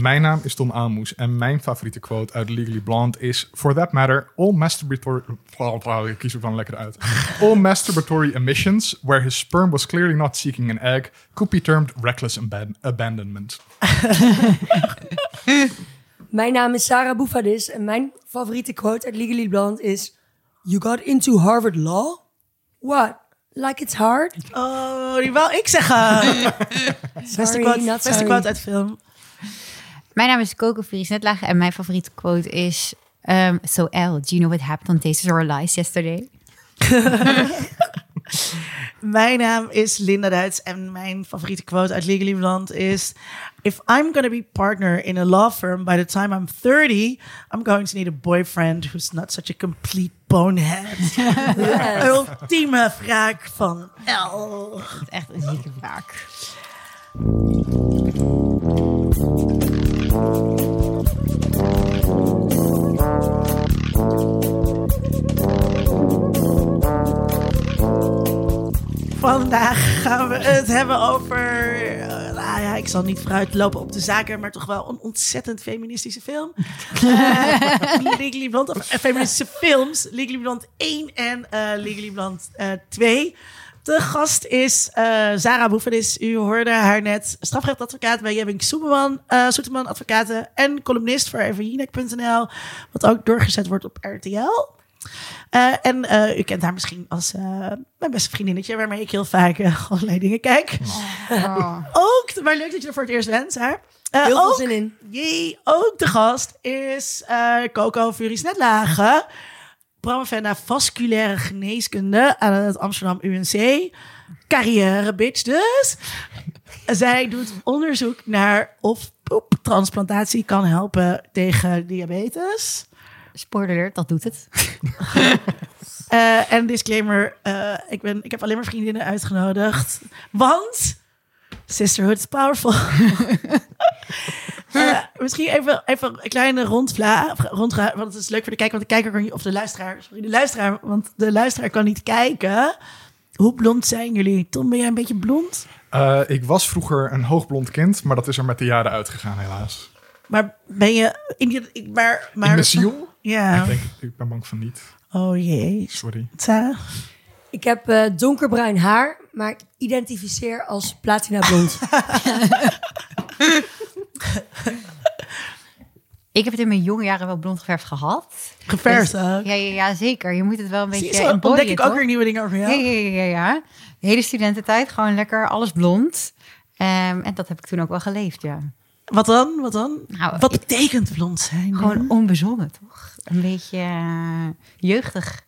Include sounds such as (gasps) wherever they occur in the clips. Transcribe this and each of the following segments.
Mijn naam is Tom Aalmoes en mijn favoriete quote uit Legally Blonde is... For that matter, all masturbatory... Ik kies er dan lekker uit. All masturbatory emissions, where his sperm was clearly not seeking an egg... could be termed reckless aban- abandonment. (laughs) Mijn naam is Sarah Boufadis en mijn favoriete quote uit Legally Blonde is... You got into Harvard Law? What? Like it's hard? Oh, die wou ik zeggen. (laughs) beste quote, not beste sorry. quote uit film. Mijn naam is Coco Vries Netlagen en mijn favoriete quote is... Um, so, Elle, do you know what happened on Tastes or Lies yesterday? (laughs) Mijn naam is Linda Duits en mijn favoriete quote uit Legally Blonde is... If I'm gonna be partner in a law firm by the time I'm 30... I'm going to need a boyfriend who's not such a complete bonehead. (laughs) Ultieme wraak van is echt een zieke wraak. Vandaag gaan we het hebben over. eh, nou ja, ik zal niet vooruit lopen op de zaken, maar toch wel een ontzettend feministische film. (laughs) Eh, Legally Blonde, of eh, feministische films. Legally Blonde 1 en eh Legally Blonde eh 2. De gast is Zara Boefenis. U hoorde haar net strafrechtadvocaat bij Jebbing Soeterman, eh Soeterman Advocaten en columnist voor evajinek.nl, wat ook doorgezet wordt op RTL. Eh, en eh, u kent haar misschien als eh, mijn beste vriendinnetje, waarmee ik heel vaak (laughs) allerlei dingen kijk. (laughs) Ook, maar leuk dat je er voor het eerst bent, hè? Heel veel ook, zin in. jee, ook de gast is Coco Furies Netlagen. Promovenda vasculaire geneeskunde aan het Amsterdam UNC. Carrière bitch dus. Zij doet onderzoek naar of poeptransplantatie kan helpen tegen diabetes. Spoiler alert, dat doet het. (laughs) Eh, en disclaimer, eh, ik, ben, ik heb alleen maar vriendinnen uitgenodigd. Want sisterhood is powerful. (laughs) Eh, misschien even, even een kleine rondvla, rondvraag, want het is leuk voor de kijker, want de kijker kan niet, of de luisteraar, sorry, de luisteraar, want de luisteraar kan niet kijken. Hoe blond zijn jullie? Tom, ben jij een beetje blond? Eh, ik was vroeger een hoogblond kind, maar dat is er met de jaren uitgegaan helaas. Maar ben je in je, ik- maar, maar, In de ziel? Ja. Ik, denk, ik ben bang van niet. Oh jee. Sorry. Sarah? Ik heb eh, donkerbruin haar, maar ik identificeer als platina blond. (laughs) Ik heb het in mijn jonge jaren wel blond geverfd gehad. Geverfd Dus- ja, ja, ja, zeker. Je moet het wel een Zie beetje je, zo embodyen, ontdek ik ook weer nieuwe dingen over jou. Ja, ja, ja, ja. De hele studententijd gewoon lekker alles blond. Ehm, en dat heb ik toen ook wel geleefd, ja. Wat dan? Wat dan? Nou, Wat ik- betekent blond zijn? Gewoon onbezonnen, toch? Een beetje eh, jeugdig.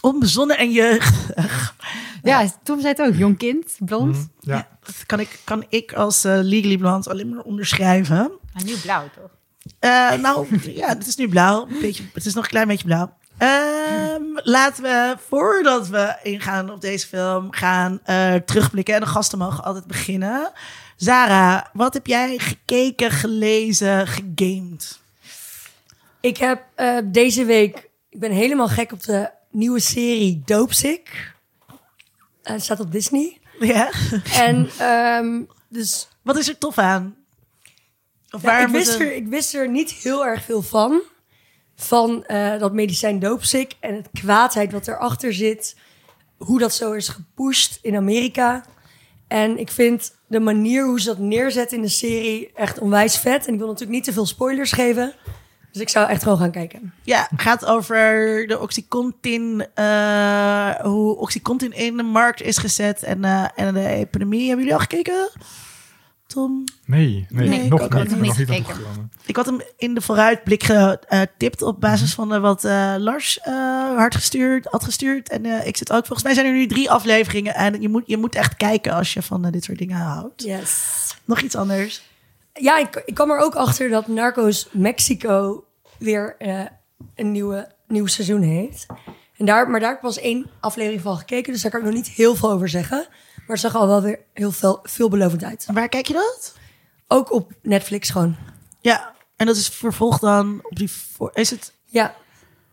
Onbezonnen en jeugdig. Ja, Tom zei het ook. Jong kind, blond. Mhm, Ja. Dat kan ik, kan ik als eh, Legally Blonde alleen maar onderschrijven. Maar nu blauw, toch? Eh, nou, ja, het is nu blauw. Een beetje, het is nog een klein beetje blauw. Ehm, laten we, voordat we ingaan op deze film, gaan eh, terugblikken. En de gasten mogen altijd beginnen. Zara, wat heb jij gekeken, gelezen, gegamed? ik heb eh, deze week... Ik ben helemaal gek op de nieuwe serie Dopesick. Eh, het staat op Disney. Ja. En ehm, dus Wat is er tof aan? Of ik, wist er, ik wist er niet heel erg veel van. Van eh, dat medicijn Dopesick en het kwaadheid wat erachter zit. Hoe dat zo is gepusht in Amerika. En ik vind de manier hoe ze dat neerzetten in de serie echt onwijs vet. En ik wil natuurlijk niet te veel spoilers geven. Dus ik zou echt gewoon gaan kijken. Ja, gaat over de Oxycontin, eh, hoe Oxycontin in de markt is gezet en, eh, en de epidemie. Hebben jullie al gekeken? Tom? Nee, nee, Nee, ik nog ook niet. niet. Ik nog niet. Ik had hem in de vooruitblik getipt op basis van eh, wat eh, Lars eh, had gestuurd, had gestuurd. En eh, ik zit ook, volgens mij zijn er nu drie afleveringen. En je moet, je moet echt kijken als je van eh, dit soort dingen houdt. Yes. Nog iets anders? Ja, ik, ik kwam er ook achter dat Narcos Mexico weer eh, een nieuwe, nieuw seizoen heeft. En daar, maar daar heb ik pas één aflevering van gekeken, dus daar kan ik nog niet heel veel over zeggen. Maar het zag al wel weer heel veel, veelbelovend uit. En waar kijk je dat? Ook op Netflix gewoon. Ja, en dat is vervolgd dan op die... Voor, is het... Ja,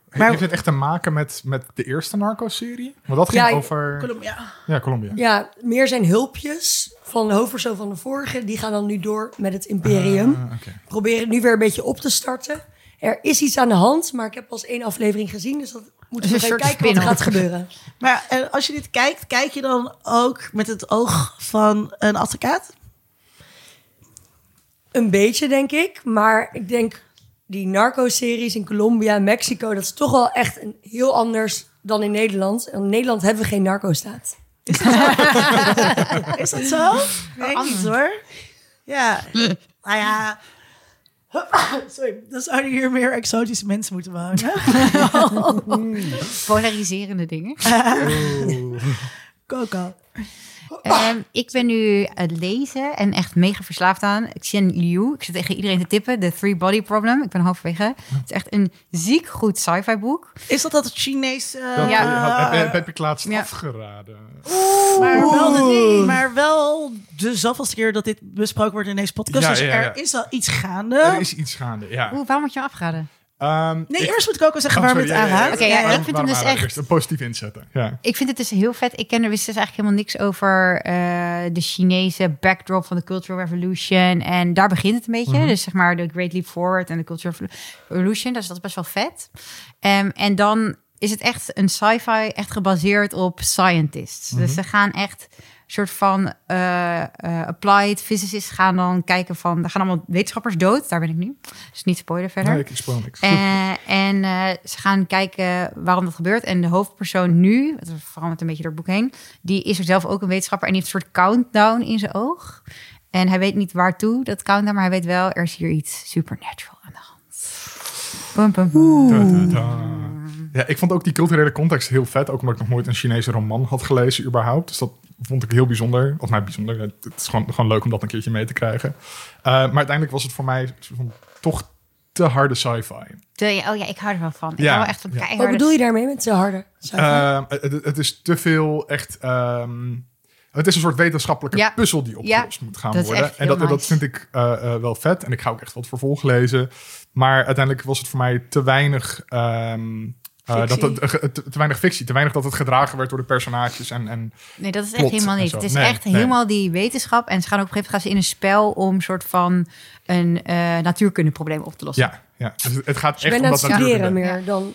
Maar- Heeft het echt te maken met, met de eerste Narcos-serie? Want dat ging Ja, over... Colombia. Ja, Colombia. Ja, meer zijn hulpjes van de hoofdpersoon van de vorige. Die gaan dan nu door met het Imperium. Ah, oké. Proberen het nu weer een beetje op te starten. Er is iets aan de hand, maar ik heb pas één aflevering gezien. Dus dat moeten we Een even kijken wat er spin-off. gaat gebeuren. Maar eh, als je dit kijkt, kijk je dan ook met het oog van een advocaat? Een beetje, denk ik. Maar ik denk die narco-series in Colombia en Mexico... dat is toch wel echt een, heel anders dan in Nederland. En in Nederland hebben we geen narco-staat. Is dat zo? (laughs) Weet ik niet hoor. Ja, (laughs) nou ja. (coughs) Sorry, dan zouden hier meer exotische mensen moeten wonen. (laughs) (laughs) Polariserende dingen. Coco. Ehm, ik ben nu aan het lezen en echt mega verslaafd aan Xian Liu. Ik zit tegen iedereen te tippen. The Three Body Problem. Ik ben halverwege. Het is echt een ziek goed sci-fi boek. Is dat dat Chinees? eh, Dat Ja. eh, heb, heb, heb ik laatst Ja. afgeraden. Maar wel, de, maar wel de zoveelste keer dat dit besproken wordt in deze podcast. Ja, dus ja, ja. er is al iets gaande. Er is iets gaande, ja. Oeh, waarom moet je hem Ehm, Nee, ik- eerst moet Coco zeggen Oh, waarom het. Oké, ja, ik vind hem dus echt- een positief inzetten. Ja. Ik vind het dus heel vet. Ik ken er wist dus eigenlijk helemaal niks over eh, de Chinese backdrop van de Cultural Revolution. En daar begint het een beetje. Dus zeg maar de Great Leap Forward en de Cultural Revolution. Dus dat is best wel vet. Ehm, en dan is het echt een sci-fi, echt gebaseerd op scientists. Dus ze gaan echt soort van eh, eh, applied physicists gaan dan kijken van... Er gaan allemaal wetenschappers dood. Daar ben ik nu. Dus niet spoiler verder. Nee, ik spoil niks. Eh, en eh, ze gaan kijken waarom dat gebeurt. En de hoofdpersoon nu, het verandert een beetje door het boek heen, die is er zelf ook een wetenschapper en die heeft een soort countdown in zijn oog. En hij weet niet waartoe dat countdown, maar hij weet wel, er is hier iets supernatural aan de hand. Bum, bum, bum. Ja, ik vond ook die culturele context heel vet. Ook omdat ik nog nooit een Chinese roman had gelezen überhaupt. Dus dat vond ik heel bijzonder. Of nou, bijzonder. Het het is gewoon, gewoon leuk om dat een keertje mee te krijgen. Eh, maar uiteindelijk was het voor mij toch te harde sci-fi. Oh ja, ik hou er wel van. Ik Ja, hou echt van ja. Wat bedoel je daarmee met zo harde? Ehm, het, het is te veel echt... ehm, het is een soort wetenschappelijke Ja. puzzel die opgelost Ja, moet gaan dat worden. En dat, dat vind ik eh, wel vet. En ik ga ook echt wat vervolg lezen. Maar uiteindelijk was het voor mij te weinig... ehm, eh, dat Fictie. het, eh, te, te weinig fictie. Te weinig dat het gedragen werd door de personages. En, en Nee, dat is echt helemaal niet. Het is Nee, echt nee. helemaal die wetenschap. En ze gaan ook op een gegeven moment gaan ze in een spel om een soort van een eh natuurkundeprobleem op te lossen. ja, ja. Dus het, gaat echt om dat natuurkunde. meer dan...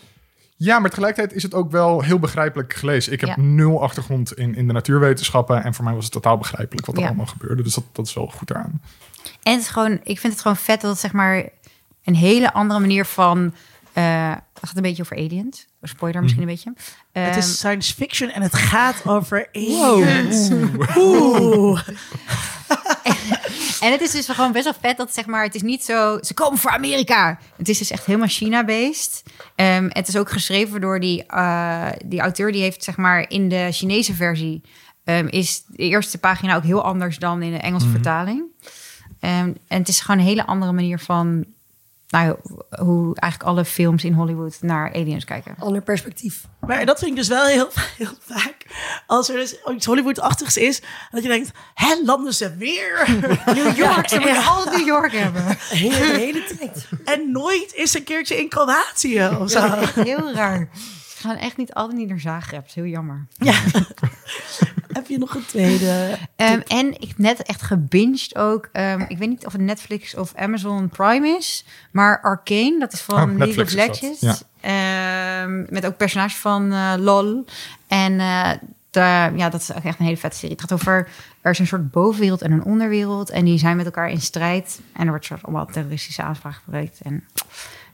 Ja, maar tegelijkertijd is het ook wel heel begrijpelijk gelezen. Ik heb Ja. nul achtergrond in, in de natuurwetenschappen. En voor mij was het totaal begrijpelijk wat er Ja. allemaal gebeurde. Dus dat, dat is wel goed eraan. En het is gewoon, ik vind het gewoon vet dat het zeg maar een hele andere manier van. eh het gaat een beetje over aliens. Spoiler misschien een beetje. Het Ehm, is science fiction en het gaat over (laughs) aliens. Oeh. (laughs) En het is dus gewoon best wel vet dat zeg maar, het is niet zo, ze komen voor Amerika. Het is dus echt helemaal China-based. Ehm, het is ook geschreven door die, eh, die auteur, die heeft zeg maar in de Chinese versie, ehm, is de eerste pagina ook heel anders dan in de Engelse vertaling. Ehm, en het is gewoon een hele andere manier van, nou, hoe eigenlijk alle films in Hollywood naar aliens kijken. Ander perspectief. Maar dat vind ik dus wel heel, (laughs) heel vaak. Als er dus iets Hollywood-achtigs is, dat je denkt, hè, landen ze weer? New York, ze moeten altijd New York hebben. De (laughs) hele, de hele tijd. En nooit is een keertje in Kroatië of zo. Heel raar. Ze gaan echt niet altijd niet naar Zagreb. Heel jammer. Ja. (laughs) Heb je nog een tweede? Ehm, en ik heb net echt gebinged ook. ehm, ik weet niet of het Netflix of Amazon Prime is. Maar Arcane, dat is van Oh, League Netflix of Legends. Ehm, met ook personage van eh, LOL. En eh, de, ja, dat is ook echt een hele vette serie. Het gaat over, er is een soort bovenwereld en een onderwereld. En die zijn met elkaar in strijd. En er wordt soort allemaal terroristische aanslagen gebruikt. En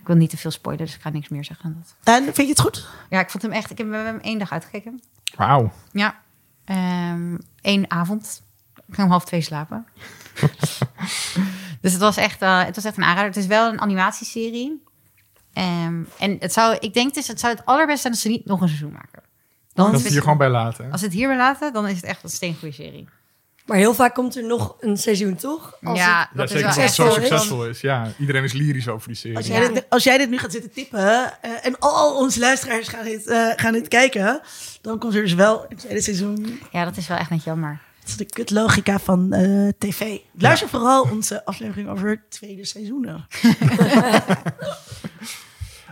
ik wil niet te veel spoilen, dus ik ga niks meer zeggen dan dat. En vind je het goed? Ja, ik vond hem echt... Ik heb hem één dag uitgekeken. Wauw. Ja, Ehm één avond. Ik ging om half twee slapen. (laughs) dus het was, echt, eh, het was echt een aanrader. Het is wel een animatieserie. Ehm, en het zou, ik denk dus, het zou het allerbeste zijn als ze niet nog een seizoen maken. Dan Dat het- hier gewoon bij laten. Als ze het hierbij laten, dan is het echt een steengoede serie. Maar heel vaak komt er nog een seizoen, toch? Als ja, het- Ja, dat is zeker wel als het echt zo succesvol is. Ja, iedereen is lyrisch over die serie. Als Ja. jij, dit, als jij dit nu gaat zitten tippen eh, en al onze luisteraars gaan dit, eh, gaan dit kijken, dan komt er dus wel een tweede seizoen. Ja, dat is wel echt net jammer. Dat is de kutlogica van eh, tv. Luister vooral onze aflevering over tweede seizoenen. (laughs)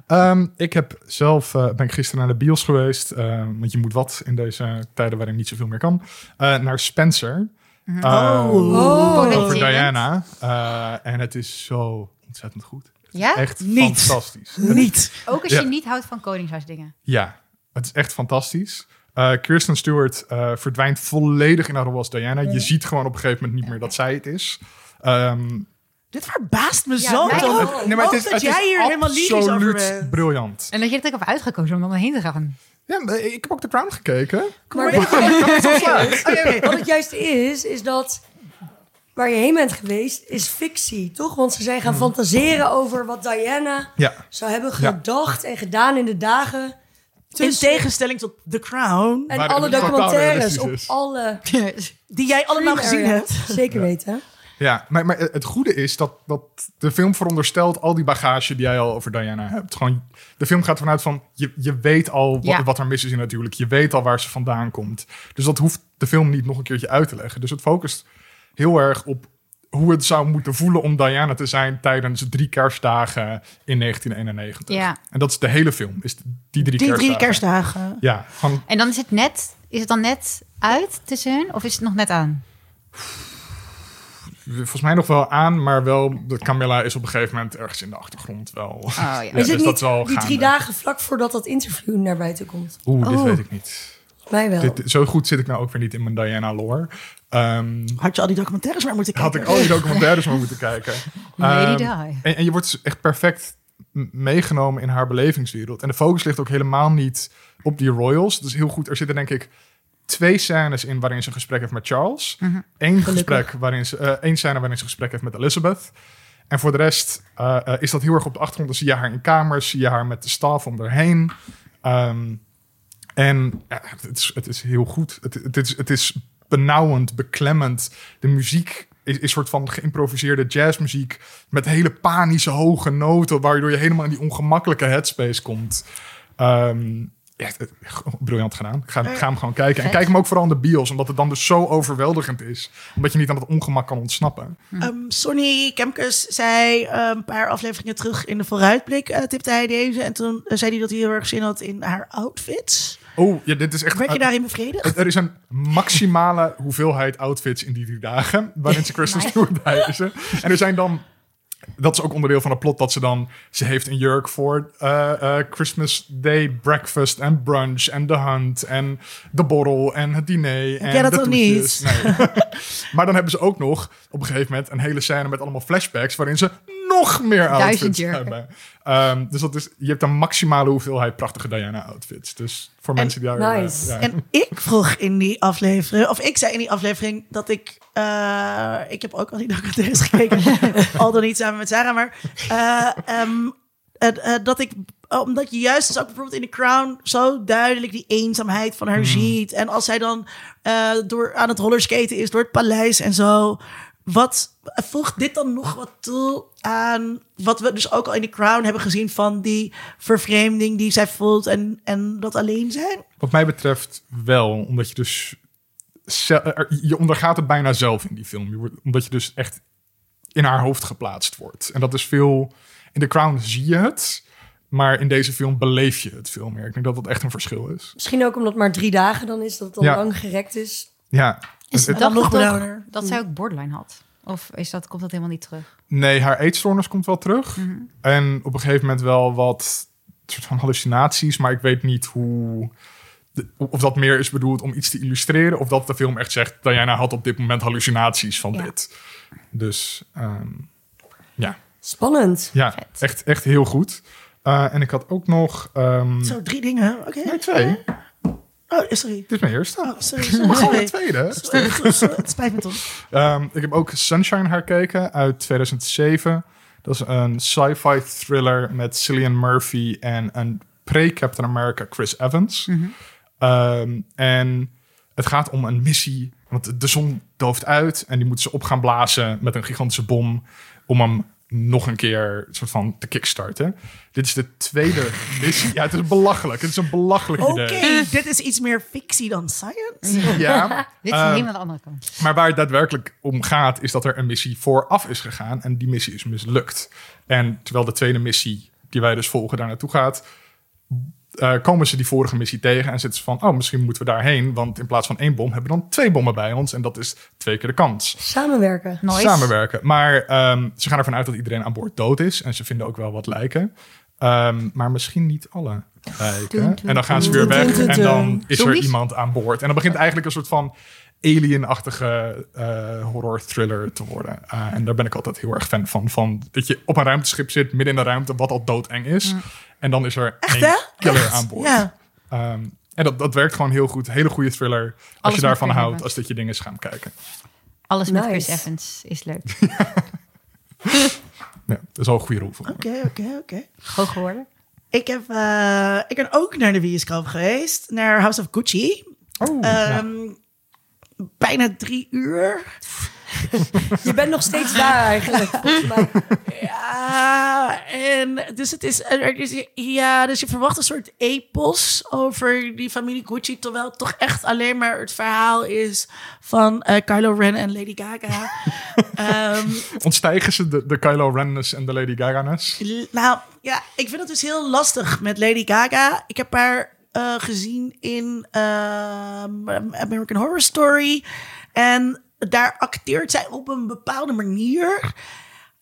Ehm, ik heb zelf, eh, ben ik gisteren naar de bios geweest, want je moet wat in deze tijden waarin niet zoveel meer kan, eh, naar Spencer. Mhm. Ehm, Oh. Over Boniserend. Diana. Eh, en het is zo ontzettend goed. Ja? Echt Niet. fantastisch. Niet. Ook als Ja. je niet houdt van koningshuisdingen. Ja, het is echt fantastisch. Eh, Kirsten Stewart eh, verdwijnt volledig in haar rol als Diana. Je ziet gewoon op een gegeven moment niet meer dat zij het is. Ehm, Dit verbaast me Ja, zo. nee, maar het is, dat het is jij hier helemaal lyrisch over bent. briljant. En dat je er ook hebt uitgekozen om dan heen te gaan. Ja, maar ik heb ook The Crown gekeken. Maar maar- weet- wat het juist is, is dat waar je heen bent geweest, is fictie, toch? Want ze zijn gaan fantaseren over wat Diana Ja, zou hebben Ja. gedacht en gedaan in de dagen. In tegenstelling tot The Crown, en alle documentaires op alle (laughs) die jij allemaal gezien hebt. Zeker weten. Ja maar, maar het goede is dat, dat de film veronderstelt al die bagage die jij al over Diana hebt. Gewoon, de film gaat ervan uit van, je, je weet al wat, Ja. wat er mis is in natuurlijk. Je weet al waar ze vandaan komt. Dus dat hoeft de film niet nog een keertje uit te leggen. Dus het focust heel erg op hoe het zou moeten voelen om Diana te zijn tijdens de drie kerstdagen in 1991. Ja. En dat is de hele film, is die drie Die kerstdagen. drie kerstdagen. Ja, van, En dan is het net, is het dan net uit tussen hun? Of is het nog net aan? Volgens mij nog wel aan, maar wel, de Camilla is op een gegeven moment ergens in de achtergrond wel. Oh ja. (laughs) Ja, is het dus niet dat is wel die drie dagen vlak voordat dat interview naar buiten komt? Oeh, dit Oh. weet ik niet. Mij wel. Dit, zo goed zit ik nou ook weer niet in mijn Diana lore. Ehm, Had je al die documentaires maar moeten had kijken? ik al die (laughs) documentaires maar moeten kijken. Di. En, en je wordt dus echt perfect meegenomen in haar belevingswereld. En de focus ligt ook helemaal niet op die royals. Dus heel goed, er zitten denk ik twee scènes in waarin ze een gesprek heeft met Charles. Mhm. Eén gesprek waarin ze, eh, één scène waarin ze een gesprek heeft met Elizabeth. En voor de rest eh, eh, is dat heel erg op de achtergrond. Dan zie je haar in kamers, zie je haar met de staf om haar heen. Ehm, en ja, het, is, het is heel goed. Het, het, is, het is benauwend, beklemmend. De muziek is is een soort van geïmproviseerde jazzmuziek met hele panische hoge noten, waardoor je helemaal in die ongemakkelijke headspace komt. Ehm, ja, het- briljant gedaan. Ik ga, ga hem gewoon kijken. En kijk hem ook vooral in de bios, omdat het dan dus zo overweldigend is. Omdat je niet aan het ongemak kan ontsnappen. Ehm, Sonny Kemkes zei eh, een paar afleveringen terug in de vooruitblik, eh, tipte hij deze. En toen eh, zei hij dat hij heel erg zin had in haar outfits. Oh, ja, dit is echt... Werd je daarin bevredigd? Er is een maximale hoeveelheid outfits in die drie dagen. Waarin ze (laughs) Kristen Stewart bij is. En er zijn dan. Dat is ook onderdeel van het plot dat ze dan. Ze heeft een jurk voor eh, eh, Christmas Day breakfast en brunch en de hunt en de borrel en het diner. en dat toetjes. Nee. (laughs) maar dan hebben ze ook nog op een gegeven moment een hele scène met allemaal flashbacks waarin ze nog meer Duizend outfits jurken. hebben. Ehm, dus dat is, je hebt een maximale hoeveelheid prachtige Diana outfits. Dus voor En- mensen die daar. Nice. ja. En ik vroeg in die aflevering, of ik zei in die aflevering dat ik, eh, ik heb ook al die documentaires gekeken, (laughs) al dan niet samen met Sarah, maar eh, ehm, eh, eh, dat ik, omdat je juist dus ook bijvoorbeeld in The Crown zo duidelijk die eenzaamheid van haar ziet. En als zij dan eh, door aan het rollerskaten is door het paleis en zo. Wat voegt dit dan nog wat toe aan wat we dus ook al in The Crown hebben gezien van die vervreemding die zij voelt en, en dat alleen zijn? Wat mij betreft wel, omdat je dus... ze- er- Je ondergaat het bijna zelf in die film. Je wordt, omdat je dus echt in haar hoofd geplaatst wordt. En dat is veel... In The Crown zie je het, maar in deze film beleef je het veel meer. Ik denk dat dat echt een verschil is. Misschien ook omdat het maar drie dagen dan is, dat het Ja. lang gerekt is. Ja. Is Het- dat nog dat zij ook borderline had? Of is dat, komt dat helemaal niet terug? Nee, haar eetstoornis komt wel terug. Mhm. En op een gegeven moment wel wat soort van hallucinaties. Maar ik weet niet hoe... de- Of dat meer is bedoeld om iets te illustreren. Of dat de film echt zegt... Diana had op dit moment hallucinaties van Ja. dit. Dus ja. ja. Spannend. Ja, Vet. echt, echt heel goed. Uh, en ik had ook nog... Um, Zo, drie dingen. Oké. nee, twee. Oh, sorry. Dit is mijn eerste. Oh, sorry. (laughs) Gewoon (laughs) sorry. een tweede. Het spijt me toch. Um, ik heb ook Sunshine herkeken uit 2007. Dat is een sci-fi thriller met Cillian Murphy en een pre-Captain America Chris Evans. Um, en het gaat om een missie, want de zon dooft uit en die moeten ze op gaan blazen met een gigantische bom om hem nog een keer soort van te kickstarten. Dit is de tweede missie. Ja, het is belachelijk. Het is een belachelijk Oké, idee. dit is iets meer fictie dan science. Ja, Dit is Ehm, helemaal de andere kant. maar waar het daadwerkelijk om gaat, is dat er een missie vooraf is gegaan en die missie is mislukt. En terwijl de tweede missie die wij dus volgen, daar naartoe gaat, eh, komen ze die vorige missie tegen en zitten ze van, oh, misschien moeten we daarheen, want in plaats van één bom hebben we dan twee bommen bij ons en dat is twee keer de kans. Samenwerken. Nice. Samenwerken. Maar ehm, ze gaan ervan uit dat iedereen aan boord dood is en ze vinden ook wel wat lijken. Ehm, maar misschien niet alle en dan gaan ze weer weg en dan is er iemand aan boord. En dan begint eigenlijk een soort van alien-achtige eh, horror thriller te worden. Uh, en daar ben ik altijd heel erg fan van. van. Dat je op een ruimteschip zit, midden in de ruimte, wat al doodeng is. En dan is er Echt, één hè? killer Echt? aan boord. Ja. Ehm, en dat, dat werkt gewoon heel goed. Hele goede thriller. Als je daarvan houdt, hebben. als dat je dingen is gaan kijken. Alles met Nice. Chris Evans is leuk. (laughs) Ja, dat is al een goede rol voor. Oké, oké, oké. Hoog geworden. Ik, heb, eh, ik ben ook naar de bioscoop geweest, naar House of Gucci. Oh, ja. Ehm, Bijna drie uur. (laughs) Je bent nog steeds daar eigenlijk. volgens mij. Ja, en dus het is, er ja, dus je verwacht een soort epos over die familie Gucci, terwijl het toch echt alleen maar het verhaal is van eh, Kylo Ren en Lady Gaga. (laughs) Ehm, Ontstijgen ze de, de Kylo Ren's en de Lady Gaga's? Nou ja, ik vind het dus heel lastig met Lady Gaga. Ik heb haar eh, gezien in ehm, American Horror Story. En daar acteert zij op een bepaalde manier.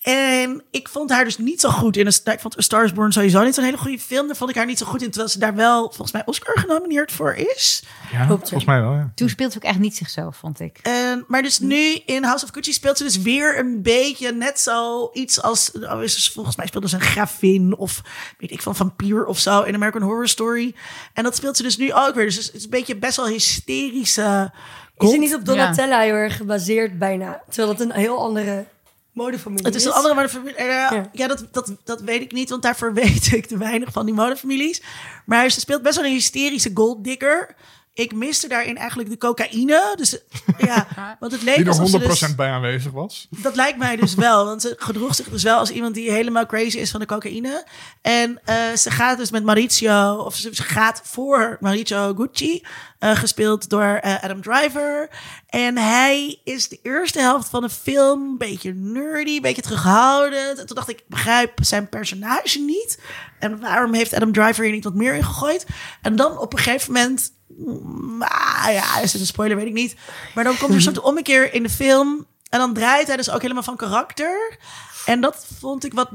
En ik vond haar dus niet zo goed in. Een, ik vond A Star is Born sowieso niet zo'n hele goede film. Daar vond ik haar niet zo goed in. Terwijl ze daar wel volgens mij Oscar genomineerd voor is. Ja, volgens mij wel, ja. Toen speelde ze ook echt niet zichzelf, vond ik. En, maar dus nu in House of Gucci speelt ze dus weer een beetje net zo iets als... Oh, is ze- volgens mij speelde ze een gravin of weet ik van vampier of zo in American Horror Story. En dat speelt ze dus nu ook weer. Dus het is een beetje best wel hysterische... Is het niet op Donatella heel erg gebaseerd bijna? Terwijl dat een heel andere modefamilie Het is een andere modefamilie. Eh, Ja. ja, dat, dat, dat weet ik niet, want daarvoor (laughs) weet ik te weinig van die modefamilies. Maar ze speelt best wel een hysterische golddigger. Ik miste daarin eigenlijk de cocaïne. Dus ja, (laughs) want het leek Die er 100% dus- bij aanwezig was. Dat lijkt mij dus wel. Want ze gedroeg zich dus wel als iemand die helemaal crazy is van de cocaïne. En eh, ze gaat dus met Mauricio, of ze, ze gaat voor Mauricio Gucci, eh, gespeeld door eh, Adam Driver. En hij is de eerste helft van de film een beetje nerdy, een beetje terughoudend. En toen dacht ik, ik begrijp zijn personage niet. En waarom heeft Adam Driver hier niet wat meer in gegooid? En dan op een gegeven moment Ah, ja, is het een spoiler, weet ik niet. Maar dan komt er een soort (laughs) ommekeer in de film. En dan draait hij dus ook helemaal van karakter. En dat vond ik wat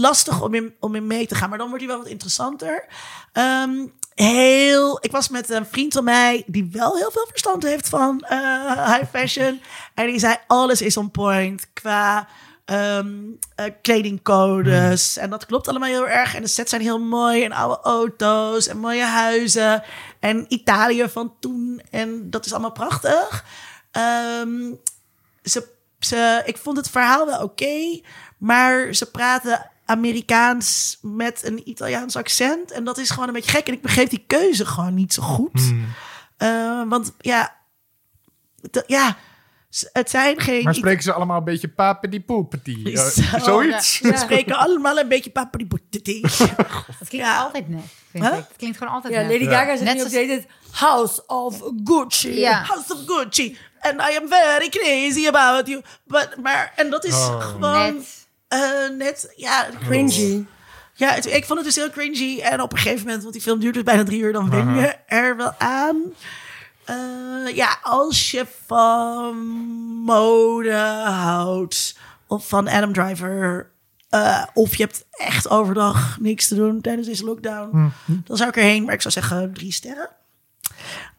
lastig om in, om in mee te gaan. Maar dan wordt hij wel wat interessanter. Ehm, heel, ik was met een vriend van mij die wel heel veel verstand heeft van eh, high fashion. En die zei, alles is on point qua ehm, eh, kledingcodes. En dat klopt allemaal heel erg. En de sets zijn heel mooi. En oude auto's en mooie huizen. En Italië van toen. En dat is allemaal prachtig. Ehm, ze, ze, ik vond het verhaal wel oké. maar ze praten Amerikaans met een Italiaans accent. En dat is gewoon een beetje gek. En ik begreep die keuze gewoon niet zo goed. Hmm. Eh, want ja, ja, het zijn geen... Maar spreken ze allemaal een beetje papedi poepeti? Zo. zoiets? Ze spreken allemaal een beetje papadipoeteti. (laughs) Dat klinkt Ja. altijd net, vind Huh? ik. Het klinkt gewoon altijd Ja, net. Lady. Gaga zegt Net nu zoals- de House of Gucci. Ja. House of Gucci. And I am very crazy about you. But, maar, en dat is Oh. gewoon Net. eh, net, ja, Cringy. Ja, het- ik vond het dus heel cringy. En op een gegeven moment, want die film duurt dus bijna drie uur, dan wen je er wel aan. Eh, ja, als je van mode houdt, of van Adam Driver, eh, of je hebt echt overdag niks te doen tijdens deze lockdown, dan zou ik erheen. Maar ik zou zeggen drie sterren.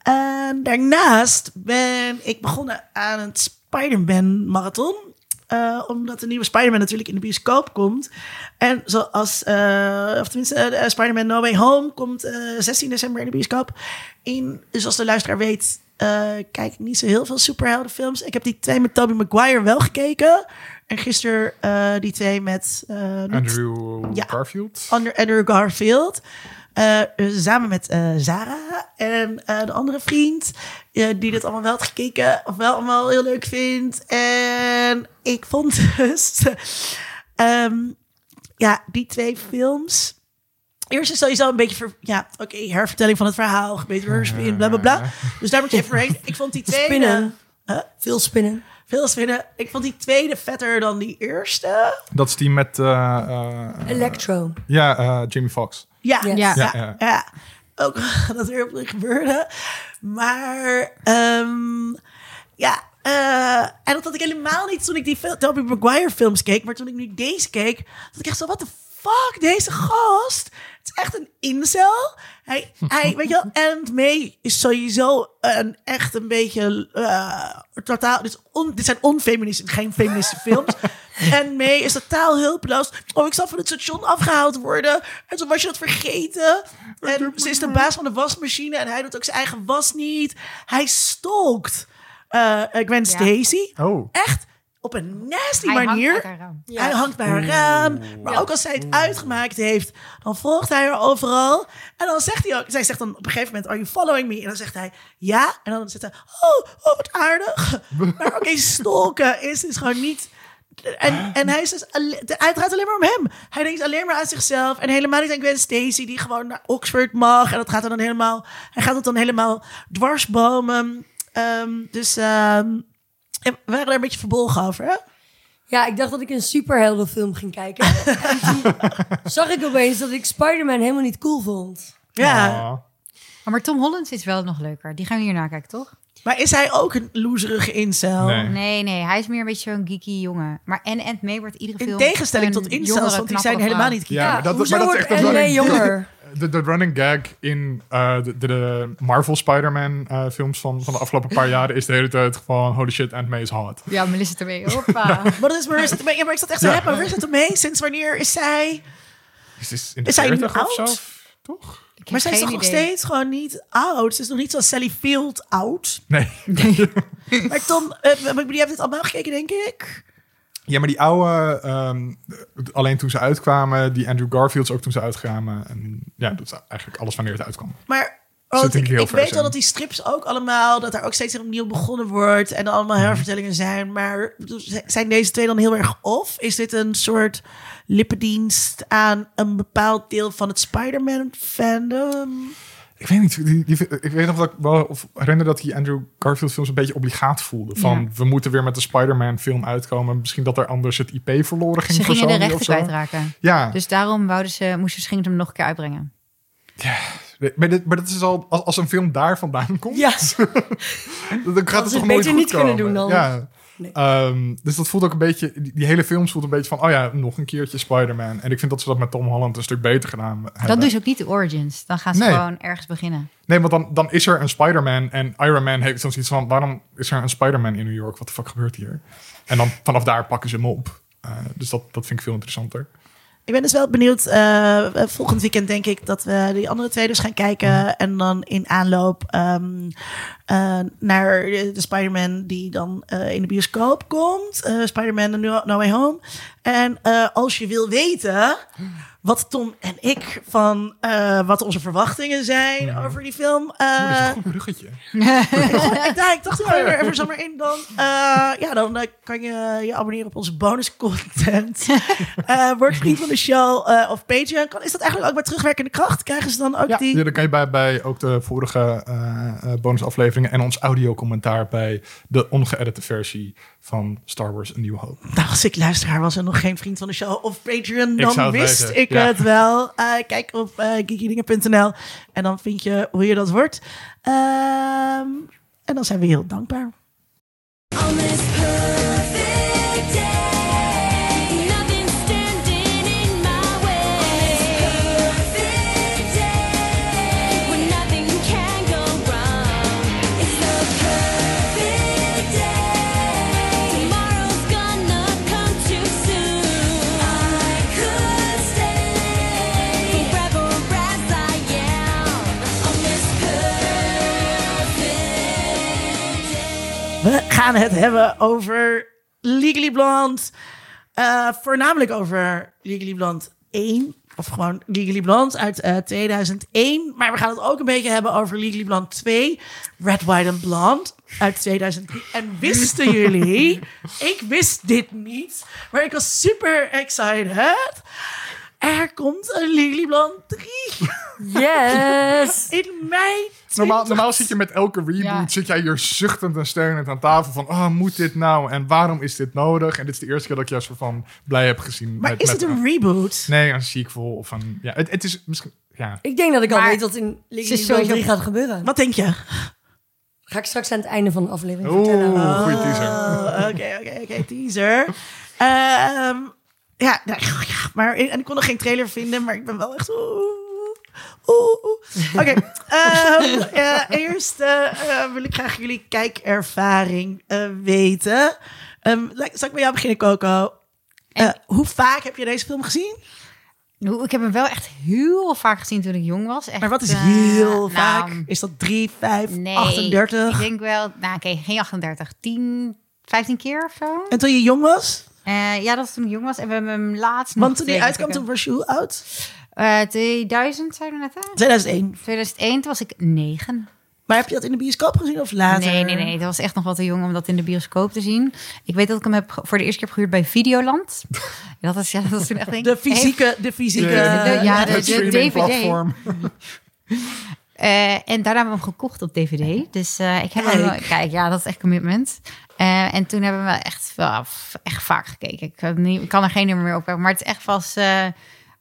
En daarnaast ben ik begonnen aan het Spider-Man marathon. Eh, omdat de nieuwe Spider-Man natuurlijk in de bioscoop komt. En zoals, eh, of tenminste, Spider-Man No Way Home komt eh, 16 december in de bioscoop. In, dus als de luisteraar weet, kijk ik niet zo heel veel superheldenfilms. Ik heb die twee met Tobey Maguire wel gekeken. En gisteren eh, die twee met eh, Andrew Ja. Garfield. Ander- Andrew Garfield. Eh, samen met eh Zara en eh, de andere vriend. die dit allemaal wel had gekeken. Of wel allemaal heel leuk vindt. En ik vond (laughs) dus... ehm, ja, die twee films... Eerst is sowieso een beetje... Ver, ja, oké, hervertelling van het verhaal. Gebeten spin, bla bla bla. Dus daar moet je even (laughs) heen. Ik vond die twee... Spinnen. Veel spinnen. Vinden. Ik vond die tweede vetter dan die eerste. Dat is die met... eh, eh, Electro. ja, eh, Jamie Foxx. Ja, Yes. ja, Ja. ja, Ja. Ook (laughs) dat er veel gebeurde. Maar ehm, ja, eh, en dat had ik helemaal niet toen ik die Tobey Maguire films keek. Maar toen ik nu deze keek, dat ik echt zo, wat de fuck, deze gast. Het is echt een incel. Hij, hij weet je wel, and May is sowieso een echt een beetje eh, totaal. Dit, on, dit zijn onfeministische, geen feministische films. (laughs) En May is totaal hulpeloos. Oh, ik zal van het station afgehaald worden. En toen was je dat vergeten. En ze is de baas van de wasmachine en hij doet ook zijn eigen was niet. Hij stalkt eh Gwen Stacy. Oh. Echt op een nasty Hij hangt manier. uit haar raam. Ja. Hij hangt bij haar raam. Maar ook als zij het uitgemaakt heeft, dan volgt hij haar overal. En dan zegt hij ook, zij zegt dan op een gegeven moment, are you following me? En dan zegt hij, ja. En dan zegt hij, oh, oh wat aardig. (laughs) Maar oké, stalken is dus gewoon niet... En, en hij, is dus, hij draait alleen maar om hem. Hij denkt alleen maar aan zichzelf. En helemaal niet aan Gwen Stacy, die gewoon naar Oxford mag. En dat gaat er dan helemaal... Hij gaat het dan helemaal dwarsbomen. Ehm, dus we waren er een beetje verbolgen over, hè? Ja, ik dacht dat ik een superheldenfilm ging kijken. en (laughs) toen zag ik opeens dat ik Spider-Man helemaal niet cool vond. Ja. Ah. Oh, maar Tom Holland is wel nog leuker. Die gaan we hierna kijken, toch? Maar is hij ook een loserige incel? Nee. Nee, nee, hij is meer een beetje zo'n geeky jongen. Maar en Ant May wordt iedere In film tegenstelling een tot incels, want die zijn helemaal niet Ja, Ja, maar dat, hoezo maar dat is wordt echt jonger? (laughs) de, de running gag in eh, de, Marvel Spider-Man eh, films van, van de afgelopen paar (laughs) jaren is de hele tijd gewoon holy shit, Aunt May is hot. Ja, Melissa ermee. (laughs) Hoppa. Maar dat is maar, ja, maar ik zat echt zo Ja. is het mee? Sinds wanneer is zij? Is, dit in de Is hij nu 40 of zo? oud? Toch? Maar zij is toch nog steeds gewoon niet oud? Ze is nog niet zoals Sally Field oud. Nee. (laughs) Maar Tom, eh, maar je hebt dit allemaal gekeken, denk ik. Ja, maar die oude, ehm, alleen toen ze uitkwamen, die Andrew Garfields ook toen ze uitkwamen. En ja, dat is eigenlijk alles wanneer het uitkwam. Maar want ik weet wel dat die strips ook allemaal, dat daar ook steeds weer opnieuw begonnen wordt en allemaal Mhm. hervertellingen zijn. Maar zijn deze twee dan heel erg off? Is dit een soort lippendienst aan een bepaald deel van het Spider-Man fandom? Ik weet niet, die, die, ik weet nog dat ik wel of herinner dat die Andrew Garfield films een beetje obligaat voelden. Van, Ja. we moeten weer met de Spider-Man film uitkomen. Misschien dat er anders het IP verloren ging Ze gingen de rechten kwijtraken. Ja, Dus daarom wouden ze, moesten ze gingen hem nog een keer uitbrengen. maar, dit, maar dat is al, als, als een film daar vandaan komt, Ja, (laughs) dan gaat het toch beter niet kunnen doen dan. Ja. Nee. Ehm, dus dat voelt ook een beetje, die, die hele film voelt een beetje van, oh ja, nog een keertje Spider-Man. En ik vind dat ze dat met Tom Holland een stuk beter gedaan hebben. Dan doen ze ook niet de origins. Dan gaan ze Nee. gewoon ergens beginnen. Nee, want dan, dan is er een Spider-Man en Iron Man heeft zoiets van, waarom is er een Spider-Man in New York? Wat de fuck gebeurt hier? En dan vanaf daar pakken ze hem op. Eh, dus dat, dat vind ik veel interessanter. Ik ben dus wel benieuwd. eh, volgend weekend denk ik dat we die andere twee dus gaan kijken. Mhm. En dan in aanloop ehm, eh, naar de de Spider-Man die dan eh, in de bioscoop komt. Eh, Spider-Man No, no Way Home. En eh, als je wil weten wat Tom en ik van eh, wat onze verwachtingen zijn over die film. Mhm. Oeh, dat is eh, een goed bruggetje. ik, dacht, ik dacht er even zo maar in. Dan, eh, ja, dan eh, kan je je abonneren op onze bonus content. (laughs) Eh word vriend van de show eh, of Patreon. Kan, is dat eigenlijk ook bij terugwerkende kracht? Krijgen ze dan ook Ja, die... ja, dan kan je bij, bij ook de vorige eh, eh, bonusafleveringen en ons audiocommentaar bij de ongeëdite versie van Star Wars A New Hope. (laughs) Nou, als ik luisteraar was en nog geen vriend van de show of Patreon, dan wist weten, ik ja. het wel. Eh, kijk op uh, geekydingen.nl en dan vind je hoe je dat wordt. Ehm, en dan zijn we heel dankbaar. We gaan het hebben over Legally Blonde. Eh, voornamelijk over Legally Blonde 1. Of gewoon Legally Blonde uit eh, 2001. Maar we gaan het ook een beetje hebben over Legally Blonde 2. Red, White and Blonde uit 2003. En wisten (laughs) jullie... ik wist dit niet. Maar ik was super excited. Er komt een Blonde 3. Yes! (laughs) In mei Normaal, normaal zit je met elke reboot, Ja. zit jij hier zuchtend en steunend aan tafel van, ah, moet dit nou? En waarom is dit nodig? En dit is de eerste keer dat ik jou soort van blij heb gezien. Maar met, is met het een reboot? Nee, een sequel of een, ja, het, het is misschien, ja. Ik denk dat ik al weet wat in sowieso- 3 gaat gebeuren. Wat denk je? Ga ik straks aan het einde van de aflevering vertellen. Oeh, goede teaser. Oh, Oké, oké, oké, teaser. Ehm, ja, nou, ja, maar en ik kon nog geen trailer vinden, maar ik ben wel echt. Oeh, oeh, oeh. Oké, (laughs) ehm, eh, eerst eh, eh, wil ik graag jullie kijkervaring weten. Laat- zal ik bij jou beginnen, Coco? Hoe vaak heb je deze film gezien? Nou, Ik heb hem wel echt heel vaak gezien toen ik jong was. Echt, Maar wat is heel nou, vaak? Is dat 3, 5, Nee, 38? Ik denk wel, nou oké, geen 38, 10, 15 keer of zo. En toen je jong was? Eh, ja, dat was toen ik jong was. En we hebben hem laatst nog Want toen die twee uitkwam, toen was je hoe oud? Eh, 2000, zei we net hè? 2001. 2001, toen was ik 9. Maar heb je dat in de bioscoop gezien of later? Nee, nee, nee. Dat was echt nog wat te jong om dat in de bioscoop te zien. Ik weet dat ik hem heb voor de eerste keer heb gehuurd bij Videoland. (laughs) dat is, ja, dat is toen echt (laughs) denk De fysieke, de fysieke. Ja, de- de streamingplatform. (laughs) Eh, en daarna hebben we hem gekocht op DVD. Dus eh, ik heb kijk, ja, dat is echt commitment. Eh, en toen hebben we echt, wel echt vaak gekeken. Ik, heb niet, ik kan er geen nummer meer op hebben, maar het is echt als, eh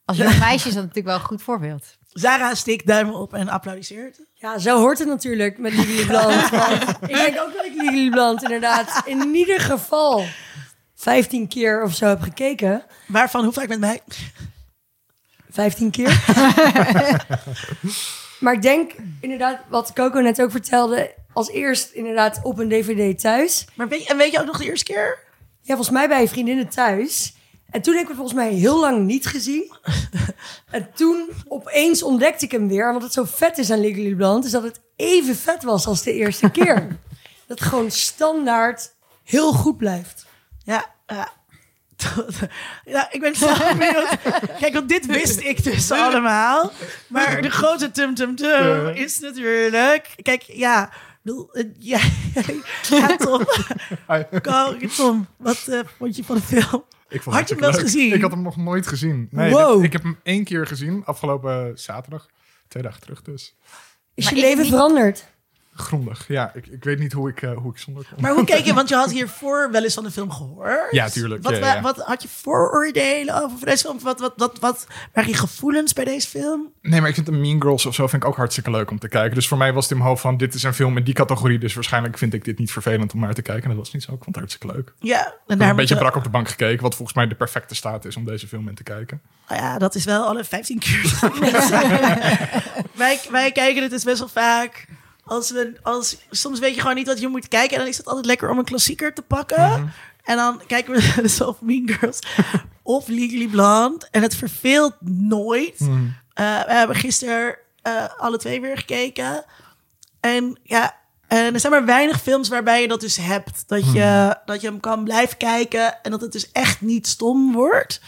als jong meisje is dat natuurlijk wel een goed voorbeeld. Zara stikt duimen op en applaudisseert. Ja, zo hoort het natuurlijk met Blonde. (laughs) Want ik denk ook dat ik Legally Blonde inderdaad in ieder geval 15 keer of zo heb gekeken. Waarvan, hoe vaak met mij? 15 keer. (laughs) maar ik denk inderdaad, wat Coco net ook vertelde, als eerst inderdaad op een DVD thuis. Maar weet, je- en weet je ook nog de eerste keer? Ja, volgens mij bij vriendinnen thuis. En toen heb ik het volgens mij heel lang niet gezien. (laughs) en toen opeens ontdekte ik hem weer. En wat het zo vet is aan Legally Blonde... is dat het even vet was als de eerste (laughs) keer. dat het gewoon standaard heel goed blijft. Ja, ja. (laughs) Ja, ik ben zo benieuwd. Kijk, want dit wist ik dus allemaal. Maar de grote tum tum tum is natuurlijk... Kijk, ja... ik bedoel, eh, Ja, (laughs) ja, Tom. Ko- Tom, wat eh, vond je van de film? Ik vond Had je het hem wel eens gezien? Ik had hem nog nooit gezien. Nee, Wow. dit- ik heb hem één keer gezien, afgelopen zaterdag. Twee dagen terug dus. Is Maar je leven niet- veranderd? Grondig. Ja, ik, ik weet niet hoe ik, eh, hoe ik zonder kon. Maar hoe keek je? (laughs) Want je had hiervoor wel eens van de film gehoord. Ja, tuurlijk. Wat, Ja, wa- ja. wat had je vooroordelen over deze film? Wat, wat, wat, wat waren je gevoelens bij deze film? Nee, maar ik vind de Mean Girls of zo vind ik ook hartstikke leuk om te kijken. Dus voor mij was het in mijn hoofd van, dit is een film in die categorie. Dus waarschijnlijk vind ik dit niet vervelend om naar te kijken. En dat was niet zo. Ik vond het hartstikke leuk. Ja, en heb daar een beetje brak op de bank gekeken. Wat volgens mij de perfecte staat is om deze film in te kijken. Nou ja, dat is wel alle 15 keer. (laughs) (laughs) wij, wij kijken het dus best wel vaak. Als we, als, soms weet je gewoon niet wat je moet kijken. En dan is het altijd lekker om een klassieker te pakken. En dan kijken we (laughs) dus of Mean Girls (laughs) of Legally Blonde. En het verveelt nooit. Eh, we hebben gisteren eh, alle twee weer gekeken. En ja, en er zijn maar weinig films waarbij je dat dus hebt. Dat je, dat je hem kan blijven kijken en dat het dus echt niet stom wordt.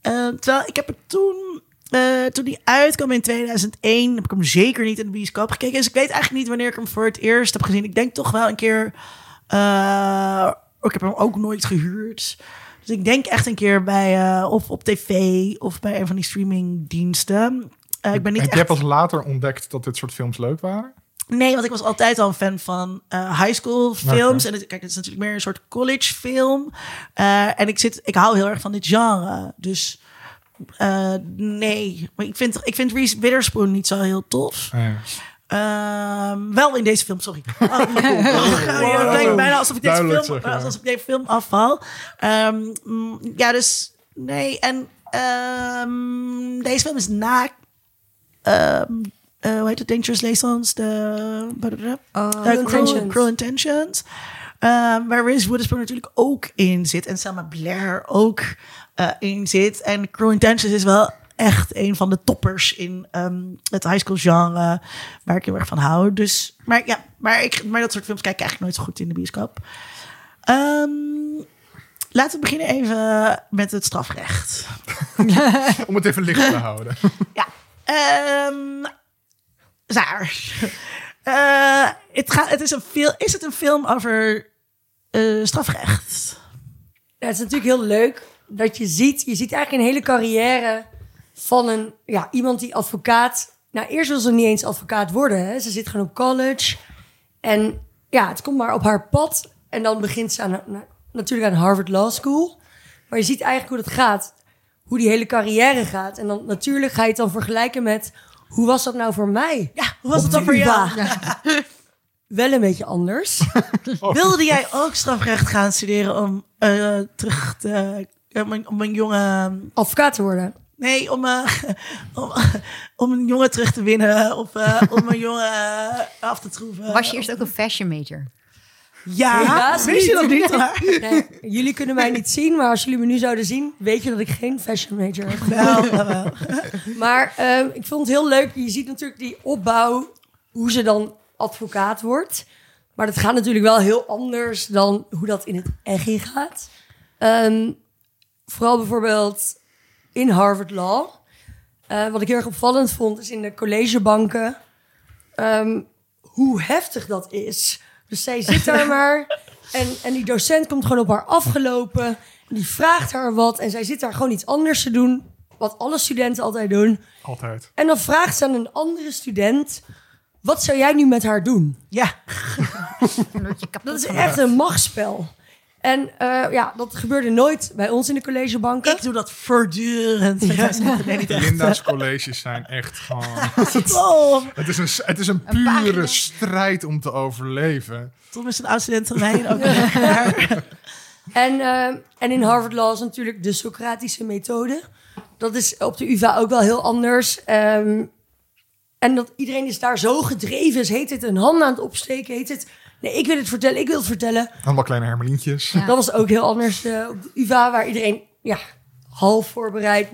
Eh, terwijl ik heb het toen, eh, toen die uitkwam in 2001, heb ik hem zeker niet in de bioscoop gekeken. Dus ik weet eigenlijk niet wanneer ik hem voor het eerst heb gezien. Ik denk toch wel een keer, eh, ik heb hem ook nooit gehuurd. Dus ik denk echt een keer bij, eh, of op tv of bij een van die streamingdiensten. Ik ben niet Heb echt... jij pas later ontdekt dat dit soort films leuk waren? Nee, want ik was altijd al een fan van high school films. En het, kijk, het is natuurlijk meer een soort college film. En ik, zit, ik hou heel erg van dit genre. Dus eh, nee. Maar ik vind, ik vind Reese Witherspoon niet zo heel tof. Ah, ja. Ehm, wel in deze film, sorry. Oh, (laughs) ja, het lijkt bijna alsof ik deze Duidelijk film, zeg, ja. alsof ik deze film afval. Ehm, ja, dus nee. En ehm, deze film is na... ehm, eh, hoe heet het? Dangerous Liaisons? De... Oh, Uh, Cruel Cruel, Intentions. Cruel Intentions. Ehm, waar Reese Witherspoon natuurlijk ook in zit. En Selma Blair ook in zit. En Cruel Intentions is wel echt een van de toppers in ehm, het high school genre. Waar ik heel erg van hou. Dus, maar ja, maar, ik, maar dat soort films kijk ik eigenlijk nooit zo goed in de bioscoop. Ehm, laten we beginnen even met het strafrecht. (laughs) Om het even licht te houden. (laughs) Ja. Ehm Zaar. Eh, het, gaat, het is, een film, is het een film over eh, strafrecht? Ja, het is natuurlijk heel leuk dat je ziet... Je ziet eigenlijk een hele carrière van een, ja, iemand die advocaat nou, eerst wil ze niet eens advocaat worden. Hè. Ze zit gewoon op college. En ja, het komt maar op haar pad. En dan begint ze aan, na- natuurlijk aan Harvard Law School. Maar je ziet eigenlijk hoe dat gaat. Hoe die hele carrière gaat. En dan natuurlijk ga je het dan vergelijken met... Hoe was dat nou voor mij? Ja, hoe was het dan voor jou? Wel een beetje anders. (laughs) Wilde jij ook strafrecht gaan studeren om eh, terug te... om een, om een jonge... Advocaat te worden. Nee, om, eh, (laughs) om, (laughs) om een jongen terug te winnen. Of eh, (laughs) om een jongen eh, af te troeven. Was je eerst ook een fashion major? Ja, Helaas wist je dat niet. niet? Maar... Nee, jullie kunnen mij niet zien, maar als jullie me nu zouden zien, weet je dat ik geen fashion major heb. Wel, wel, wel. Maar ehm, ik vond het heel leuk. Je ziet natuurlijk die opbouw, hoe ze dan advocaat wordt. Maar dat gaat natuurlijk wel heel anders dan hoe dat in het echt gaat. Ehm, vooral bijvoorbeeld in Harvard Law. Eh, wat ik heel erg opvallend vond, is in de collegebanken ehm, hoe heftig dat is. Dus zij zit daar (laughs) maar en, en die docent komt gewoon op haar afgelopen. En die vraagt haar wat en zij zit daar gewoon iets anders te doen. Wat alle studenten altijd doen. Altijd. En dan vraagt ze aan een andere student: Wat zou jij nu met haar doen? Ja, (laughs) Dat is echt een machtsspel. En eh, ja, dat gebeurde nooit bij ons in de collegebanken. ik doe dat voortdurend. Nee, echt. Linda's colleges zijn echt gewoon... (laughs) Oh, Het is een, het is een pure strijd om te overleven. Tom is een oud student van mij. (laughs) Ook. En, eh, en in Harvard Law is natuurlijk de Socratische methode. Dat is op de UvA ook wel heel anders. Ehm, en dat iedereen is daar zo gedreven. Is, heet het een hand aan het opsteken? Heet het, nee, ik wil het vertellen, ik wil het vertellen. Allemaal kleine hermelientjes. Dat was ook heel anders eh, op de UvA, waar iedereen ja, half voorbereid.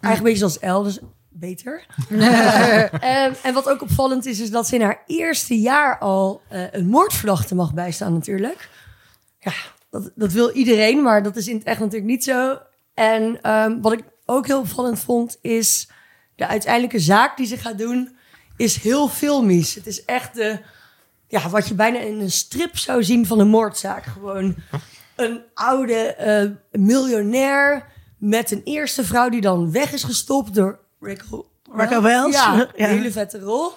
Eigenlijk een beetje zoals El, dus beter. (laughs) Ehm, en wat ook opvallend is, is dat ze in haar eerste jaar al eh, een moordverdachte mag bijstaan natuurlijk. Ja, dat, dat wil iedereen, maar dat is in het echt natuurlijk niet zo. En ehm, wat ik ook heel opvallend vond, is de uiteindelijke zaak die ze gaat doen, is heel filmisch. Het is echt de, ja, wat je bijna in een strip zou zien van een moordzaak. Gewoon een oude eh, miljonair met een eerste vrouw die dan weg is gestopt door Raquel, Raquel Welch. Ja, (laughs) Ja. een hele vette rol.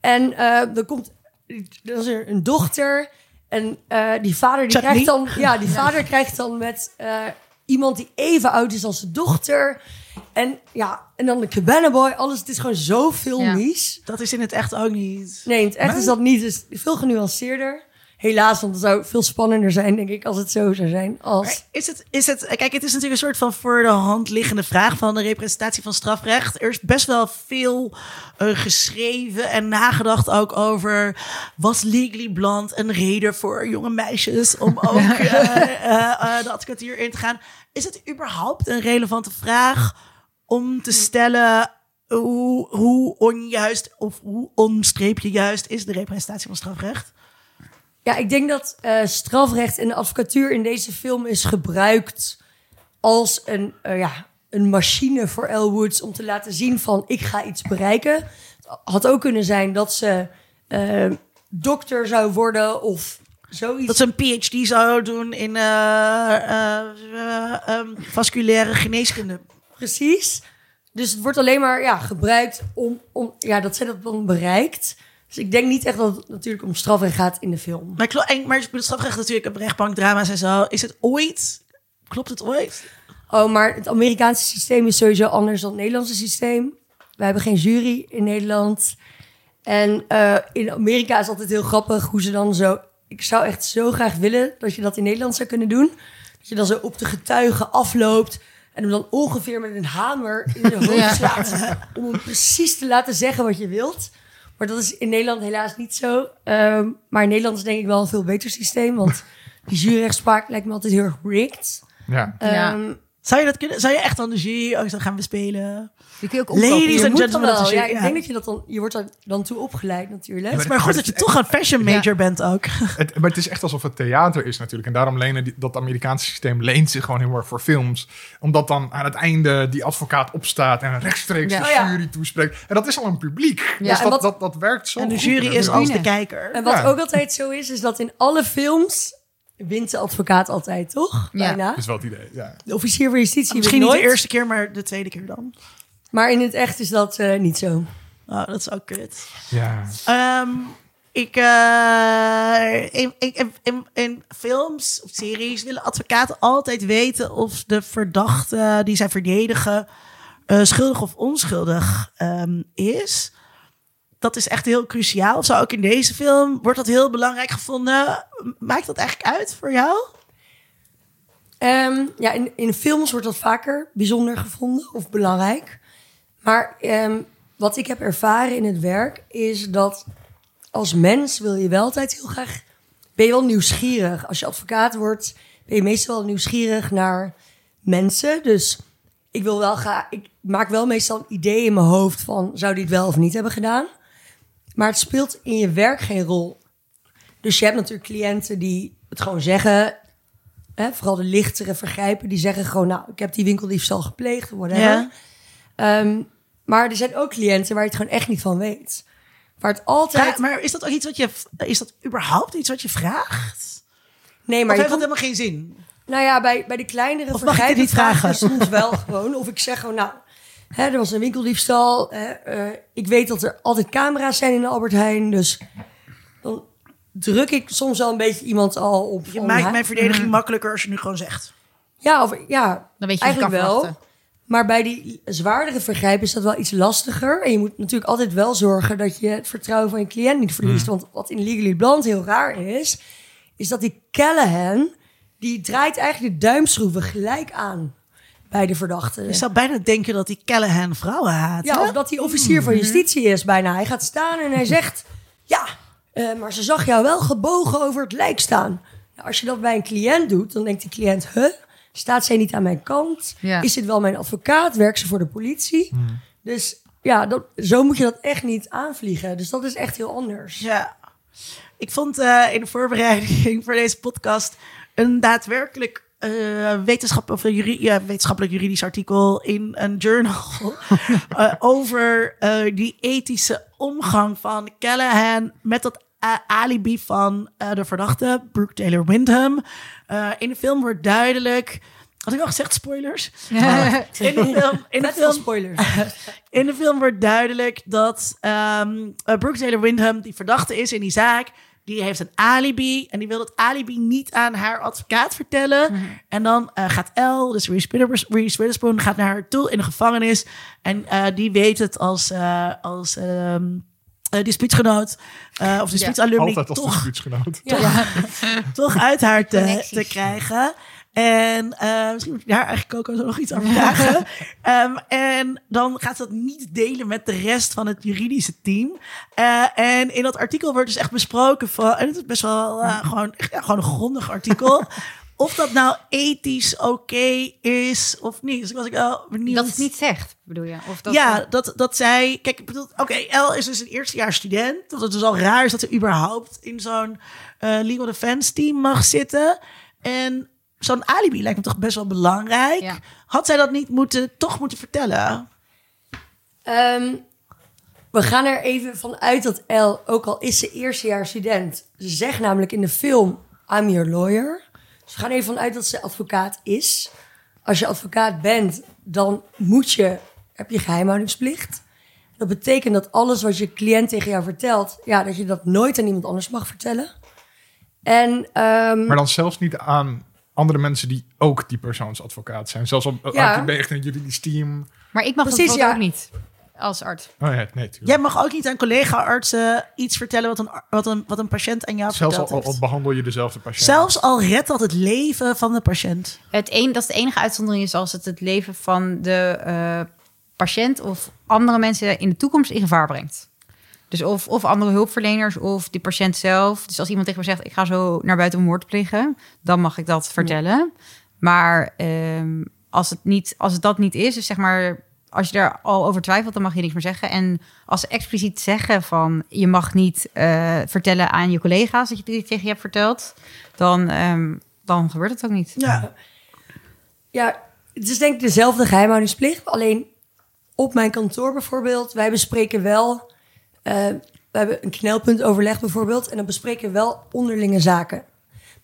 En eh er komt, er is er een dochter en eh, die vader die Chutney. krijgt dan, ja, die vader krijgt dan met eh, iemand die even oud is als de dochter. En ja, en dan de Cabana Boy, alles. Het is gewoon zo filmisch. Dat is in het echt ook niet. Nee, in het echt is dat niet. Dus veel genuanceerder. Helaas, want het zou veel spannender zijn, denk ik, als het zo zou zijn. Als... Maar Is het, is het, kijk, het is natuurlijk een soort van voor de hand liggende vraag van de representatie van strafrecht. Er is best wel veel eh, geschreven en nagedacht ook over was Legally Blonde een reden voor jonge meisjes om (laughs) ook eh, eh, de advocatuur in te gaan. Is het überhaupt een relevante vraag om te stellen hoe, hoe onjuist of hoe onstreepje juist is de representatie van strafrecht? Ja, ik denk dat eh, strafrecht en de advocatuur in deze film is gebruikt als een, eh, ja, een machine voor Elle Woods om te laten zien van ik ga iets bereiken. Het had ook kunnen zijn dat ze eh, dokter zou worden of zoiets. Dat ze een PhD zou doen in eh, eh, eh, ehm, vasculaire geneeskunde. Precies. Dus het wordt alleen maar ja, gebruikt om, om ja, dat zij dat dan bereikt. Dus ik denk niet echt dat het natuurlijk om strafrecht gaat in de film. Maar, en, maar strafrecht natuurlijk, op rechtbankdrama's en zo. Is het ooit? Klopt het ooit? Oh, maar het Amerikaanse systeem is sowieso anders dan het Nederlandse systeem. We hebben geen jury in Nederland. En eh, in Amerika is altijd heel grappig hoe ze dan zo... Ik zou echt zo graag willen dat je dat in Nederland zou kunnen doen. Dat je dan zo op de getuigen afloopt... en hem dan ongeveer met een hamer in de hoofd slaat... om hem precies te laten zeggen wat je wilt. Maar dat is in Nederland helaas niet zo. Ehm, maar in Nederland is denk ik wel een veel beter systeem... want die juryrechtspraak lijkt me altijd heel erg rigged. Ja. Ja. Zou je dat kunnen? Zou je echt aan de jury ook zo gaan kun je ook Ladies. Je and gentlemen, dan wel. Ja, ik ja. denk dat je dat dan... Je wordt dan toe opgeleid natuurlijk. Ja, Het is maar goed maar dat je toch een fashion major bent ook. (laughs) Het, maar het is echt alsof het theater is natuurlijk. En daarom lenen die, dat Amerikaanse systeem leent zich gewoon heel erg voor films. Omdat dan aan het einde die advocaat opstaat en rechtstreeks Ja. de Oh jury toespreekt. En dat is al een publiek. Ja, dus en dat, wat- dat, dat werkt zo En de jury is als de kijker. En wat Ja. ook altijd zo is, is dat in alle films wint de advocaat altijd, toch? Ja. Bijna. Dat is wel het idee, ja. De officier van justitie Misschien niet de eerste keer, maar de tweede keer dan. Maar in het echt is dat eh, niet zo. Oh, dat is ook kut. Ja. Ehm, ik, eh, in, in, in, in films of series willen advocaten altijd weten of de verdachte die zij verdedigen eh, schuldig of onschuldig ehm, is. Dat is echt heel cruciaal. Zo ook in deze film wordt dat heel belangrijk gevonden. Maakt dat eigenlijk uit voor jou? Ehm, ja, in, in films wordt dat vaker bijzonder gevonden of belangrijk. Maar ehm, wat ik heb ervaren in het werk is dat als mens wil je wel altijd heel graag... Ben je wel nieuwsgierig. Als je advocaat wordt, ben je meestal wel nieuwsgierig naar mensen. Dus ik wil wel graag... Ik maak wel meestal een idee in mijn hoofd van... zou die het wel of niet hebben gedaan? Maar het speelt in je werk geen rol. Dus je hebt natuurlijk cliënten die het gewoon zeggen... Hè, vooral de lichtere vergrijpen, die zeggen gewoon... nou, ik heb die winkeldiefstal gepleegd, whatever. Ja. Ehm, maar er zijn ook cliënten waar je het gewoon echt niet van weet. Waar het altijd... Ja, maar is dat ook iets wat je... Is dat überhaupt iets wat je vraagt? nee, Maar of je heeft dat helemaal geen zin? nou ja, bij, bij de kleinere Of mag ik dit niet vragen? soms wel gewoon. Of ik zeg gewoon, nou, hè, er was een winkeldiefstal. Hè, eh, ik weet dat er altijd camera's zijn in de Albert Heijn. Dus dan druk ik soms wel een beetje iemand al op. Je maakt hè, mijn verdediging makkelijker als je nu gewoon zegt. Ja, of, ja Dan weet je eigenlijk wel. Maar bij die zwaardere vergrijpen is dat wel iets lastiger. En je moet natuurlijk altijd wel zorgen dat je het vertrouwen van je cliënt niet verliest. Want wat in Legally Blonde heel raar is, is dat die Callahan, die draait eigenlijk de duimschroeven gelijk aan bij de verdachte. Je zou bijna denken dat die Callahan vrouwen haat. Ja, hè? of dat hij officier van justitie is bijna. Hij gaat staan en hij zegt... Ja, eh, maar ze zag jou wel gebogen over het lijk staan. Nou, als je dat bij een cliënt doet, dan denkt die cliënt... Huh, staat zij niet aan mijn kant? Ja. Is dit wel mijn advocaat? Werkt ze voor de politie? Dus ja, dat, zo moet je dat echt niet aanvliegen. Dus dat is echt heel anders. Ja. Ik vond eh, in de voorbereiding (laughs) voor deze podcast een daadwerkelijk eh, wetenschap, of juri- ja, wetenschappelijk juridisch artikel in een journal (laughs) eh, over eh, die ethische omgang van Callahan met dat alibi van de verdachte, Brooke Taylor Windham. In de film wordt duidelijk. Had ik al gezegd spoilers? (laughs) Eh, in de film, in de film spoilers. (laughs) in de film wordt duidelijk dat ehm Brooke Taylor Windham, die verdachte is in die zaak, die heeft een alibi. En die wil dat alibi niet aan haar advocaat vertellen. En dan eh, gaat Elle, dus Reese Witherspoon, Reese Witherspoon, gaat naar haar toe in de gevangenis. En eh, die weet het als, eh als ehm eh, dispuutgenoot uh, of dispuutsalumni Altijd als toch dispuutsgenoot. Ja. (laughs) toch uit haar te, te krijgen. En eh, misschien moet je daar eigenlijk ook zo nog iets over vragen. (laughs) Ehm, en dan gaat ze dat niet delen met de rest van het juridische team. Eh, en in dat artikel wordt dus echt besproken van... En het is best wel eh, gewoon, ja, gewoon een grondig artikel. (laughs) of dat nou ethisch oké is of niet. Dus ik was ik wel benieuwd. Dat het niet zegt, bedoel je? Of dat ja, dat, dat zij... Kijk, ik bedoel... Oké, El is dus een eerstejaars student. Dat het dus al raar is dat ze überhaupt in zo'n eh, legal defense team mag zitten. En zo'n alibi lijkt me toch best wel belangrijk. Ja. Had zij dat niet moeten, toch moeten vertellen? Ehm, we gaan er even vanuit dat El, ook al is ze eerstejaars student, ze zegt namelijk in de film I'm your lawyer. Dus we gaan er even vanuit dat ze advocaat is. Als je advocaat bent, dan moet je, heb je geheimhoudingsplicht. Dat betekent dat alles wat je cliënt tegen jou vertelt, ja, dat je dat nooit aan iemand anders mag vertellen. En ehm, Maar dan zelfs niet aan andere mensen die ook die persoonsadvocaat zijn. Zelfs al Ja. ben je echt een juridisch team. Maar ik mag Precies, dat ja. ook niet als arts. Oh ja, nee, tuurlijk. Jij mag ook niet aan collega-artsen iets vertellen wat een, wat een, wat een patiënt aan jou Zelfs al, heeft. al behandel je dezelfde patiënt. Zelfs al redt dat het leven van de patiënt. Het een, dat is de enige uitzondering is als het het leven van de eh, patiënt of andere mensen in de toekomst in gevaar brengt. Dus of, of andere hulpverleners of de patiënt zelf. Dus als iemand tegen me zegt, ik ga zo naar buiten om moord te plegen, dan mag ik dat vertellen. Maar ehm, als, het niet, als het dat niet is, dus zeg maar, als je daar al over twijfelt, dan mag je niks meer zeggen. En als ze expliciet zeggen van, je mag niet eh, vertellen aan je collega's dat je dit tegen je hebt verteld, dan, ehm, dan gebeurt het ook niet. Ja. Ja, het is denk ik dezelfde geheimhoudingsplicht. Alleen op mijn kantoor bijvoorbeeld, wij bespreken wel... eh, we hebben een knelpuntoverleg bijvoorbeeld... en dan bespreken we wel onderlinge zaken.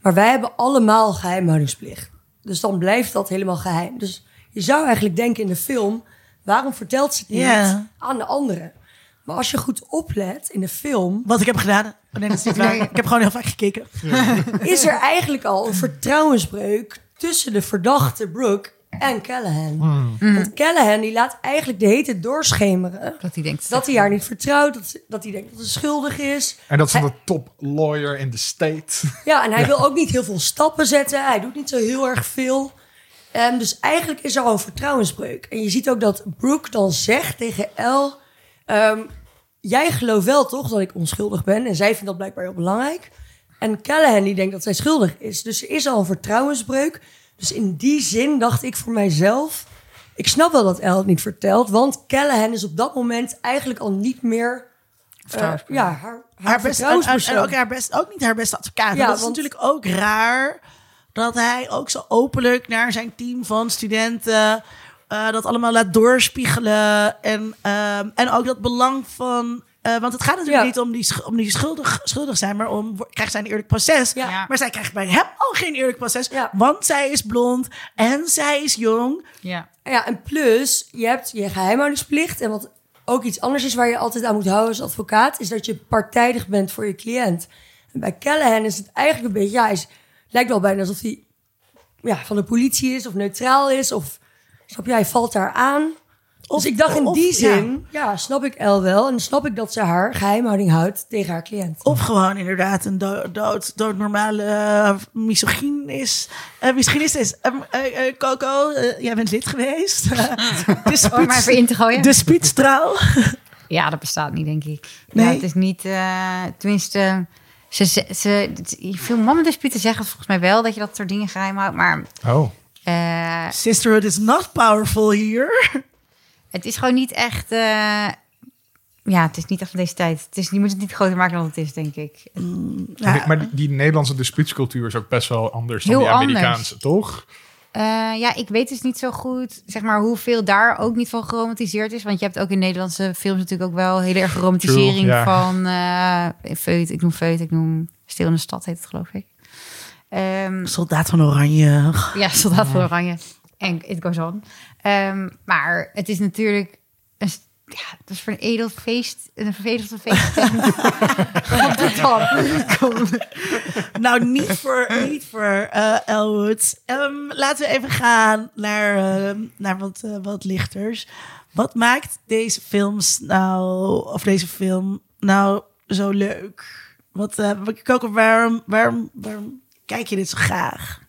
Maar wij hebben allemaal geheimhoudingsplicht. Dus dan blijft dat helemaal geheim. Dus je zou eigenlijk denken in de film... waarom vertelt ze het niet aan de anderen? Maar als je goed oplet in de film, Wat ik heb gedaan. Oh, nee, dat is niet waar. Ik heb gewoon heel vaak gekeken. is er eigenlijk al een vertrouwensbreuk tussen de verdachte Brooke en Callahan. Want Callahan die laat eigenlijk de hete doorschemeren Dat hij denkt. dat hij haar niet vertrouwt, dat, ze- dat hij denkt dat ze schuldig is. En dat is Hij- de top lawyer in the state. Ja, en hij wil ook niet heel veel stappen zetten. Hij doet niet zo heel erg veel. Ehm, dus eigenlijk is er al een vertrouwensbreuk. En je ziet ook dat Brooke dan zegt tegen El... ehm, jij gelooft wel toch dat ik onschuldig ben? En zij vindt dat blijkbaar heel belangrijk. En Callahan die denkt dat zij schuldig is. Dus er is al een vertrouwensbreuk. Dus in die zin dacht ik voor mijzelf... Ik snap wel dat El het niet vertelt. Want Callahan is op dat moment eigenlijk al niet meer... eh, ja, haar, haar, haar best, en, ook, haar best, ook niet haar beste advocaat. Ja, dat is natuurlijk ook raar dat hij ook zo openlijk naar zijn team van studenten eh, dat allemaal laat doorspiegelen. En, ehm, en ook dat belang van. Eh, want het gaat natuurlijk Ja. niet om die, om die schuldig, schuldig zijn, maar om krijgt zij een eerlijk proces. Ja. Maar zij krijgt bij hem al geen eerlijk proces, Ja. want zij is blond en zij is jong. Ja. Ja, en plus, je hebt je geheimhoudingsplicht. En wat ook iets anders is waar je altijd aan moet houden als advocaat, is dat je partijdig bent voor je cliënt. En bij Callahan is het eigenlijk een beetje, ja, hij is, lijkt wel bijna alsof hij ja, van de politie is of neutraal is. Of snap je, hij valt daar aan. Of- dus ik dacht in of- die zin, ja. snap ik El wel. En snap ik dat ze haar geheimhouding houdt tegen haar cliënt. Of gewoon inderdaad een dood, dood, doodnormale uh, misogyn is. Uh, misogynist is. Um, uh, uh, Coco, uh, jij bent lid geweest. (laughs) (laughs) de Om maar even in te gooien. De spietstraal. (laughs) Ja, dat bestaat niet, denk ik. Nee? Ja, het is niet, eh, tenminste, ze, ze, ze, veel mammendispuuten zeggen volgens mij wel dat je dat soort dingen geheim houdt, maar Oh. eh, Sisterhood is not powerful hier. Het is gewoon niet echt, eh, ja, het is niet echt van deze tijd. Het is, je moet het niet groter maken dan het is, denk ik. Ja, Maar die, die Nederlandse dispuutscultuur is ook best wel anders dan Heel die anders. Amerikaanse, toch? Eh, ja, ik weet dus niet zo goed, zeg maar, hoeveel daar ook niet van geromantiseerd is. Want je hebt ook in Nederlandse films natuurlijk ook wel hele erg romantisering True, ja. van eh Feut. Ik noem Feut, ik noem Stil in de Stad heet het, geloof ik. Ehm, Soldaat van Oranje. Ja, Soldaat van Oranje. En it goes on. Ehm, maar het is natuurlijk... Een, ja, het is voor een edel feest. Een veredeld feest. (laughs) Komt het dan? Kom. Nou, niet voor, niet voor eh Elwood. Ehm, laten we even gaan naar, ehm, naar wat, eh, wat lichters. Wat maakt deze films nou, of deze film nou zo leuk? Wat, eh Coco, waarom, waarom, waarom kijk je dit zo graag?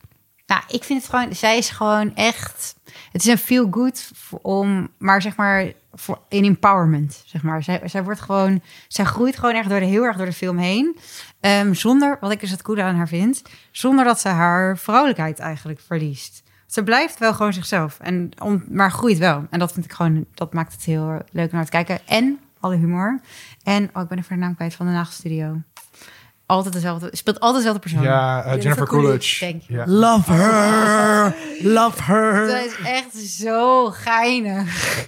Nou, ik vind het gewoon... Zij is gewoon echt... Het is een feel good om... Maar zeg maar... Voor, in empowerment, zeg maar. Zij, zij wordt gewoon... Zij groeit gewoon echt door de, heel erg door de film heen. Ehm, zonder, wat ik dus het coole aan haar vind... Zonder dat ze haar vrouwelijkheid eigenlijk verliest. Ze blijft wel gewoon zichzelf. En om, maar groeit wel. En dat vind ik gewoon... Dat maakt het heel leuk om naar te kijken. En alle humor. En... Oh, ik ben even de naam kwijt van de nachtstudio. Altijd dezelfde... Speelt altijd dezelfde persoon. Ja, eh, Jennifer, Jennifer Coolidge. Ja. Love her, love her. Dat is echt zo geinig.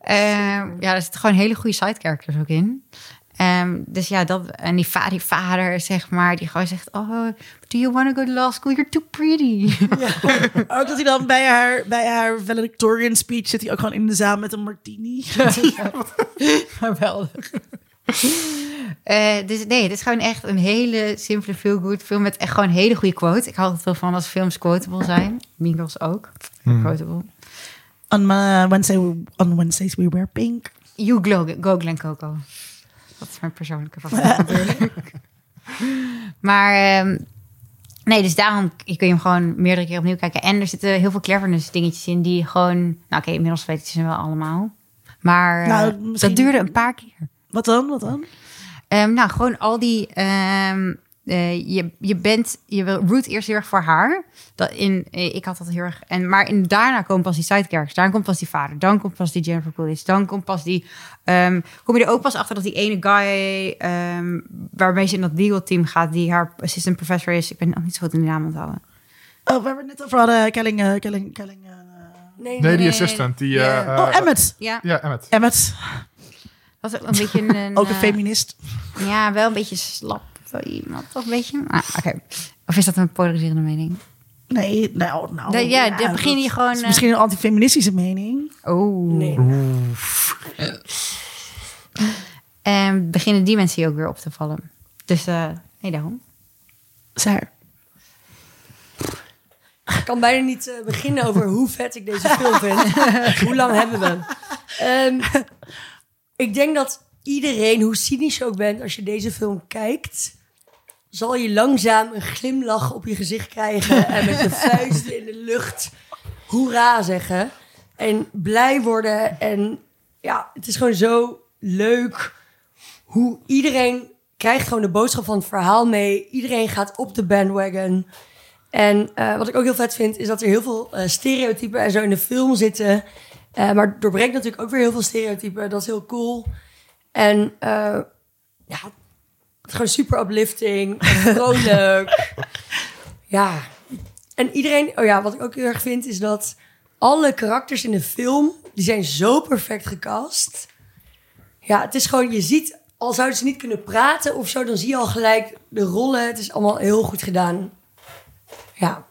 Ehm, ja, er zitten gewoon hele goede side characters ook in. Ehm, dus ja, dat, en die, va die vader, zeg maar, die gewoon zegt: Oh, do you want to go to law school? You're too pretty. (laughs) Ook dat hij dan bij haar, bij haar valedictorian speech zit hij ook gewoon in de zaal met een martini. Geweldig. (laughs) (laughs) Eh, dus nee, het is gewoon echt een hele simpele, feel good film met echt gewoon een hele goede quote. Ik hou altijd veel van als films quotable zijn. Girls ook. Quotable. on, my Wednesday, on Wednesdays we wear pink. You glow, go Glen Coco. Dat is mijn persoonlijke favoriet (laughs) natuurlijk. maar ehm, nee, dus daarom kun je hem gewoon meerdere keer opnieuw kijken. En er zitten heel veel cleverness dingetjes in die gewoon... Nou oké, inmiddels weet ik ze wel allemaal. Maar eh, Nou, misschien- dat duurde een paar keer. Wat dan? Wat dan? Ehm, nou, gewoon al die. ehm, eh, je, je bent. Je wil root eerst heel erg voor haar. Dat in, eh, ik had dat heel erg. En, maar in, daarna komen pas die sidecharacters. Daarna komt pas die vader. Dan komt pas die Jennifer Coolidge. Dan komt pas die. ehm, kom je er ook pas achter dat die ene guy. ehm, waarmee ze in dat legal team gaat. Die haar assistant professor is. Ik ben nog niet zo goed in de naam onthouden. Oh, waar we het net over hadden. Kelling, eh, Kelling, Kelling. eh, Nee, Nee, die assistant. Die, oh, Emmet. Ja, Ja, Emmet. Emmet. Was ook een beetje een. (laughs) Ook een eh, feminist. Ja, wel een beetje slap. Zo iemand, toch een beetje. Ah, Oké. Of is dat een polariserende mening? Nee, nou, nou. Ja, dan begin je gewoon, is eh, misschien een antifeministische mening. Oh. Nee. En beginnen die mensen hier ook weer op te vallen. Dus eh nee, daarom. Saar. Ik kan bijna niet beginnen over hoe vet ik deze film vind. (laughs) hoe lang hebben we? Ehm, ik denk dat iedereen, hoe cynisch je ook bent, als je deze film kijkt, zal je langzaam een glimlach op je gezicht krijgen en met je (laughs) vuisten in de lucht hoera zeggen. En blij worden. En ja, het is gewoon zo leuk hoe iedereen krijgt gewoon de boodschap van het verhaal mee. Iedereen gaat op de bandwagon. En eh, wat ik ook heel vet vind, is dat er heel veel eh, stereotypen en zo in de film zitten. Eh, maar het doorbreekt natuurlijk ook weer heel veel stereotypen. Dat is heel cool. En eh, ja, het is gewoon super uplifting. Vrolijk. (laughs) ja. En iedereen... Oh ja, wat ik ook heel erg vind, is dat alle karakters in de film... die zijn zo perfect gecast. Ja, het is gewoon... Je ziet, al zouden ze niet kunnen praten of zo... dan zie je al gelijk de rollen. Het is allemaal heel goed gedaan. Ja.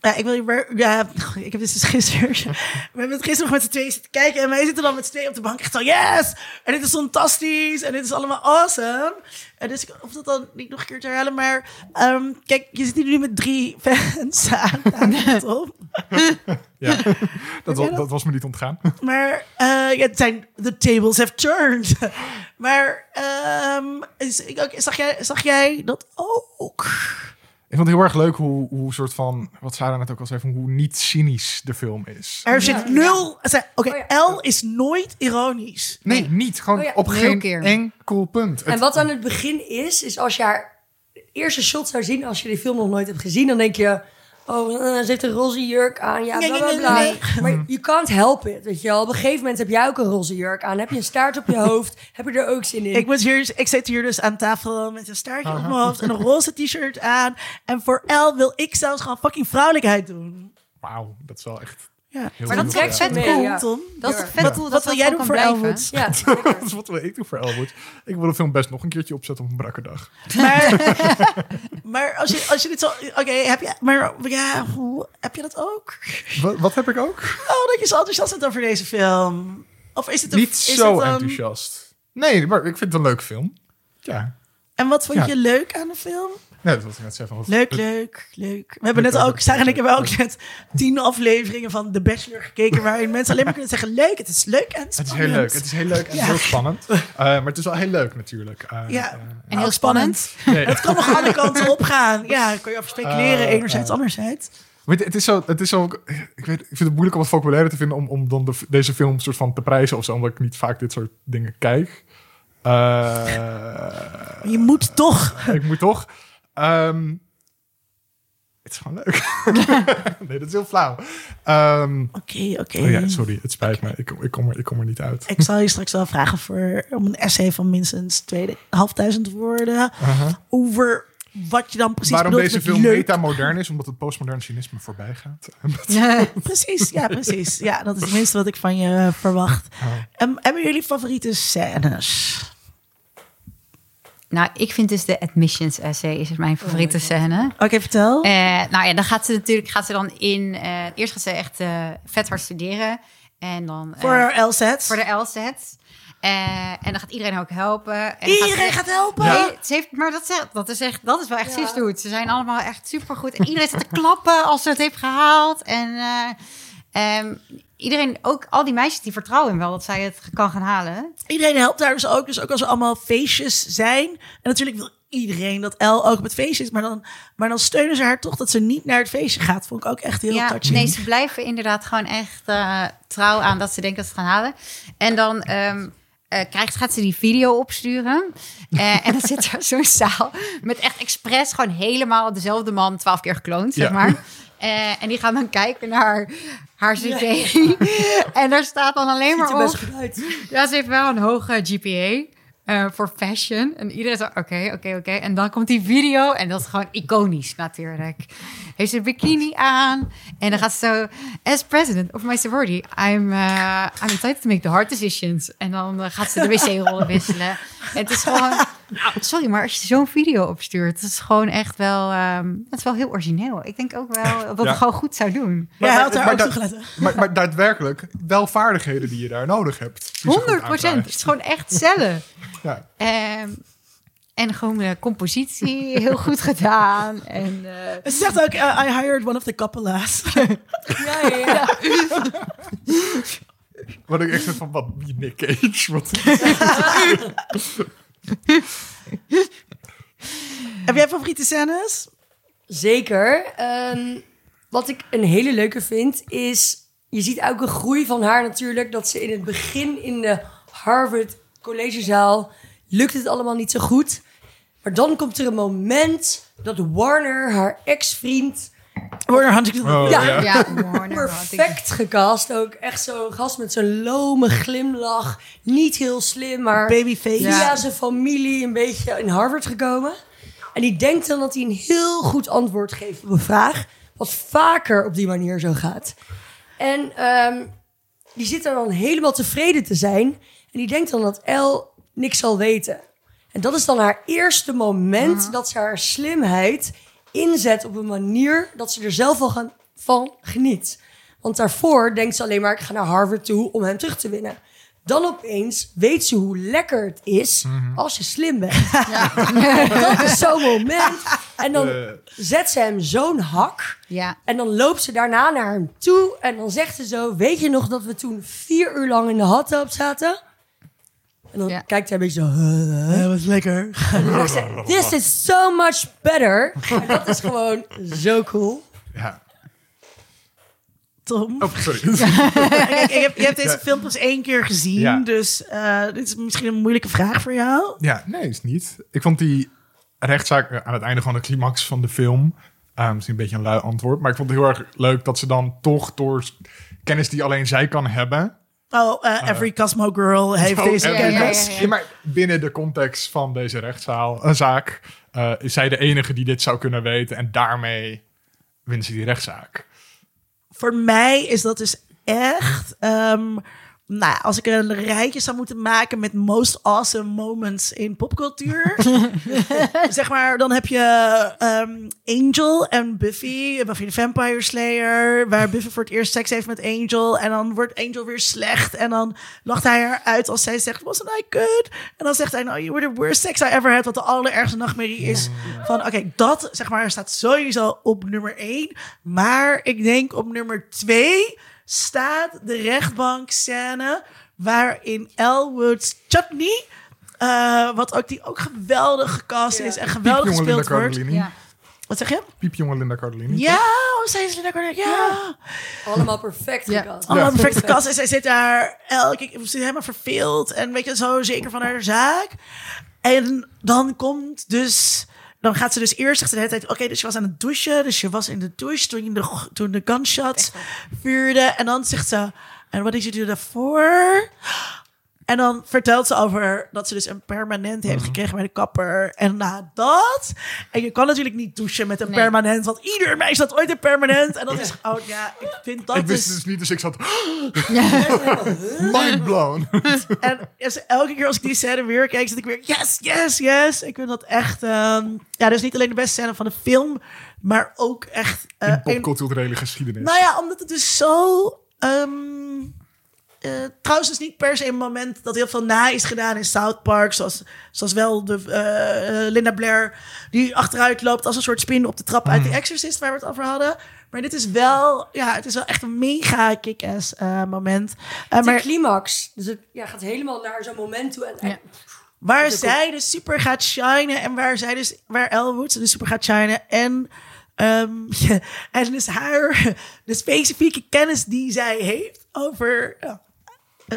Ja, ik wil je ja, (laughs) ik heb dit dus gisteren, (laughs) we hebben het gisteren nog met z'n tweeën zitten kijken en wij zitten dan met z'n tweeën op de bank echt zo, yes! En dit is fantastisch en dit is allemaal awesome. En dus ik hoef dat dan niet nog een keer te herhalen, maar ehm, kijk, je zit hier nu met drie (laughs) fans aan, top. Ja, dat, wa- jij dat? was me niet ontgaan. Maar eh, ja, het zijn, the tables have turned. maar ehm, is, ik, zag, jij, zag jij dat ook? Ik vond het heel erg leuk hoe, hoe soort van, wat Sarah net ook al zei, van hoe niet cynisch de film is. Er zit nul, oké, Oh ja. L is nooit ironisch. Nee, niet. Gewoon Oh ja, op nul geen keer. enkel punt. En Het- wat aan het begin is, is als je haar eerste shot zou zien, als je die film nog nooit hebt gezien, dan denk je, oh, eh, ze heeft een roze jurk aan, ja, bla nee, bla nee, bla. Maar you can't help it, weet je wel. Op een gegeven moment heb jij ook een roze jurk aan, heb je een staart op je (laughs) hoofd, heb je er ook zin in. Ik, moet hier, ik zit hier dus aan tafel met een staartje op mijn hoofd en een roze t-shirt aan. En voor L wil ik zelfs gewoon fucking vrouwelijkheid doen. Wauw, dat is wel echt Ja. Maar dat trekt vet Nee, cool. ja. Tom, Dat is vet Wat- cool. wat dat wil jij doen voor blijven. Elwood? Ja. (laughs) Dat is wat wil ik doen voor Elwood. Ik wil de film best nog een keertje opzetten op een brakke dag. Maar, (laughs) maar als, je, als je dit zo... Oké, heb je... Maar ja, hoe, heb je dat ook? Wat, wat heb ik ook? Oh, dat je zo enthousiast bent over deze film. Of is het een, Niet is zo het een- enthousiast. Nee, maar ik vind het een leuke film. Ja. En wat vond Ja. je leuk aan de film? Nee, dat was ik net zeggen. Wat- Leuk, leuk, leuk. We hebben net ook, Sarah en ik hebben ook net tien afleveringen van The Bachelor gekeken... waarin mensen alleen maar kunnen zeggen leuk, het is leuk en Het is spannend. heel leuk. Het is heel leuk en Ja. heel spannend. Uh, maar het is wel heel leuk natuurlijk. Uh, Ja. uh, En heel spannend. nee. Het kan nog alle kanten op gaan. Ja, daar kun je over speculeren. Eh, enerzijds, eh. anderzijds. Weet je, het is zo, het is zo, ik, weet, ik vind het moeilijk om het vocabulaire te vinden om, om dan de, deze film soort van te prijzen of zo, omdat ik niet vaak dit soort dingen kijk. Eh, Je moet toch. (laughs) ik moet toch. Ehm, het is gewoon leuk. (laughs) nee, dat is heel flauw. Ehm, Oké, oké. oh ja, sorry, het spijt me. Ik, kom- ik, kom er, ik kom er niet uit. Ik zal je straks wel vragen voor, om een essay van minstens 2.500 woorden. Over wat je dan precies Waarom bedoelt deze film leuk. metamodern is, omdat het postmodern cynisme voorbij gaat. (laughs) Precies, ja, precies. Ja, dat is het minste wat ik van je verwacht. Ehm, hebben jullie favoriete scènes? Nou, ik vind dus de admissions essay is mijn favoriete scène. Oké, vertel. Eh, nou ja, dan gaat ze natuurlijk gaat ze dan in. eh, eerst gaat ze echt eh, vet hard studeren. En dan. eh, voor LZ. voor de LSET. Eh, en dan gaat iedereen haar ook helpen. En gaat Iedereen ze- gaat helpen. Nee, ze heeft, maar dat, zegt, dat, is echt, dat is wel echt sisterhood. Ze zijn allemaal echt supergoed. En iedereen zit te klappen als ze het heeft gehaald. En eh, ehm, iedereen, ook al die meisjes, die vertrouwen in wel dat zij het kan gaan halen. Iedereen helpt daar dus ook. Dus ook als er allemaal feestjes zijn. En natuurlijk wil iedereen dat El ook op het feestje is. Maar dan, maar dan steunen ze haar toch dat ze niet naar het feestje gaat. Vond ik ook echt heel ja, touching. nee, ze blijven inderdaad gewoon echt eh, trouw aan dat ze denken dat ze het gaan halen. En dan ehm, eh, krijgt, gaat ze die video opsturen. Eh, en dan zit er zo'n zaal met echt expres gewoon helemaal dezelfde man twaalf keer gekloond, zeg Ja. maar. Eh, en die gaan dan kijken naar haar cv. (laughs) en daar staat dan alleen maar best op... uit. Ja, ze heeft wel een hoge GPA eh, voor fashion. En iedereen zo, oké, oké, oké. En dan komt die video en dat is gewoon iconisch natuurlijk. Heeft ze een bikini aan en dan gaat ze zo... As president of my sorority, I'm, uh, I'm excited to make the hard decisions. En dan eh, gaat ze de wc-rollen (laughs) wisselen. Het is gewoon... Nou, sorry, maar als je zo'n video opstuurt... het is gewoon echt wel... ehm het is wel heel origineel. Ik denk ook wel dat Ja. het gewoon goed zou doen. Maar- had daar maar ook dat- toegelaten. Maar, maar daadwerkelijk wel vaardigheden die je daar nodig hebt. die ze goed 100 procent. Het is gewoon echt cellen. Ja. Ehm, en gewoon de compositie heel goed gedaan. En eh, ze zegt ook, eh, I hired one of the couples. (laughs) Ja, ja, ja. Wat ik echt van, wat, wie Nick Cage? Wat, (laughs) Heb jij favoriete scènes? Zeker. Ehm, wat ik een hele leuke vind, is... Je ziet ook een groei van haar natuurlijk. Dat ze in het begin in de Harvard collegezaal... lukt het allemaal niet zo goed. Maar dan komt er een moment dat Warner, haar ex-vriend... Warner Huntington. oh, Ja. ja. (laughs) ja, Warner ik- Perfect gecast ook. Echt zo'n gast met zo'n lome glimlach. Niet heel slim, maar Babyface. Ja. via zijn familie een beetje in Harvard gekomen. En die denkt dan dat hij een heel goed antwoord geeft op een vraag. Wat vaker op die manier zo gaat. En ehm, die zit er dan helemaal tevreden te zijn. En die denkt dan dat El niks zal weten. En dat is dan haar eerste moment dat ze haar slimheid inzet op een manier dat ze er zelf wel gaan, van geniet. Want daarvoor denkt ze alleen maar, ik ga naar Harvard toe om hem terug te winnen. Dan opeens weet ze hoe lekker het is als je slim bent. (laughs) dat is zo'n moment. En dan Eh. zet ze hem zo'n hak. Ja, En dan loopt ze daarna naar hem toe. En dan zegt ze zo: Weet je nog dat we toen vier uur lang in de hot tub zaten? En dan Ja. kijkt hij een beetje zo. "Huh, huh?" Dat was lekker. En dan zegt ze: This is so much better. En dat is gewoon zo cool. ja. Tom. Oh, sorry. Kijk, (laughs) ik heb, je hebt deze film pas één keer gezien. Ja. Dus eh, dit is misschien een moeilijke vraag voor jou. Ja, nee, is niet. Ik vond die rechtszaak eh, aan het einde van de climax van de film... eh, misschien een beetje een lui antwoord... maar ik vond het heel erg leuk dat ze dan toch door s- kennis die alleen zij kan hebben... Oh, eh, every Cosmo girl heeft (laughs) Oh, deze en- ja, ja, kennis. ja. Maar binnen de context van deze rechtszaal, een zaak, eh, is zij de enige die dit zou kunnen weten. En daarmee wint ze die rechtszaak. Voor mij is dat dus echt... ehm, nou, als ik een rijtje zou moeten maken met most awesome moments in popcultuur, (laughs) zeg maar, dan heb je ehm, Angel en Buffy, Buffy the Vampire Slayer, waar Buffy voor het eerst seks heeft met Angel en dan wordt Angel weer slecht en dan lacht hij haar uit als zij zegt, wasn't I good? En dan zegt hij, no, you were the worst sex I ever had, wat de allerergste nachtmerrie is. Van, oké, dat, zeg maar, staat sowieso op nummer één, maar ik denk op nummer twee staat de rechtbankscène waarin Elwood's Chutney, eh, wat ook die ook geweldig gecast Ja. is en geweldig Linda gespeeld wordt. Cardellini. ja. Wat zeg je? Piepjonge Linda Cardellini. Ja, oh, zij is lekker. Ja, Allemaal perfect Ja. gecast. allemaal Ja. perfecte kast. En zij zit daar elke keer, helemaal verveeld en weet je, zo zeker van haar zaak. En dan komt dus, dan gaat ze dus eerst, zegt ze de hele tijd, oké, dus je was aan het douchen, dus je was in de douche toen, je de, toen de gunshots vuurden. En dan zegt ze, en wat did you do daarvoor? En dan vertelt ze over dat ze dus een permanent heeft gekregen bij de kapper. En na dat... En je kan natuurlijk niet douchen met een Nee. permanent. Want ieder meisje had ooit een permanent. En dat is... Oh ja, ik vind dat Ik wist dus... het dus niet, dus ik zat... (laughs) Mind blown. En dus elke keer als ik die scène weer kijk, zit ik weer... Yes, yes, yes. Ik vind dat echt... ehm, ja, dus niet alleen de beste scène van de film... Maar ook echt... In een- popculturele geschiedenis. Nou ja, omdat het dus zo. ehm, eh, trouwens, dus niet per se een moment dat heel veel na is gedaan in South Park. Zoals, zoals wel de, eh, eh, Linda Blair, die achteruit loopt als een soort spin op de trap uit The Exorcist, waar we het over hadden. Maar dit is wel, ja, het is wel echt een mega kick-ass eh, moment. Eh, De maar climax. Dus het ja, gaat helemaal naar zo'n moment toe. En, Ja. waar is zij dus super gaat shinen en waar zij dus, waar Elwood dus super gaat shinen en ehm, (laughs) en dus haar, (laughs) de specifieke kennis die zij heeft over ja,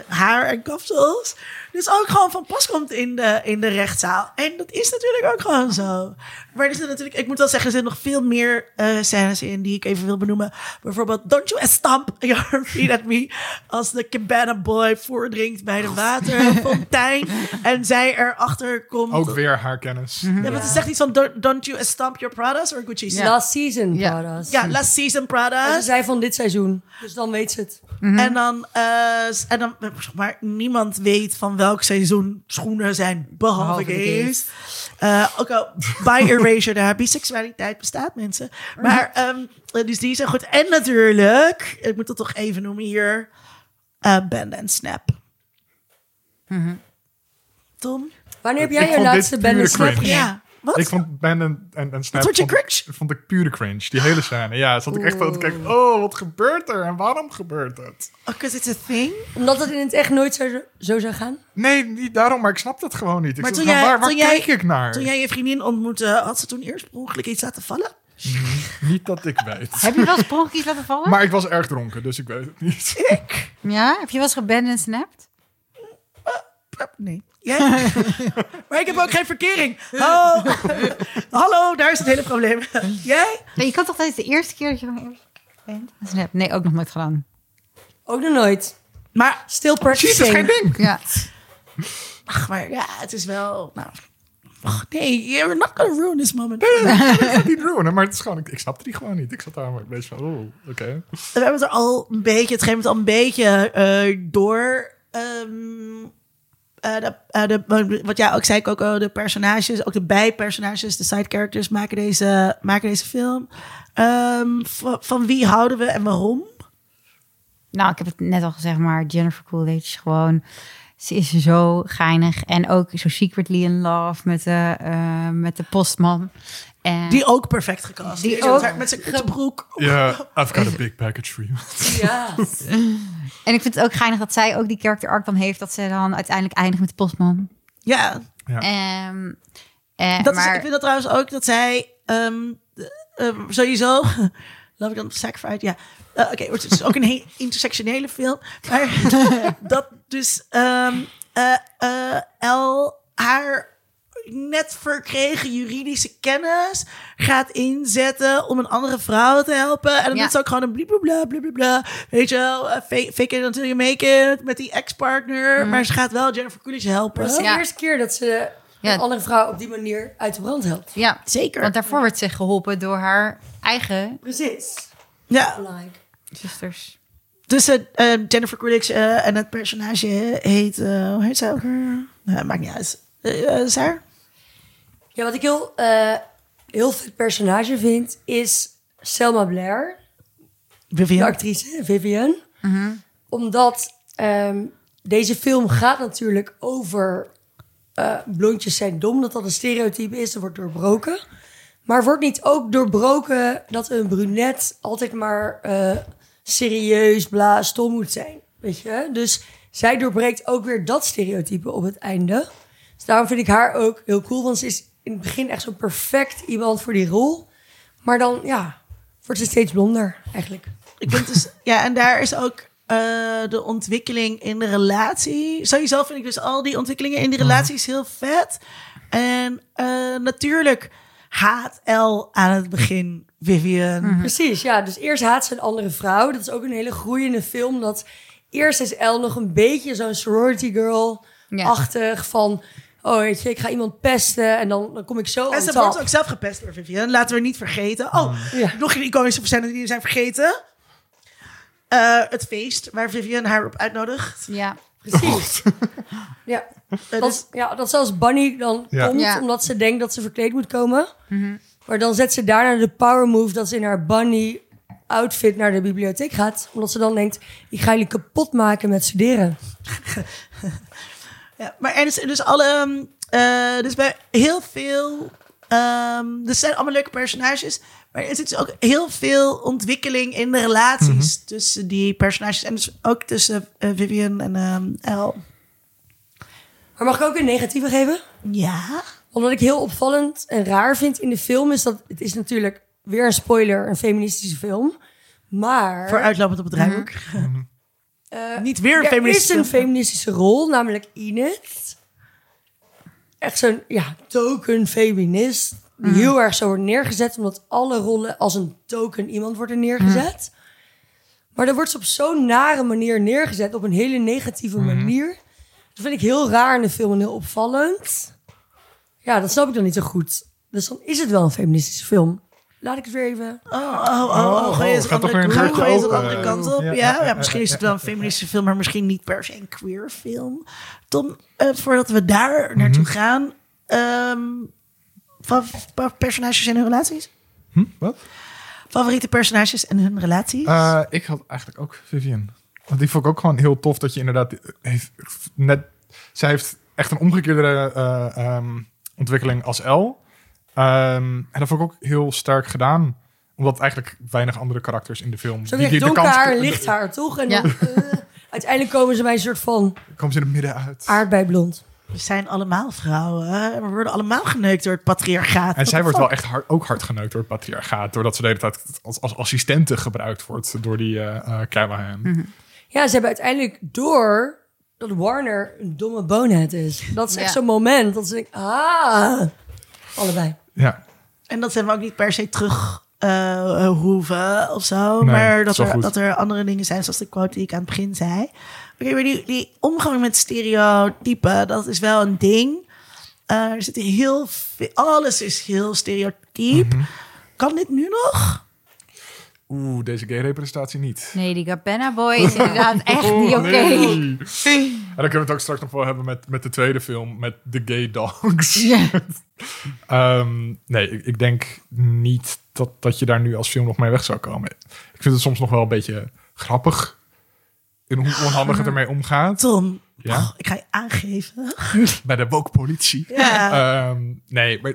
haar en kapsels, dus ook gewoon van pas komt in de, in de rechtszaal. En dat is natuurlijk ook gewoon zo. Maar er zitten natuurlijk, ik moet wel zeggen, er zitten nog veel meer eh, scènes in die ik even wil benoemen. Bijvoorbeeld, don't you stamp your feet at me. Als de cabana boy voordringt bij de waterfontein. en zij erachter komt. Ook weer haar kennis. Ja, want het zegt iets van, don't, don't you stamp your Pradas or Gucci's? Ja, Last season, Ja. Pradas. last season Prada's. ze zei van dit seizoen. Dus dan weet ze het. En dan, eh, en dan, zeg maar, niemand weet van welk seizoen schoenen zijn, behalve Behalve gays. Eh, ook al bij Erasure daar, biseksualiteit bestaat, mensen. Maar, ehm, dus die zijn goed. En natuurlijk, ik moet het toch even noemen hier, eh Band and Snap. Tom? Wanneer heb jij je laatste pure Ben Snap? Ja. Wat? Ik vond Ben en, en, en Snap... vond je cringe? Vond ik pure cringe. Die hele scène. Ja, zat ik echt van te kijken. Oh, wat gebeurt er? En waarom gebeurt het? Because it's a thing. Omdat het in het echt nooit zo, zo zou gaan. Nee, niet daarom. Maar ik snap dat gewoon niet. Ik Maar zat toen jij- waar waar toen jij- kijk ik naar? Toen jij je vriendin ontmoette, had ze toen eerst per ongeluk iets laten vallen? (laughs) Niet dat ik weet. Heb je wel eens per ongeluk iets laten vallen? Maar ik was erg dronken, dus ik weet het niet. Ik? Ja? Heb je wel eens geband en snapt? Nee. Jij? (laughs) maar ik heb ook geen verkering. Oh. (laughs) Hallo, daar is het hele probleem. (laughs) Jij? Nee, je kan toch tijdens de eerste keer dat je eerst bent? Nee, ook nog nooit gedaan. Ook nog nooit. Maar, Still Jezus, geen practicing. ding. Ja. ach, maar ja, het is wel... Nou, ach, nee, you're not gonna ruin this moment. Ik ga het niet ruinen, maar het is gewoon, ik, ik snapte die gewoon niet. Ik zat daar maar een beetje van, oh, oké. We hebben het er al een beetje, het geeft het al een beetje eh, door. ehm, eh, de, eh, de, wat jij ook zei, ook de personages, ook de bijpersonages, de side characters maken deze, maken deze film. Ehm, van, wie houden we en waarom? Nou, ik heb het net al gezegd, maar Jennifer Coolidge is gewoon... Ze is zo geinig en ook zo secretly in love met de, eh, met de postman. En Die ook perfect gecast. Die is ook met zijn korte broek. Ja, (laughs) I've got a big package for you. Ja. (laughs) En ik vind het ook geinig dat zij ook die character arc dan heeft... dat ze dan uiteindelijk eindigt met de postman. Ja, Ehm, eh, dat maar, is, ik vind dat trouwens ook dat zij ehm, ehm, sowieso. (laughs) Laat ik dan sack uit. Ja, Eh, oké, het is ook een heel intersectionele film. Maar dat dus ehm eh, eh, El haar net verkregen juridische kennis gaat inzetten om een andere vrouw te helpen. En dan Ja. doet ze ook gewoon een blablabla, blablabla. Weet je wel, eh, fake, fake it until you make it met die ex-partner. Maar ze gaat wel Jennifer Coolidge helpen. Dat is de Ja. eerste keer dat ze Ja. een andere vrouw op die manier uit de brand helpt. ja, Zeker. want daarvoor werd ze geholpen door haar eigen Precies. Ja, Like. zusters. Dus eh, Jennifer Coolidge en het personage heet... hoe heet zij ook? Nou, maakt niet uit. Saar? Ja, wat ik heel, eh, heel vet personage vind, is Selma Blair. De Vivian. actrice, Vivian. Omdat ehm, deze film gaat natuurlijk over eh, blondjes zijn dom, dat dat een stereotype is, dat wordt doorbroken. Maar wordt niet ook doorbroken dat een brunet altijd maar eh, serieus, bla, stom moet zijn. Weet je? Dus zij doorbreekt ook weer dat stereotype op het einde. Dus daarom vind ik haar ook heel cool, want ze is in het begin echt zo'n perfect iemand voor die rol. Maar dan, ja, wordt ze steeds blonder eigenlijk. Ik vind dus, ja, en daar is ook eh, de ontwikkeling in de relatie. Sowieso vind ik dus al die ontwikkelingen in die relaties heel vet. En eh, natuurlijk haat El aan het begin Vivian. Precies, ja. Dus eerst haat ze een andere vrouw. Dat is ook een hele groeiende film. Dat eerst is Elle nog een beetje zo'n sorority girl-achtig van... Oh, weet je, ik ga iemand pesten en dan, dan kom ik zo En aan ze top. wordt ook zelf gepest door Vivian. Laten we niet vergeten. Oh, Ja. nog een iconische scène die we zijn vergeten. Eh, het feest waar Vivian haar op uitnodigt. Ja. Precies. (laughs) ja. Dat, ja, dat zelfs Bunny dan Ja. komt, Ja. omdat ze denkt dat ze verkleed moet komen. Maar dan zet ze daarna de power move dat ze in haar Bunny outfit naar de bibliotheek gaat. Omdat ze dan denkt, ik ga jullie kapot maken met studeren. (laughs) Ja, maar er is dus alle. ehm, eh, dus bij heel veel. ehm er zijn allemaal leuke personages. Maar er zit dus ook heel veel ontwikkeling in de relaties tussen die personages. En dus ook tussen eh, Vivian en ehm Elle. Maar mag ik ook een negatieve geven? Ja. Omdat ik heel opvallend en raar vind in de film is dat het is natuurlijk weer een spoiler, een feministische film. Maar Vooruitlopend op het draaiboek. Eh, Niet weer een er is een feministische rol, namelijk Enid. Echt zo'n ja, token feminist. Die heel erg zo wordt neergezet, omdat alle rollen als een token iemand worden neergezet. Maar dan wordt ze op zo'n nare manier neergezet, op een hele negatieve manier. Dat vind ik heel raar in de film en heel opvallend. Ja, dat snap ik dan niet zo goed. Dus dan is het wel een feministische film. Laat ik het weer even... Oh, oh, oh, oh, gooi je het gaat toch andere, weer een gooi je het geurtje de andere kant op. Ja, Ja, ja, ja, ja, misschien ja, is het wel een ja, feministische film, maar misschien niet per se een queer film. Tom, eh, voordat we daar naartoe Mhm. gaan, ehm, personages en hun relaties? Hm? Wat? Favoriete personages en hun relaties? Eh, ik had eigenlijk ook Vivian. Want die vond ik ook gewoon heel tof dat je inderdaad heeft net. Zij heeft echt een omgekeerde eh, ehm, ontwikkeling als El. Ehm, en dat vond ik ook heel sterk gedaan. Omdat eigenlijk weinig andere karakters in de film. Zo die- die de donker kans- haar licht haar, toch? En Ja. dan, eh, uiteindelijk komen ze bij een soort van Komen ze in het midden uit. aardbeiblond. We zijn allemaal vrouwen. We worden allemaal geneukt door het patriarchaat. En zij wordt wel echt hard, ook hard geneukt door het patriarchaat. Doordat ze de hele tijd als, als assistente gebruikt wordt door die eh eh Callahan. Ja, ze hebben uiteindelijk door dat Warner een domme bonehead is. Dat is echt Ja. zo'n moment dat ze denken, ah, allebei. Ja, En dat ze hem ook niet per se terug eh, hoeven of zo. Nee, maar dat er, goed. dat er andere dingen zijn, zoals de quote die ik aan het begin zei. Oké, maar die, die omgang met stereotypen, dat is wel een ding. Eh, er zit heel veel, alles is heel stereotyp. Mhm. Kan dit nu nog? oeh, deze gay-representatie niet. Nee, die Gabbana Boy is inderdaad (laughs) echt niet oké. Nee. (laughs) En dan kunnen we het ook straks nog wel hebben met, met de tweede film, met The Gay Dogs. Ja. Ehm, nee, ik, ik denk niet dat, dat je daar nu als film nog mee weg zou komen. Ik vind het soms nog wel een beetje grappig in hoe onhandig het ermee omgaat. Tom, Ja? oh, ik ga je aangeven. (laughs) Bij de woke politie. Ja. Ehm, nee, maar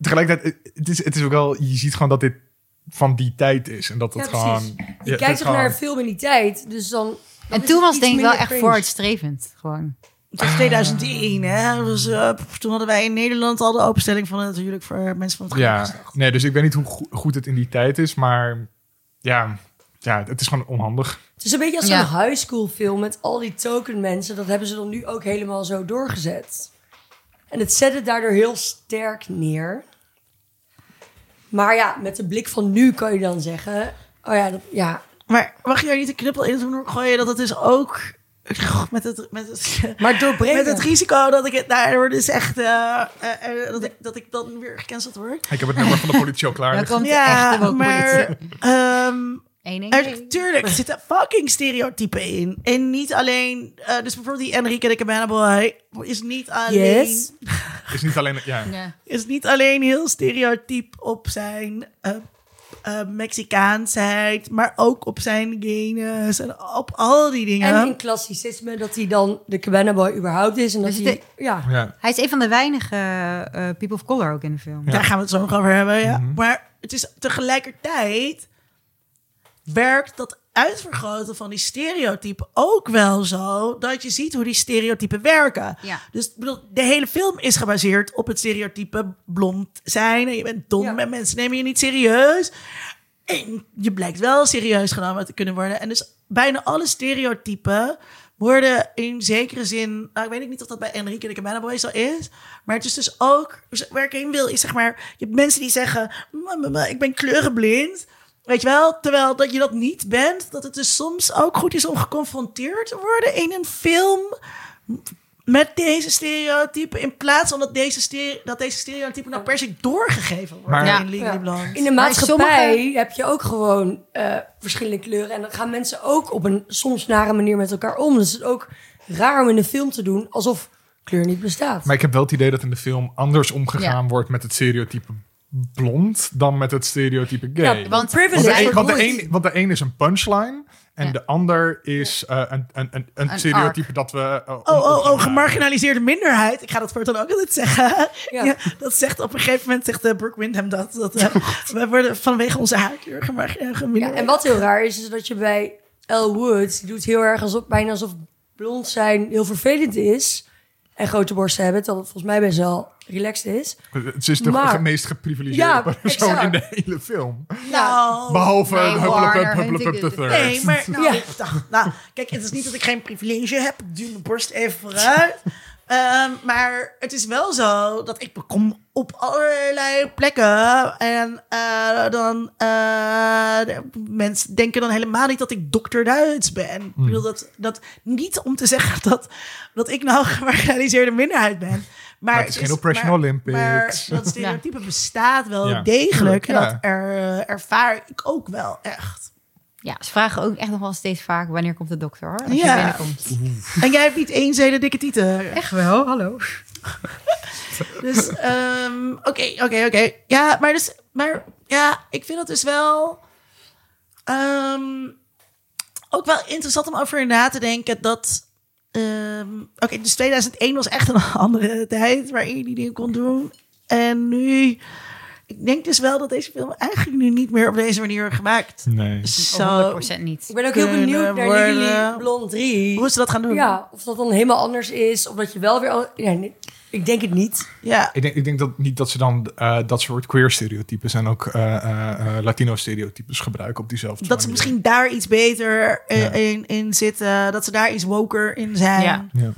tegelijkertijd, het is, het is ook wel, je ziet gewoon dat dit van die tijd is. En dat het Ja, gewoon... Je ja, het kijkt toch naar een film in die tijd, dus dan... dan En toen was denk ik wel echt vooruitstrevend. Gewoon. Het was 2001, hè? Dus, eh, toen hadden wij in Nederland al de openstelling van natuurlijk voor mensen van het Ja, geslacht. nee, dus ik weet niet hoe go- goed het in die tijd is, maar ja, ja het is gewoon onhandig. Het is een beetje als zo'n Ja. high school film met al die token mensen. Dat hebben ze dan nu ook helemaal zo doorgezet. En het zet het daardoor heel sterk neer. Maar ja, met de blik van nu kan je dan zeggen... Oh ja, dat, ja. Maar mag je daar niet een knuppel in doen gooien dat het dus ook (laughs) met het, met het, Maar doorbreken. met het risico dat ik het daardoor dus echt eh, eh, eh, dat, ik, dat ik dan weer gecanceld word. Ik heb het nummer van de politie al klaar. Liggen. komt de Ja, maar politie. ehm, 1 er, tuurlijk er zitten fucking stereotypen in. En niet alleen, eh, dus bijvoorbeeld die Enrique de Cabana Boy is niet alleen, Yes. is niet alleen, ja, Ja. is niet alleen heel stereotyp op zijn eh eh, Mexicaansheid, maar ook op zijn genes en op al die dingen. En in klassicisme dat hij dan de Cabana Boy überhaupt is. En dat Dus hij... de- ja. ja. Hij is een van de weinige eh, people of color ook in de film. Daar gaan we het zo nog over hebben. Ja. Mhm. Maar het is tegelijkertijd werkt dat uitvergroten van die stereotypen ook wel zo dat je ziet hoe die stereotypen werken. Ja. Dus bedoel, de hele film is gebaseerd op het stereotype blond zijn en je bent dom Ja. en mensen nemen je niet serieus. En je blijkt wel serieus genomen te kunnen worden. En dus bijna alle stereotypen worden in zekere zin... Nou, ik weet niet of dat bij Enrique de Cabana Boy zo is. Maar het is dus ook... Waar ik heen wil is zeg maar... Je hebt mensen die zeggen... "Mm, mm, mm, ik ben kleurenblind. Weet je wel? Terwijl dat je dat niet bent. Dat het dus soms ook goed is om geconfronteerd te worden in een film... Met deze stereotypen, in plaats van dat deze, stere- dat deze stereotypen nou per se doorgegeven worden Maar- Ja. in Legally Ja. Blonde. In de maatschappij sommige- heb je ook gewoon eh, verschillende kleuren. En dan gaan mensen ook op een soms nare manier met elkaar om. Dus het is ook raar om in een film te doen alsof kleur niet bestaat. Maar ik heb wel het idee dat in de film anders omgegaan Ja. wordt met het stereotype blond dan met het stereotype gay. Ja, Want want, de een, want, de een, want de een is een punchline en Ja. de ander is eh, een, een, een, een Een stereotype dat we... eh, Oh, oh, oh, gemarginaliseerde minderheid. Ik ga dat voortaan ook altijd zeggen. (laughs) Ja. Ja. dat zegt op een gegeven moment, zegt uh, Brooke Windham dat. dat eh, (laughs) we worden vanwege onze haarkleur gemarginaliseerd. Ja, en wat heel raar is, is dat je bij Elle Woods... die doet heel erg alsof, bijna alsof blond zijn heel vervelend is... en grote borsten hebben, terwijl het volgens mij best wel relaxed is. Het is de Maar- meest geprivilegeerde Ja, persoon exact. in de hele film. Nou, Behalve Nee, Hupplepup, the Third. nee, maar nou, Ja. ik dacht, nou, kijk, het is niet dat ik geen privilege heb. Ik duw mijn borst even vooruit. Ehm, maar het is wel zo dat ik bekom op allerlei plekken. En eh, dan uh, mensen denken dan helemaal niet dat ik dokter Duits ben. Ik bedoel dat, dat niet om te (laughs) zeggen dat, dat ik nou een gemarginaliseerde minderheid ben. Maar, Maar het is geen maar- Olympics. Maar dat (laughs) stereotype bestaat wel Ja. degelijk. En Ja. dat er, eh, ervaar ik ook wel echt. Ja, ze vragen ook echt nog wel steeds vaak wanneer komt de dokter hoor. Als Ja. je binnenkomt. En jij hebt niet één hele dikke tieten. Echt wel, hallo. (laughs) Dus, ehm, oké, oké, oké. Ja, maar dus, maar ja, ik vind het dus wel ehm, ook wel interessant om over na te denken dat. ehm, oké, dus 2001 was echt een (laughs) andere tijd waarin je die dingen kon doen. En nu, ik denk dus wel dat deze film eigenlijk nu niet meer op deze manier gemaakt. Nee. Zo, 100% niet. Ik ben ook heel Kunnen benieuwd naar worden. Legally Blonde 3. hoe ze dat gaan doen. Ja, of dat dan helemaal anders is. Of dat je wel weer... al- Ja, nee, ik denk het niet. ja. Ik denk, ik denk dat niet dat ze dan eh, dat soort queer stereotypes en ook eh, eh, eh, Latino stereotypes gebruiken op diezelfde Dat ze manier. misschien daar iets beter eh, Ja. in, in zitten. Dat ze daar iets woker in zijn. Ja. Ja.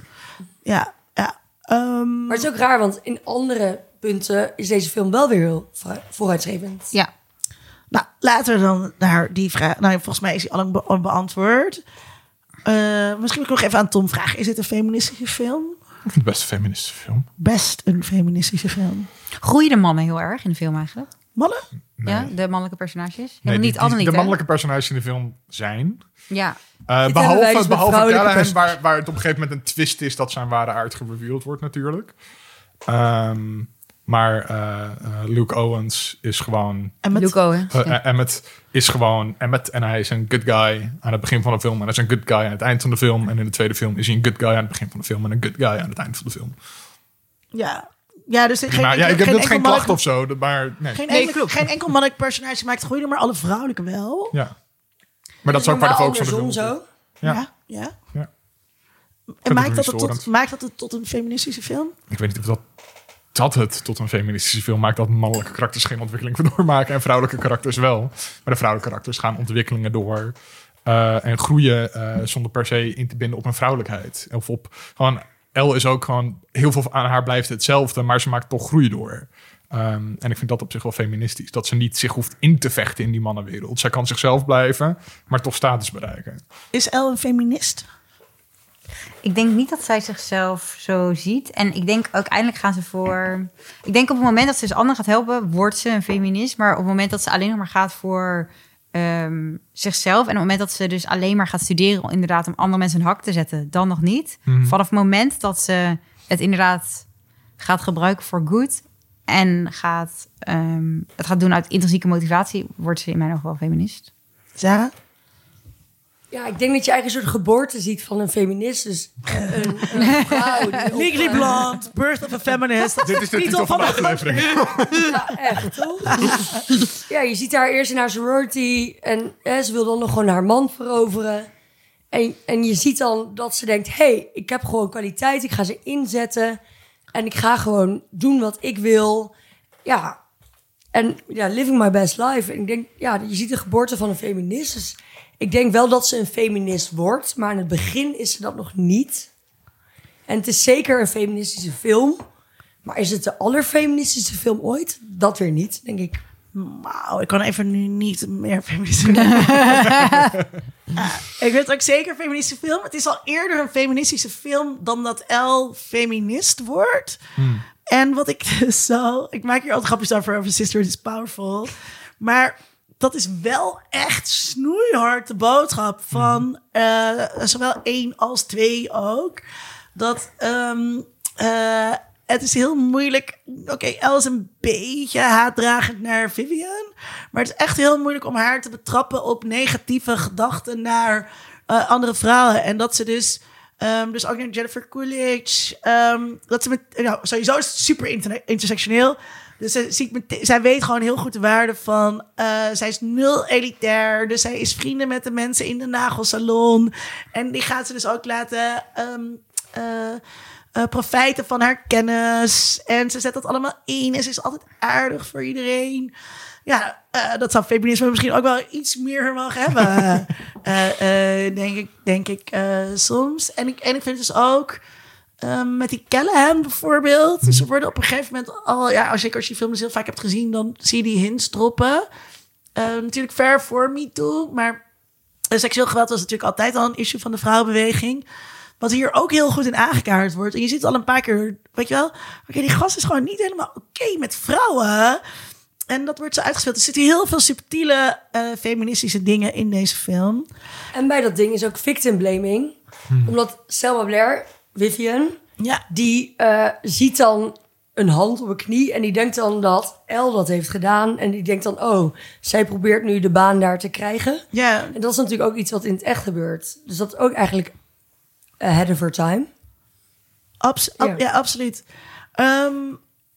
Ja, ja. Ehm, Maar het is ook raar, want in andere punten is deze film wel weer heel voor- vooruitstrevend. Ja. nou, laten we dan naar die vraag. Nou, volgens mij is die al lang be- al beantwoord. Eh, misschien moet ik nog even aan Tom vragen. Is dit een feministische film? Ik vind het best een feministische film. Best een feministische film. Groeien de mannen heel erg in de film eigenlijk? Mannen? Nee. Ja, de mannelijke personages? Nee, niet, die- niet, De hè? mannelijke personages in de film zijn. Ja. Eh, behalve dus behalve Callahan, waar, waar het op een gegeven moment een twist is dat zijn ware aard gereveeld wordt natuurlijk. Ehm, maar eh, eh, Luke Owens is gewoon... En met, Luke Owens. ja. Emmet is gewoon Emmet en hij is een good guy aan het begin van de film. En hij is een good guy aan het eind van de film. En in de tweede film is hij een good guy aan het begin van de film. En een good guy aan het eind van de film. ja. ja, dus geen, maar ja, ik heb geen geen klacht of zo. Maar nee. Geen, Nee, enkel, geen enkel mannelijk personage maakt groeien, maar alle vrouwelijke wel. Ja. Maar dat is ook waar de focus van de film zo. Ja. Ja. ja. Ja. En maakt dat, het tot, maakt dat het tot een feministische film? Ik weet niet of dat, dat het tot een feministische film maakt. Dat mannelijke karakters geen ontwikkeling doormaken. En vrouwelijke karakters wel. Maar de vrouwelijke karakters gaan ontwikkelingen door. eh, en groeien eh, zonder per se in te binden op een vrouwelijkheid. Of op gewoon. El is ook gewoon. Heel veel aan haar blijft hetzelfde. Maar ze maakt toch groei door. Ehm, en ik vind dat op zich wel feministisch. Dat ze niet zich hoeft in te vechten in die mannenwereld. Zij kan zichzelf blijven, maar toch status bereiken. Is El een feminist? Ik denk niet dat zij zichzelf zo ziet. En ik denk uiteindelijk gaan ze voor... Ik denk op het moment dat ze dus anderen gaat helpen, wordt ze een feminist. Maar op het moment dat ze alleen nog maar gaat voor ehm, zichzelf... en op het moment dat ze dus alleen maar gaat studeren... om inderdaad om andere mensen een hak te zetten, dan nog niet. Mhm. Vanaf het moment dat ze het inderdaad gaat gebruiken voor goed... en gaat, ehm, het gaat doen uit intrinsieke motivatie... wordt ze in mijn ogen wel feminist. Sarah? Ja, ik denk dat je eigenlijk een soort geboorte ziet van een feminist. Dus eh, een, een (laughs) vrouw. Legally eh, Blonde, Birth of a Feminist. Dit is de titel van de aflevering. (laughs) Ja, echt, toch? ja, je ziet haar eerst in haar sorority. En hè, ze wil dan nog gewoon haar man veroveren. En, en je ziet dan dat ze denkt... hey, ik heb gewoon kwaliteit. Ik ga ze inzetten. En ik ga gewoon doen wat ik wil. Ja, en ja, living my best life. En ik denk, ja, je ziet de geboorte van een feminist. Dus ik denk wel dat ze een feminist wordt. Maar in het begin is ze dat nog niet. En het is zeker een feministische film. Maar is het de allerfeministische film ooit? Dat weer niet, denk ik. Wauw, ik kan even nu niet meer feministisch. (laughs) (laughs) ik het ook zeker een feministische film. Het is al eerder een feministische film dan dat El feminist wordt. En wat ik (laughs) dus zo... Ik maak hier altijd grapjes over over Sister is Powerful. Maar dat is wel echt snoeihard de boodschap van eh, zowel één als twee ook. Dat ehm, eh, het is heel moeilijk. Oké, El is een beetje haatdragend naar Vivian. Maar het is echt heel moeilijk om haar te betrappen op negatieve gedachten naar eh, andere vrouwen. En dat ze dus. ehm, dus ook naar Jennifer Coolidge. ehm, dat ze met. Nou, sowieso is het super inter- intersectioneel. Dus ze ziet met, zij weet gewoon heel goed de waarde van. eh, zij is nul elitair. Dus zij is vrienden met de mensen in de nagelsalon. En die gaat ze dus ook laten. eh, profijten van haar kennis. En ze zet dat allemaal in. En ze is altijd aardig voor iedereen. Ja, dat zou feminisme misschien ook wel iets meer mogen hebben. (laughs) Eh, denk ik, denk ik soms. En ik, en ik vind dus ook... Ehm, met die Callahan bijvoorbeeld. Dus er worden op een gegeven moment al... Ja, als, je, als je die film dus heel vaak hebt gezien... dan zie je die hints droppen. Ehm, natuurlijk ver voor me toe. Maar eh, seksueel geweld was natuurlijk altijd al een issue van de vrouwenbeweging. Wat hier ook heel goed in aangekaart wordt. En je ziet al een paar keer, weet je wel... Oké, die gast is gewoon niet helemaal oké met vrouwen. En dat wordt zo uitgespeeld. Er zitten heel veel subtiele eh, feministische dingen in deze film. En bij dat ding is ook victim blaming. Omdat Selma Blair, Vivian, Ja, die eh, ziet dan een hand op een knie en die denkt dan dat El dat heeft gedaan. En die denkt dan, oh, zij probeert nu de baan daar te krijgen. ja. En dat is natuurlijk ook iets wat in het echt gebeurt. Dus dat is ook eigenlijk ahead of her time. Abs- ab- Ja. ja. absoluut. Ehm,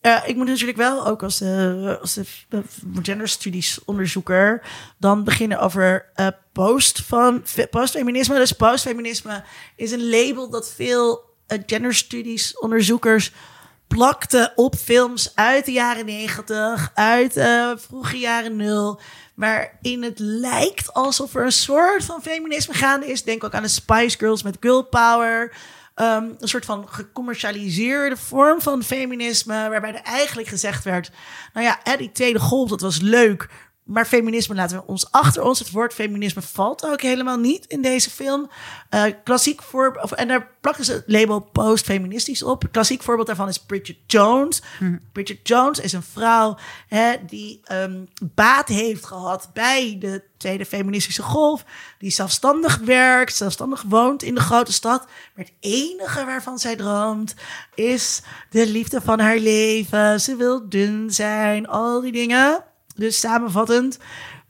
ja, ik moet natuurlijk wel ook als de, als de gender studies onderzoeker dan beginnen over eh, post van fe- postfeminisme. Dus postfeminisme is een label dat veel eh, gender studies onderzoekers plakten op films uit de jaren negentig, uit eh vroege jaren nul. Waarin het lijkt alsof er een soort van feminisme gaande is. Denk ook aan de Spice Girls met Girl Power. Ehm, een soort van gecommercialiseerde vorm van feminisme. Waarbij er eigenlijk gezegd werd: Nou ja, hè, die tweede golf, dat was leuk. Maar feminisme laten we ons achter ons. Het woord feminisme valt ook helemaal niet in deze film. Eh, klassiek voorbeeld, en daar plakken ze het label post-feministisch op. Klassiek voorbeeld daarvan is Bridget Jones. Bridget Jones is een vrouw hè, die ehm, baat heeft gehad bij de tweede feministische golf. Die zelfstandig werkt, zelfstandig woont in de grote stad. Maar het enige waarvan zij droomt is de liefde van haar leven. Ze wil dun zijn, al die dingen. Dus samenvattend,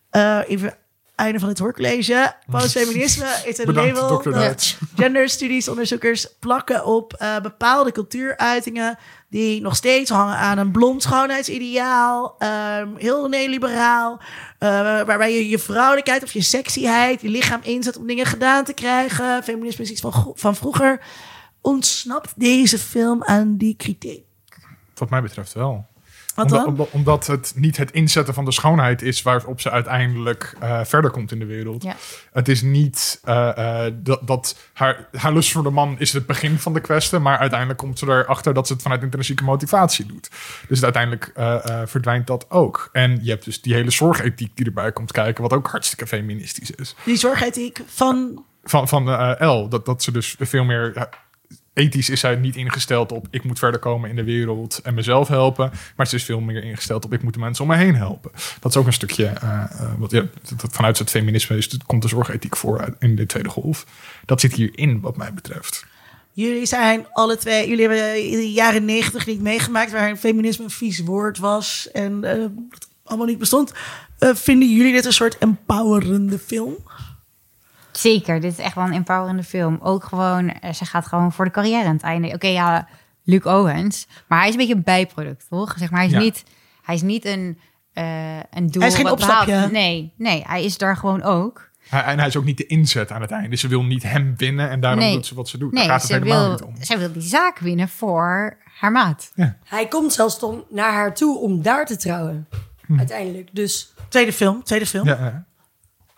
eh, even einde van het hoorcollege. Postfeminisme (laughs) is een Bedankt, label dat Duits. genderstudiesonderzoekers plakken op eh, bepaalde cultuuruitingen die nog steeds hangen aan een blond schoonheidsideaal, ehm, heel neoliberaal, eh, waarbij je je vrouwelijkheid of je sexyheid, je lichaam inzet om dingen gedaan te krijgen. Feminisme is iets van, van vroeger. Ontsnapt deze film aan die kritiek? Wat mij betreft wel. Wat Omdat, dan? omdat, omdat het niet het inzetten van de schoonheid is waarop ze uiteindelijk eh, verder komt in de wereld. Ja. Het is niet eh, eh, dat, dat haar, haar lust voor de man is het begin van de kwestie, maar uiteindelijk komt ze erachter dat ze het vanuit intrinsieke motivatie doet. Dus uiteindelijk eh, eh, verdwijnt dat ook. En je hebt dus die hele zorgethiek die erbij komt kijken, wat ook hartstikke feministisch is. Die zorgethiek van Van, van eh L, dat, dat ze dus veel meer... ethisch is zij niet ingesteld op ik moet verder komen in de wereld en mezelf helpen. Maar ze is veel meer ingesteld op ik moet de mensen om me heen helpen. Dat is ook een stukje, eh, wat, ja, dat, vanuit het feminisme is, komt de zorgethiek voor in de tweede golf. Dat zit hierin wat mij betreft. Jullie zijn alle twee, jullie hebben in de jaren negentig niet meegemaakt waar feminisme een vies woord was en dat allemaal niet bestond. Vinden jullie dit een soort empowerende film? Zeker, dit is echt wel een empowerende film. Ook gewoon, eh, ze gaat gewoon voor de carrière aan het einde. Oké, ja, Luke Owens. Maar hij is een beetje een bijproduct, toch? Zeg maar, hij is, Ja. niet, hij is niet een, eh, een doel. Hij is geen wat opstapje. Nee, nee, hij is daar gewoon ook. Hij, en hij is ook niet de inzet aan het einde. Ze wil niet hem winnen en daarom Nee. doet ze wat ze doet. Nee, Daar gaat het helemaal wil, niet om. zij wil die zaak winnen voor haar maat. Hij komt zelfs dan naar haar toe om daar te trouwen. Uiteindelijk. Dus, Tweede film, tweede film. Ja, ja.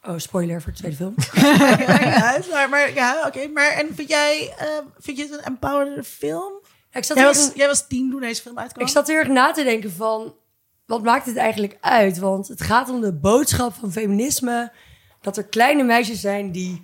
Oh, spoiler voor de tweede film. (laughs) Uit, maar, maar ja, oké. Maar en vind jij, eh, vind je het een empowerende film? Ja, ik, zat was, jij was tien toen deze film uitkwam. ik zat heel erg na te denken van... Wat maakt het eigenlijk uit? Want het gaat om de boodschap van feminisme. Dat er kleine meisjes zijn die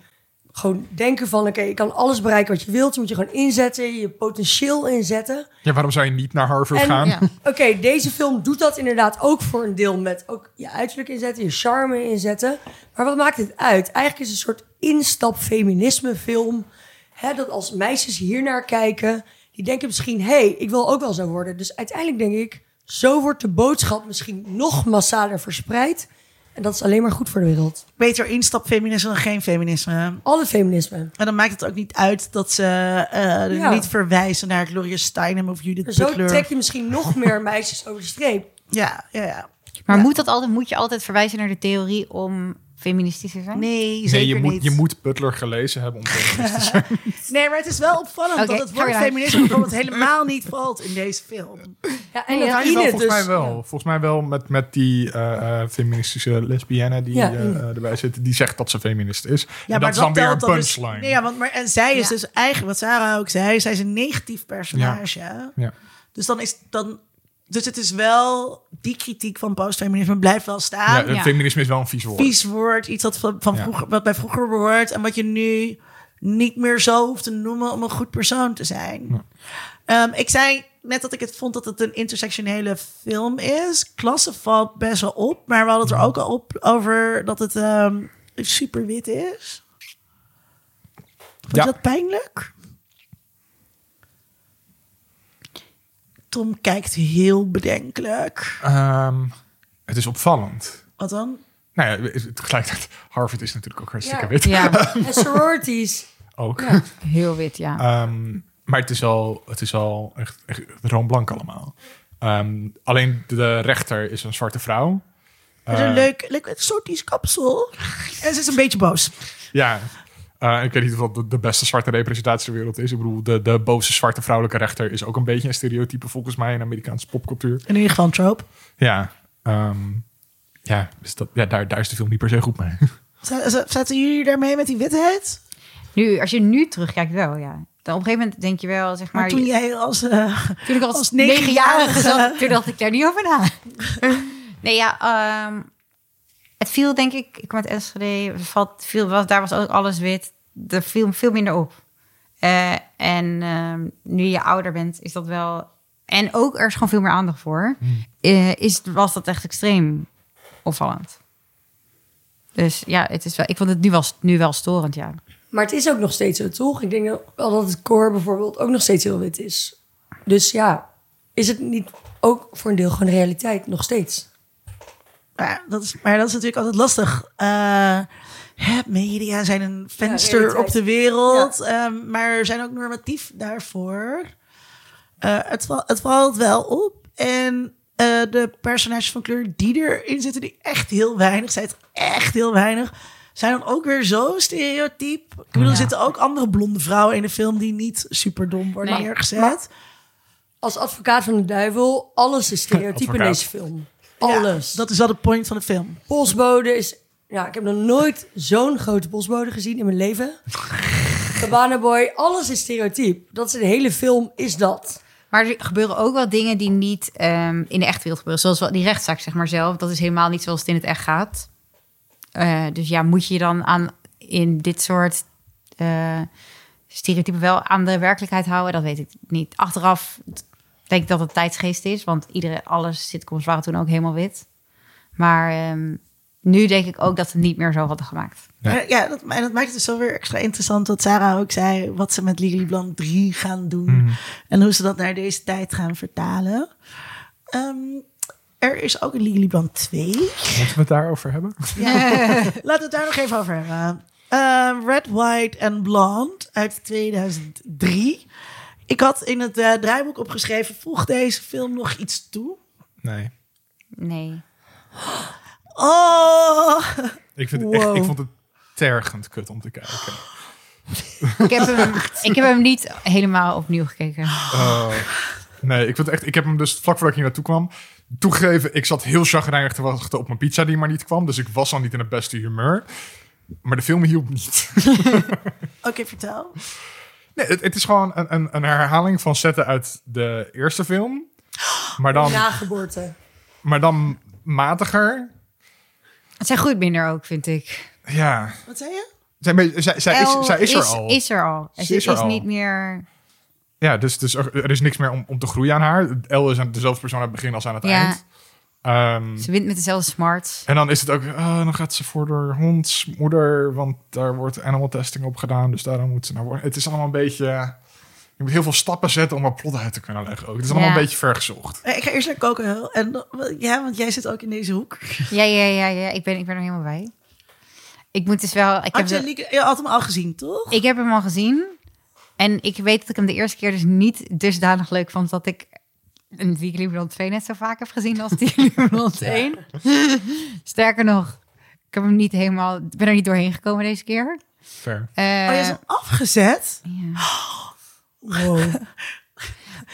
gewoon denken van... Oké, je kan alles bereiken wat je wilt. Je moet je gewoon inzetten. Je potentieel inzetten. ja, waarom zou je niet naar Harvard En- gaan? Ja. (laughs) Oké, deze film doet dat inderdaad ook voor een deel met ook je uiterlijk inzetten, je charme inzetten. Maar wat maakt het uit? Eigenlijk is het een soort instap feminisme film. Hè, dat als meisjes hier naar kijken, die denken misschien, hé, hey, ik wil ook wel zo worden. Dus uiteindelijk denk ik, zo wordt de boodschap misschien nog massaler verspreid. En dat is alleen maar goed voor de wereld. Beter instapfeminisme dan geen feminisme. Alle feminisme. En dan maakt het ook niet uit dat ze eh, Ja. niet verwijzen naar Gloria Steinem of Judith Zo Butler. trek je misschien nog meer (laughs) meisjes over de streep. Ja, ja, ja. Maar Ja. moet, dat altijd, moet je altijd verwijzen naar de theorie om feministischer zijn? Nee, zeker Nee, je moet, niet. je moet Butler gelezen hebben om feminist te zijn. (laughs) Nee, maar het is wel opvallend dat het woord feminisme bijvoorbeeld helemaal niet valt in deze film. Ja, en Ja, dat jawel, Enid volgens dus. mij wel. ja. Volgens mij wel met, met die eh, eh, feministische lesbienne die Ja, eh, erbij zit. Die zegt dat ze feminist is. Ja, en dat is dan weer een dus- punchline. nee, ja, want, maar, en zij is Ja. dus eigenlijk, wat Sarah ook zei, zij is een negatief personage. Ja. Dus dan is dan. Dus het is wel die kritiek van postfeminisme blijft wel Ja, staan. het Ja. feminisme is wel een vies woord. Vies woord, iets wat, van, van Ja. vroeger, wat bij vroeger woord en wat je nu niet meer zo hoeft te noemen om een goed persoon te zijn. Ehm, ik zei net dat ik het vond dat het een intersectionele film is. Klasse valt best wel op, maar we hadden het er ook al op over dat het ehm, super wit is. Vond Ja. je dat pijnlijk? Tom kijkt heel bedenkelijk. Ehm, het is opvallend. Wat dan? Nou ja, het- tegelijkertijd, (laughs) Harvard is natuurlijk ook hartstikke Ja. wit. Ja, (laughs) En sororities. Ook. Ja. heel wit, ja. Ehm, maar het is al, het is al echt, echt roodblank allemaal. Ehm, alleen de rechter is een zwarte vrouw. Is een Eh, leuk, leuk exotisch kapsel. En ze is een beetje boos. Ja, Eh, ik weet niet of dat de, de beste zwarte representatie ter wereld is. Ik bedoel, de, de boze zwarte vrouwelijke rechter is ook een beetje een stereotype volgens mij in Amerikaanse popcultuur. In ieder geval een trope. Ja, ehm, ja, dus dat, ja daar, daar is de film niet per se goed mee. (laughs) Zaten jullie daarmee met die witheid? Nu, als je nu terugkijkt, wel, ja. Dan op een gegeven moment denk je wel, zeg maar... Maar toen jij als... eh, (laughs) Toen ik als, Als negenjarige negenjarige- zat, toen dacht ik daar niet over na. (laughs) nee, ja, ehm, het viel denk ik, ik Enschede, het valt, viel, was, daar was ook alles wit. Er viel veel minder op. Eh, en ehm, nu je ouder bent, is dat wel... En ook, er is gewoon veel meer aandacht voor. Eh, is, was dat echt extreem opvallend. Dus ja, het is wel, ik vond het nu wel, nu wel storend, ja. Maar het is ook nog steeds zo, toch? Ik denk dat- wel dat het core bijvoorbeeld ook nog steeds heel wit is. Dus ja, is het niet ook voor een deel gewoon de realiteit nog steeds? Maar, dat is, maar dat is natuurlijk altijd lastig. Eh, hè, media zijn een venster op de wereld. ehm, maar er zijn ook normatief daarvoor. Eh, het, val- het valt wel op. En eh, de personages van kleur die erin zitten, die echt heel weinig zijn, het echt heel weinig, zijn dan ook weer zo stereotyp. Ik bedoel, er Ja. zitten ook andere blonde vrouwen in de film die niet super dom worden Nee. neergezet. Maar- Als advocaat van de duivel, alles is stereotype in deze film. Ja, Alles. dat is wel de point van de film. Postbode is... Ja, ik heb nog nooit zo'n grote postbode gezien in mijn leven. Cabana Boy, alles is stereotyp. Dat is de hele film, is dat. Maar er gebeuren ook wel dingen die niet ehm, in de echte wereld gebeuren. Zoals wel die rechtszaak, zeg maar zelf. Dat is helemaal niet zoals het in het echt gaat. Eh, dus ja, moet je dan aan in dit soort eh, stereotypen wel aan de werkelijkheid houden? Dat weet ik niet. Achteraf denk ik dat het tijdsgeest is. Want iedere, alles sitcoms waren toen ook helemaal wit. Maar ehm, nu denk ik ook dat ze niet meer zo hadden gemaakt. Ja. Ja, dat, en dat maakt het dus zo weer extra interessant wat Sarah ook zei, wat ze met Legally Blonde 3 gaan doen en hoe ze dat naar deze tijd gaan vertalen. Ehm, er is ook een Legally Blonde 2. Moeten we het daarover hebben? (laughs) Laten we het daar nog even over hebben. Ehm, Red, White and Blonde uit 2003. Ik had in het eh, draaiboek opgeschreven, voeg deze film nog iets toe? Nee. Nee. Oh, Ik, vind het Wow. echt, ik vond het tergend kut om te kijken. Ik heb, hem, (laughs) ik heb hem niet helemaal opnieuw gekeken. Oh. nee, ik, vind het echt, ik heb hem dus vlak voordat ik hier naartoe kwam... Toegegeven, ik zat heel chagrijnig te wachten op mijn pizza die maar niet kwam. Dus ik was al niet in het beste humeur. Maar de film hielp niet. oké, vertel. Nee, het, het is gewoon een, een, een herhaling van zetten uit de eerste film. Maar dan, Nageboorte. maar dan matiger. Het zijn goed minder ook, vind ik. Ja, Wat zei je? zij, zij, zij, is, zij is er al. Is er al. Ze is is, er al. niet meer... Ja, dus, dus er, er is niks meer om, om te groeien aan haar. El is aan dezelfde persoon aan het begin als aan het Ja. eind. Ehm, Ze wint met dezelfde smarts. en dan is het ook, oh, dan gaat ze voor de hondsmoeder, want daar wordt animal testing op gedaan, dus daarom moet ze naar worden. Het is allemaal een beetje, je moet heel veel stappen zetten om een plot uit te kunnen leggen ook. Het is allemaal Ja. een beetje vergezocht. Eh, Ik ga eerst naar Kokenhul. En ja, want jij zit ook in deze hoek. Ja, ja, ja, ja. Ik ben, ik ben er helemaal bij. Ik moet dus wel... Ik heb, je, de- Lieke- je had hem al gezien, toch? ik heb hem al gezien. En ik weet dat ik hem de eerste keer dus niet dusdanig leuk vond... dat ik een Blond 2 net zo vaak heb gezien als die Blond 1. Sterker nog, Ik heb hem niet helemaal, ik ben er niet doorheen gekomen deze keer. Fair. Eh, oh, je is hem afgezet? ja. (gasps) Wow. (laughs)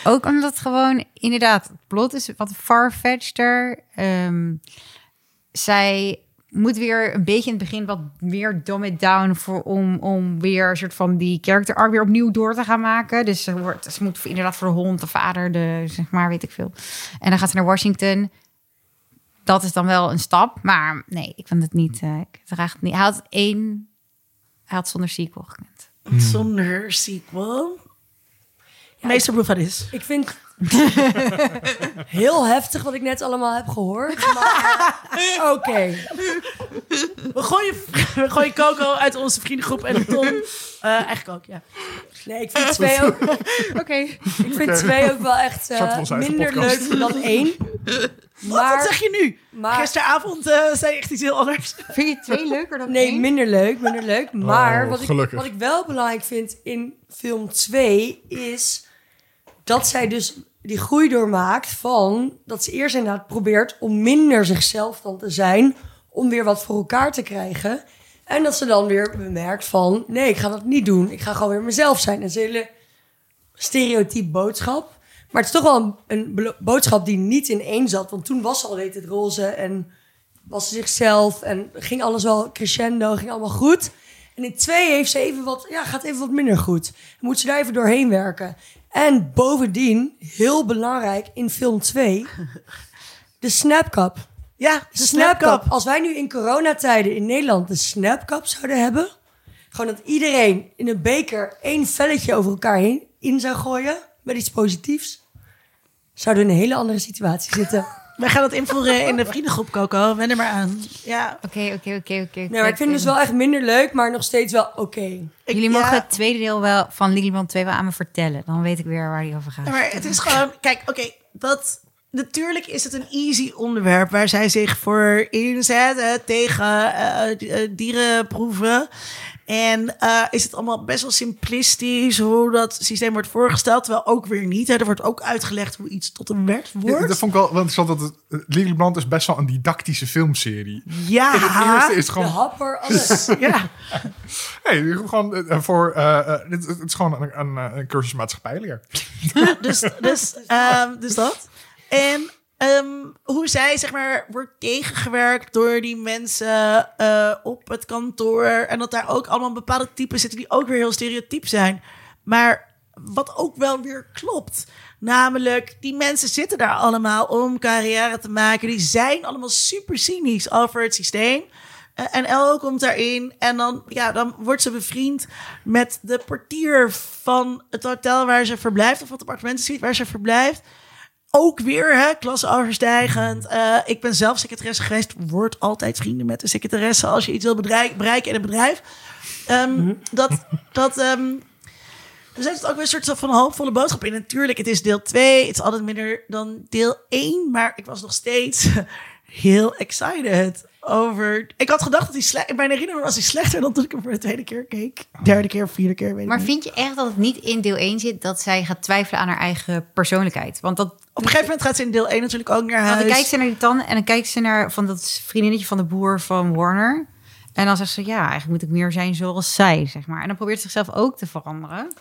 Ook omdat gewoon, inderdaad, het plot is wat farfetchter. Ehm zij moet weer een beetje in het begin wat meer dumb it down voor om, om weer een soort van die character arc weer opnieuw door te gaan maken. Dus ze, wordt, ze moet inderdaad voor de hond, de vader, de zeg maar, weet ik veel. En dan gaat ze naar Washington. Dat is dan wel een stap, maar nee, ik vind het niet. eh, ik draag het niet. Hij had één, hij had zonder sequel gekund. Zonder sequel. Meester Bouvardis. Ik vind (laughs) heel heftig wat ik net allemaal heb gehoord. Maar (laughs) oké. We gooien, we gooien Coco uit onze vriendengroep en Tom. eh, eigenlijk ook, ja. Nee, ik vind twee ook, (laughs) Oké. ik vind twee ook wel echt eh, Soort van onze eigen minder podcast. leuk dan één. Wat, Maar, wat zeg je nu? maar Gisteravond eh, zei je echt iets heel anders. Vind je twee leuker dan nee, één? minder leuk, minder leuk. Maar Oh, wat, ik, gelukkig. wat ik wel belangrijk vind in film 2 is dat zij dus die groei doormaakt van dat ze eerst inderdaad probeert om minder zichzelf dan te zijn, om weer wat voor elkaar te krijgen. En dat ze dan weer bemerkt van, nee, ik ga dat niet doen. Ik ga gewoon weer mezelf zijn. Dat is een hele stereotyp boodschap. Maar het is toch wel een, boodschap die niet in één zat. Want toen was ze al het roze en was ze zichzelf. En ging alles wel crescendo, ging allemaal goed. En in twee heeft ze even wat, ja, gaat even wat minder goed. Moet ze daar even doorheen werken. En bovendien, heel belangrijk in film 2, (laughs) de snapcap. Ja, De snapcap. Als wij nu in coronatijden in Nederland de snapcap zouden hebben. Gewoon dat iedereen in een beker één velletje over elkaar heen in zou gooien. Met iets positiefs. Zouden we in een hele andere situatie zitten. Wij gaan dat invoeren in de vriendengroep, Coco. Wen er maar aan. Ja. Oké, oké, oké, oké. Nee, maar ik vind het dus wel echt minder leuk, maar nog steeds wel oké. Ik- Jullie ja. mogen het tweede deel wel van Lillyband 2 wel aan me vertellen. Dan weet ik weer waar die over gaat. Ja, maar het is gewoon, kijk, oké, dat natuurlijk is het een easy onderwerp waar zij zich voor inzetten tegen eh, di- eh, dierenproeven. En eh, is het allemaal best wel simplistisch hoe dat systeem wordt voorgesteld, terwijl ook weer niet. Hè. Er wordt ook uitgelegd hoe iets tot een wet Ja, wordt. dat vond ik wel wel interessant. Dat het, Legally Blonde is best wel een didactische filmserie. Ja, het eerste is het De gewoon... happer, alles. (laughs) ja. Hey, gewoon eh, voor... eh, eh, het is gewoon een, een, eh, een cursus maatschappijleer. (laughs) dus, dus, ehm, dus dat. En ehm, hoe zij, zeg maar, wordt tegengewerkt door die mensen eh, op het kantoor. En dat daar ook allemaal bepaalde typen zitten die ook weer heel stereotyp zijn. Maar wat ook wel weer klopt. Namelijk, die mensen zitten daar allemaal om carrière te maken. Die zijn allemaal super cynisch over het systeem. Eh, En El komt daarin en dan, ja, dan wordt ze bevriend met de portier van het hotel waar ze verblijft, of het appartementensuite waar ze verblijft. Ook weer, hè, klasse overstijgend. Eh, ik ben zelf secretaresse geweest. Word altijd vrienden met de secretaresse als je iets wil bereiken in een bedrijf. Ehm, Dat, dat, er zit ook weer een soort van hoopvolle boodschap in. Natuurlijk, het is deel 2. Het is altijd minder dan deel 1. Maar ik was nog steeds (laughs) heel excited over... Ik had gedacht dat hij slecht... In mijn herinnering was hij slechter dan toen ik hem voor de tweede keer keek. Derde keer, vierde keer, weet ik Maar niet. vind je echt dat het niet in deel 1 zit dat zij gaat twijfelen aan haar eigen persoonlijkheid? Want dat. Op een gegeven moment gaat ze in deel 1 natuurlijk ook naar huis. dan kijkt ze naar die tanden en dan kijkt ze naar van dat vriendinnetje van de boer van Warner. En dan zegt ze, ja, eigenlijk moet ik meer zijn zoals zij, zeg maar. En dan probeert ze zichzelf ook te veranderen.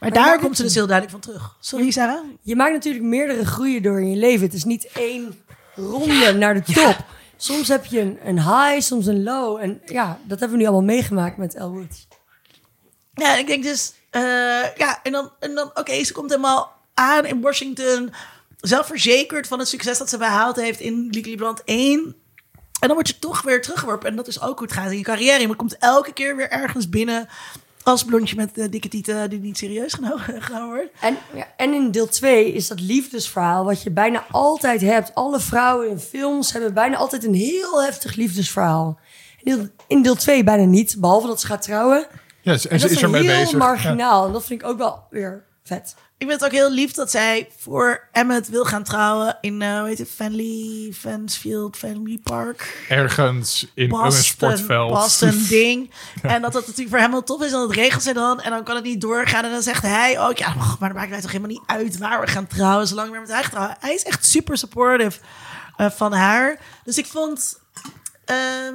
Maar daar komt ze dus heel duidelijk van terug. Sorry, Sarah? Je maakt natuurlijk meerdere groeien door in je leven. Het is niet één ronde naar de top. Soms heb je een, een high, soms een low. En ja, dat hebben we nu allemaal meegemaakt met El Woods. Ja, ik denk dus... eh, ja, en dan, en dan oké, ze komt helemaal aan in Washington. Zelfverzekerd van het succes dat ze behaald heeft in Legally Blonde 1. En dan word je toch weer teruggeworpen. En dat is ook hoe het gaat in je carrière. Je komt elke keer weer ergens binnen... als blondje met eh, dikke tieten die niet serieus genomen, (laughs) wordt. En, ja, en in deel 2 is dat liefdesverhaal wat je bijna altijd hebt. Alle vrouwen in films hebben bijna altijd een heel heftig liefdesverhaal. In deel- In deel 2 bijna niet, behalve dat ze gaat trouwen. Ja, ze- en En ze dat is is ermee heel bezig. Ja. marginaal. En dat vind ik ook wel weer vet. Ik vind het ook heel lief dat zij voor Emmet wil gaan trouwen in, eh hoe heet het, Fanley, Fansfield, Family Park. Ergens in een sportveld. Boston (laughs) ding. En dat dat natuurlijk voor hem wel tof is. En dat regelt ze dan. En dan kan het niet doorgaan. En dan zegt hij ook, ja, maar dat maakt mij toch helemaal niet uit waar we gaan trouwen. Zolang we met haar gaan trouwen. Hij is echt super supportive eh, van haar. Dus ik vond... ehm,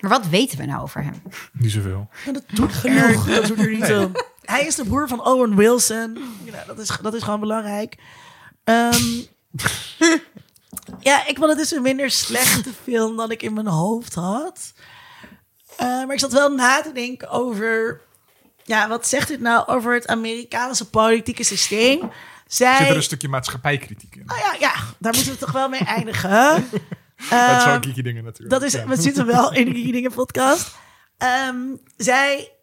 Maar wat weten we nou over hem? Niet zoveel. En dat doet genoeg. Dat doet er niet toe. Hij is de broer van Owen Wilson. Know, dat, is, dat is gewoon belangrijk. Ehm, (laughs) ja, ik vond het dus een minder slechte film dan ik in mijn hoofd had. Eh, maar ik zat wel na te denken over... Ja, wat zegt dit nou over het Amerikaanse politieke systeem? Zij... Zit er een stukje maatschappijkritiek in? Oh ja, ja, daar moeten we toch wel mee eindigen. (laughs) dat Ehm, zijn geeky dingen natuurlijk. dat is, Ja. we zitten wel in de Dingen podcast. Ehm, zij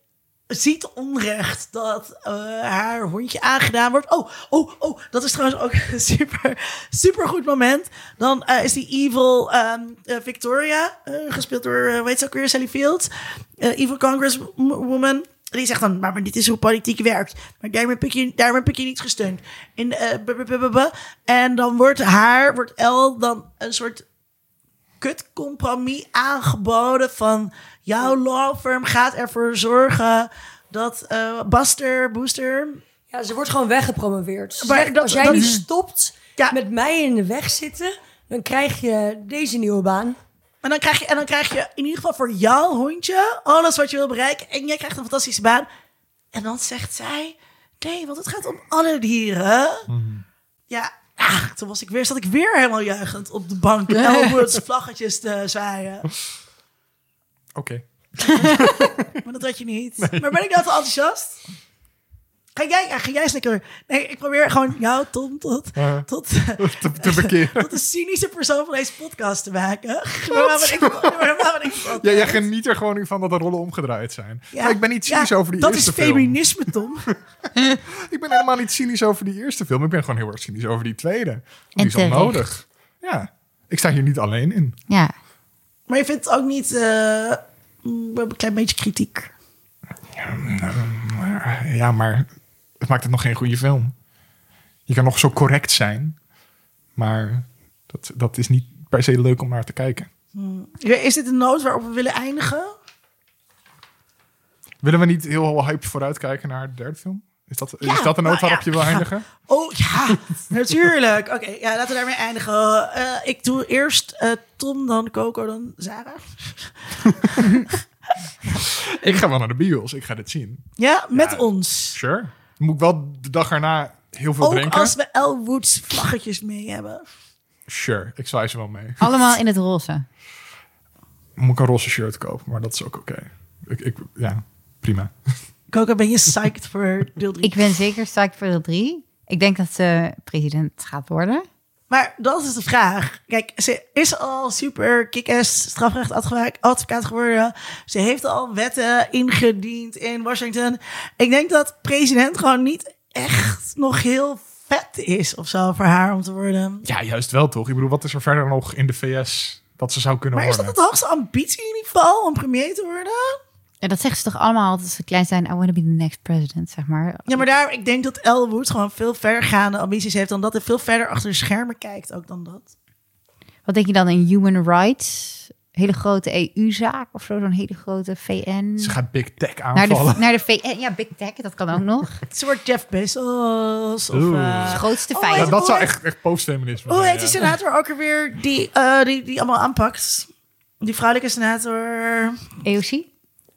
ziet onrecht dat eh, haar hondje aangedaan wordt. Oh, oh, oh, dat is trouwens ook een super, super goed moment. Dan eh, is die evil ehm, eh, Victoria, gespeeld door, weet ze ook weer, Sally Fields. evil congresswoman. Die zegt dan, maar, maar dit is hoe politiek werkt. Maar daarom heb ik je, ik je niet gesteund. B- en dan wordt haar, wordt El dan een soort kutcompromis aangeboden van jouw law firm gaat ervoor zorgen dat eh Buster, Booster... Ja, ze wordt gewoon weggepromoveerd. Ze Maar zegt, dat- als jij dat- niet stopt Ja. met mij in de weg zitten, dan krijg je deze nieuwe baan. En dan, krijg je, en dan krijg je in ieder geval voor jouw hondje alles wat je wil bereiken. En jij krijgt een fantastische baan. En dan zegt zij, nee, want het gaat om alle dieren. Ja, ah, toen was ik weer, zat ik weer helemaal juichend op de bank. (laughs) Elwood's vlaggetjes te zwaaien. Oké. (laughs) Maar dat had je niet. Maar ben ik nou te enthousiast? Ga jij, ja, ga jij eens lekker... Nee, ik probeer gewoon jou, Tom, tot, Uh, tot, te, te bekeren. (laughs) tot de cynische persoon van deze podcast te maken. Maar (laughs) waar ben ik, maar waar ben ik? Ja, jij geniet er gewoon van dat de rollen omgedraaid zijn. Ja, Maar ik ben niet cynisch ja, over die Dat eerste is film. feminisme, Tom. Ik ben helemaal niet cynisch over die eerste film. Ik ben gewoon heel erg cynisch over die tweede. Die En is al terecht. nodig. Ja. Ik sta hier niet alleen in. Ja. Maar je vindt het ook niet... eh, mm, een klein beetje kritiek. Maar, ja, maar het maakt het nog geen goede film. Je kan nog zo correct zijn. Maar dat, dat is niet per se leuk om naar te kijken. Is dit een noot waarop we willen eindigen? Willen we niet heel hype vooruitkijken naar de derde film? Is dat, Ja, is dat de noot waarop ja. je wil eindigen? (laughs) Oh ja, (laughs) natuurlijk. Oké, ja, laten we daarmee eindigen. Eh, ik doe eerst eh, Tom, dan Coco, dan Sarah. (laughs) Ik ga wel naar de bios. Ik ga dit zien. Ja, met Ja. ons. Sure. Moet ik wel de dag erna heel veel Ook drinken? als we Elwood's vlaggetjes mee hebben. Sure. Ik zwaai ze wel mee. Allemaal in het roze. Moet ik een roze shirt kopen, maar dat is ook oké. Ik, ik, ja, prima. Coco, ben je psyched voor deel 3? Ik ben zeker psyched voor deel 3. Ik denk dat ze president gaat worden. Maar dat is de vraag. Kijk, ze is al super kick-ass strafrecht advocaat advocaat geworden. Ze heeft al wetten ingediend in Washington. Ik denk dat president gewoon niet echt nog heel vet is of zo voor haar om te worden. Ja, juist wel toch? Ik bedoel, wat is er verder nog in de VS dat ze zou kunnen Maar is dat worden? het hoogste ambitieniveau om premier te worden? En dat zeggen ze toch allemaal als ze klein zijn. I want to be the next president, zeg maar. Ja, maar daar, ik denk dat Elwood gewoon veel vergaande ambities heeft dan dat. En veel verder achter de schermen kijkt ook dan dat. Wat denk je dan in human rights? Hele grote EU-zaak of zo, zo'n hele grote VN. Ze gaat Big Tech Naar de, aanvallen. naar de VN, ja, Big Tech, dat kan ook nog. (laughs) Ze wordt Jeff Bezos. Of, Het grootste Oh, vijand. Ja, dat zou echt, echt postfeminisme Hoe zijn. heet die ja. senator ook alweer die, eh, die, die allemaal aanpakt? Die vrouwelijke senator. EOC?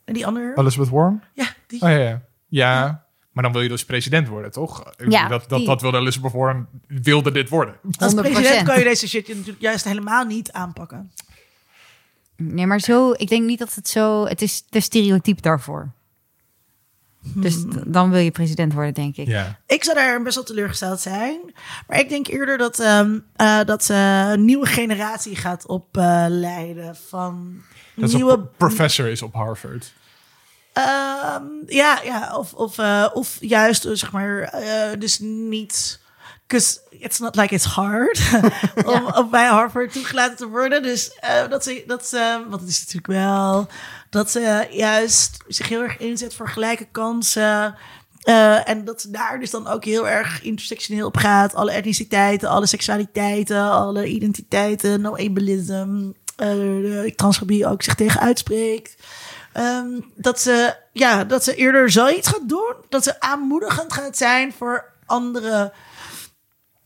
En die andere. Elizabeth Warren? Ja, die. Oh ja, ja. Ja, maar dan wil je dus president worden, toch? Ja, dat, dat, die. dat wilde Elizabeth Warren, wilde dit worden. Als 100%. president kan je deze shit natuurlijk juist helemaal niet aanpakken. Nee, maar zo, ik denk niet dat het zo, het is de stereotype daarvoor. Dus d- dan wil je president worden, denk ik. Ja. Ik zou daar best wel teleurgesteld zijn. Maar ik denk eerder dat, ehm, eh, dat ze een nieuwe generatie gaat opleiden van Dat nieuwe... professor is op Harvard. Ehm, ja, ja, of, of, eh, of juist, eh, zeg maar, eh, dus niet... Because it's not like it's hard (laughs) om, om bij Harvard toegelaten te worden. Dus eh, dat ze, dat ze, want het is natuurlijk wel, dat ze juist zich heel erg inzet voor gelijke kansen. En dat ze daar dus dan ook heel erg intersectioneel op gaat. Alle etniciteiten, alle seksualiteiten, alle identiteiten, no ableism. Eh de transfobie ook zich tegen uitspreekt. Ehm, dat, ze, ja, dat ze eerder zoiets gaat doen. Dat ze aanmoedigend gaat zijn voor andere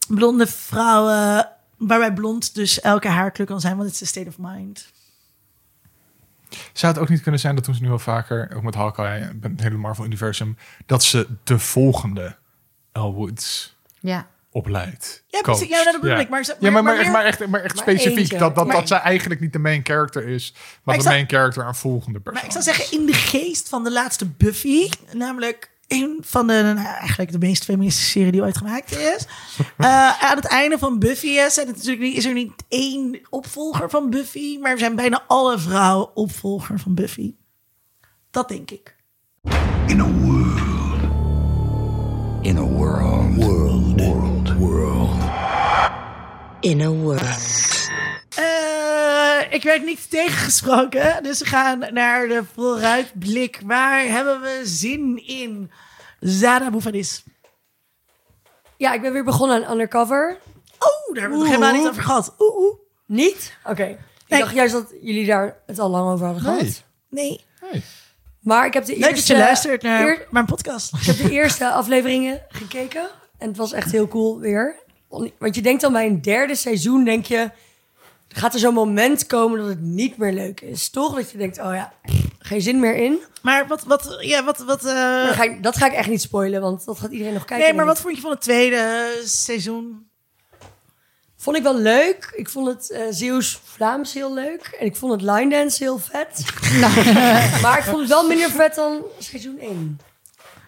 blonde vrouwen. Waarbij blond dus elke haarkleur kan zijn, want het is een state of mind. Zou het ook niet kunnen zijn dat doen ze nu al vaker, ook met Hawkeye, met het hele Marvel-universum, dat ze de volgende Elle Woods Ja. Opleidt? Ja, precies. Ja, dat bedoel ik. Maar, Ja, maar, maar, echt, maar echt, maar echt Maar specifiek. eentje. Dat, dat, dat zij eigenlijk niet de main character is, maar, de zou- main character een volgende persoon. Maar ik zou zeggen, in de geest van de laatste Buffy, namelijk een van de, nou, eigenlijk de meest feministische serie die ooit gemaakt is. (laughs) Eh, aan het einde van Buffy is, en natuurlijk niet, is er niet één opvolger van Buffy, maar er zijn bijna alle vrouwen opvolger van Buffy. Dat denk ik. In a world. In a. World. In a world. Eh, ik werd niet tegengesproken, dus we gaan naar de vooruitblik. Waar hebben we zin in? Zara Boufadis. Ja, ik ben weer begonnen aan Undercover. Oh, daar hebben we het nog helemaal niet over gehad. Oeh, oeh. Niet? Oké. Ik Nee. dacht juist dat jullie daar het al lang over hadden gehad. Nee. Nee. Hey. Maar ik heb de Leuk dat eerste... je luistert naar eer- mijn podcast. ik heb de eerste afleveringen gekeken. En het was echt heel cool weer. Want je denkt dan bij een derde seizoen, denk je... Gaat er zo'n moment komen dat het niet meer leuk is, toch? Dat je denkt, oh ja, geen zin meer in. Maar wat, wat, ja, wat, wat, eh, Maar ga ik, dat ga ik echt niet spoilen, want dat gaat iedereen nog kijken. nee, maar wat vond je van het tweede seizoen? Vond ik wel leuk. Ik vond het eh Zeeuws-Vlaams heel leuk. En ik vond het line dance heel vet. (laughs) (laughs) maar ik vond het wel minder vet dan seizoen 1.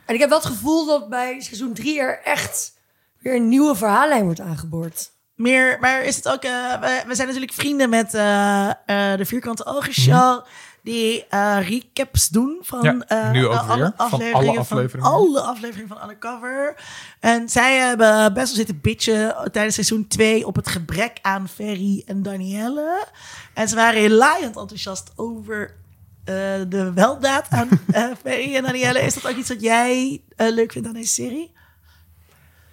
En ik heb wel het gevoel dat bij seizoen 3 er echt weer een nieuwe verhaallijn wordt aangeboord. Meer, maar is het ook, eh, we, we zijn natuurlijk vrienden met eh, eh, de Vierkante Ogen Show. Die eh, recaps doen van, Ja, eh, nu ook alle weer. Van alle afleveringen. afleveringen. alle afleveringen van Undercover. En zij hebben best wel zitten bitchen tijdens seizoen 2 op het gebrek aan Ferry en Danielle. En ze waren laaiend enthousiast over eh, de weldaad aan (laughs) eh, Ferry en Danielle. Is dat ook iets wat jij leuk vindt aan deze serie?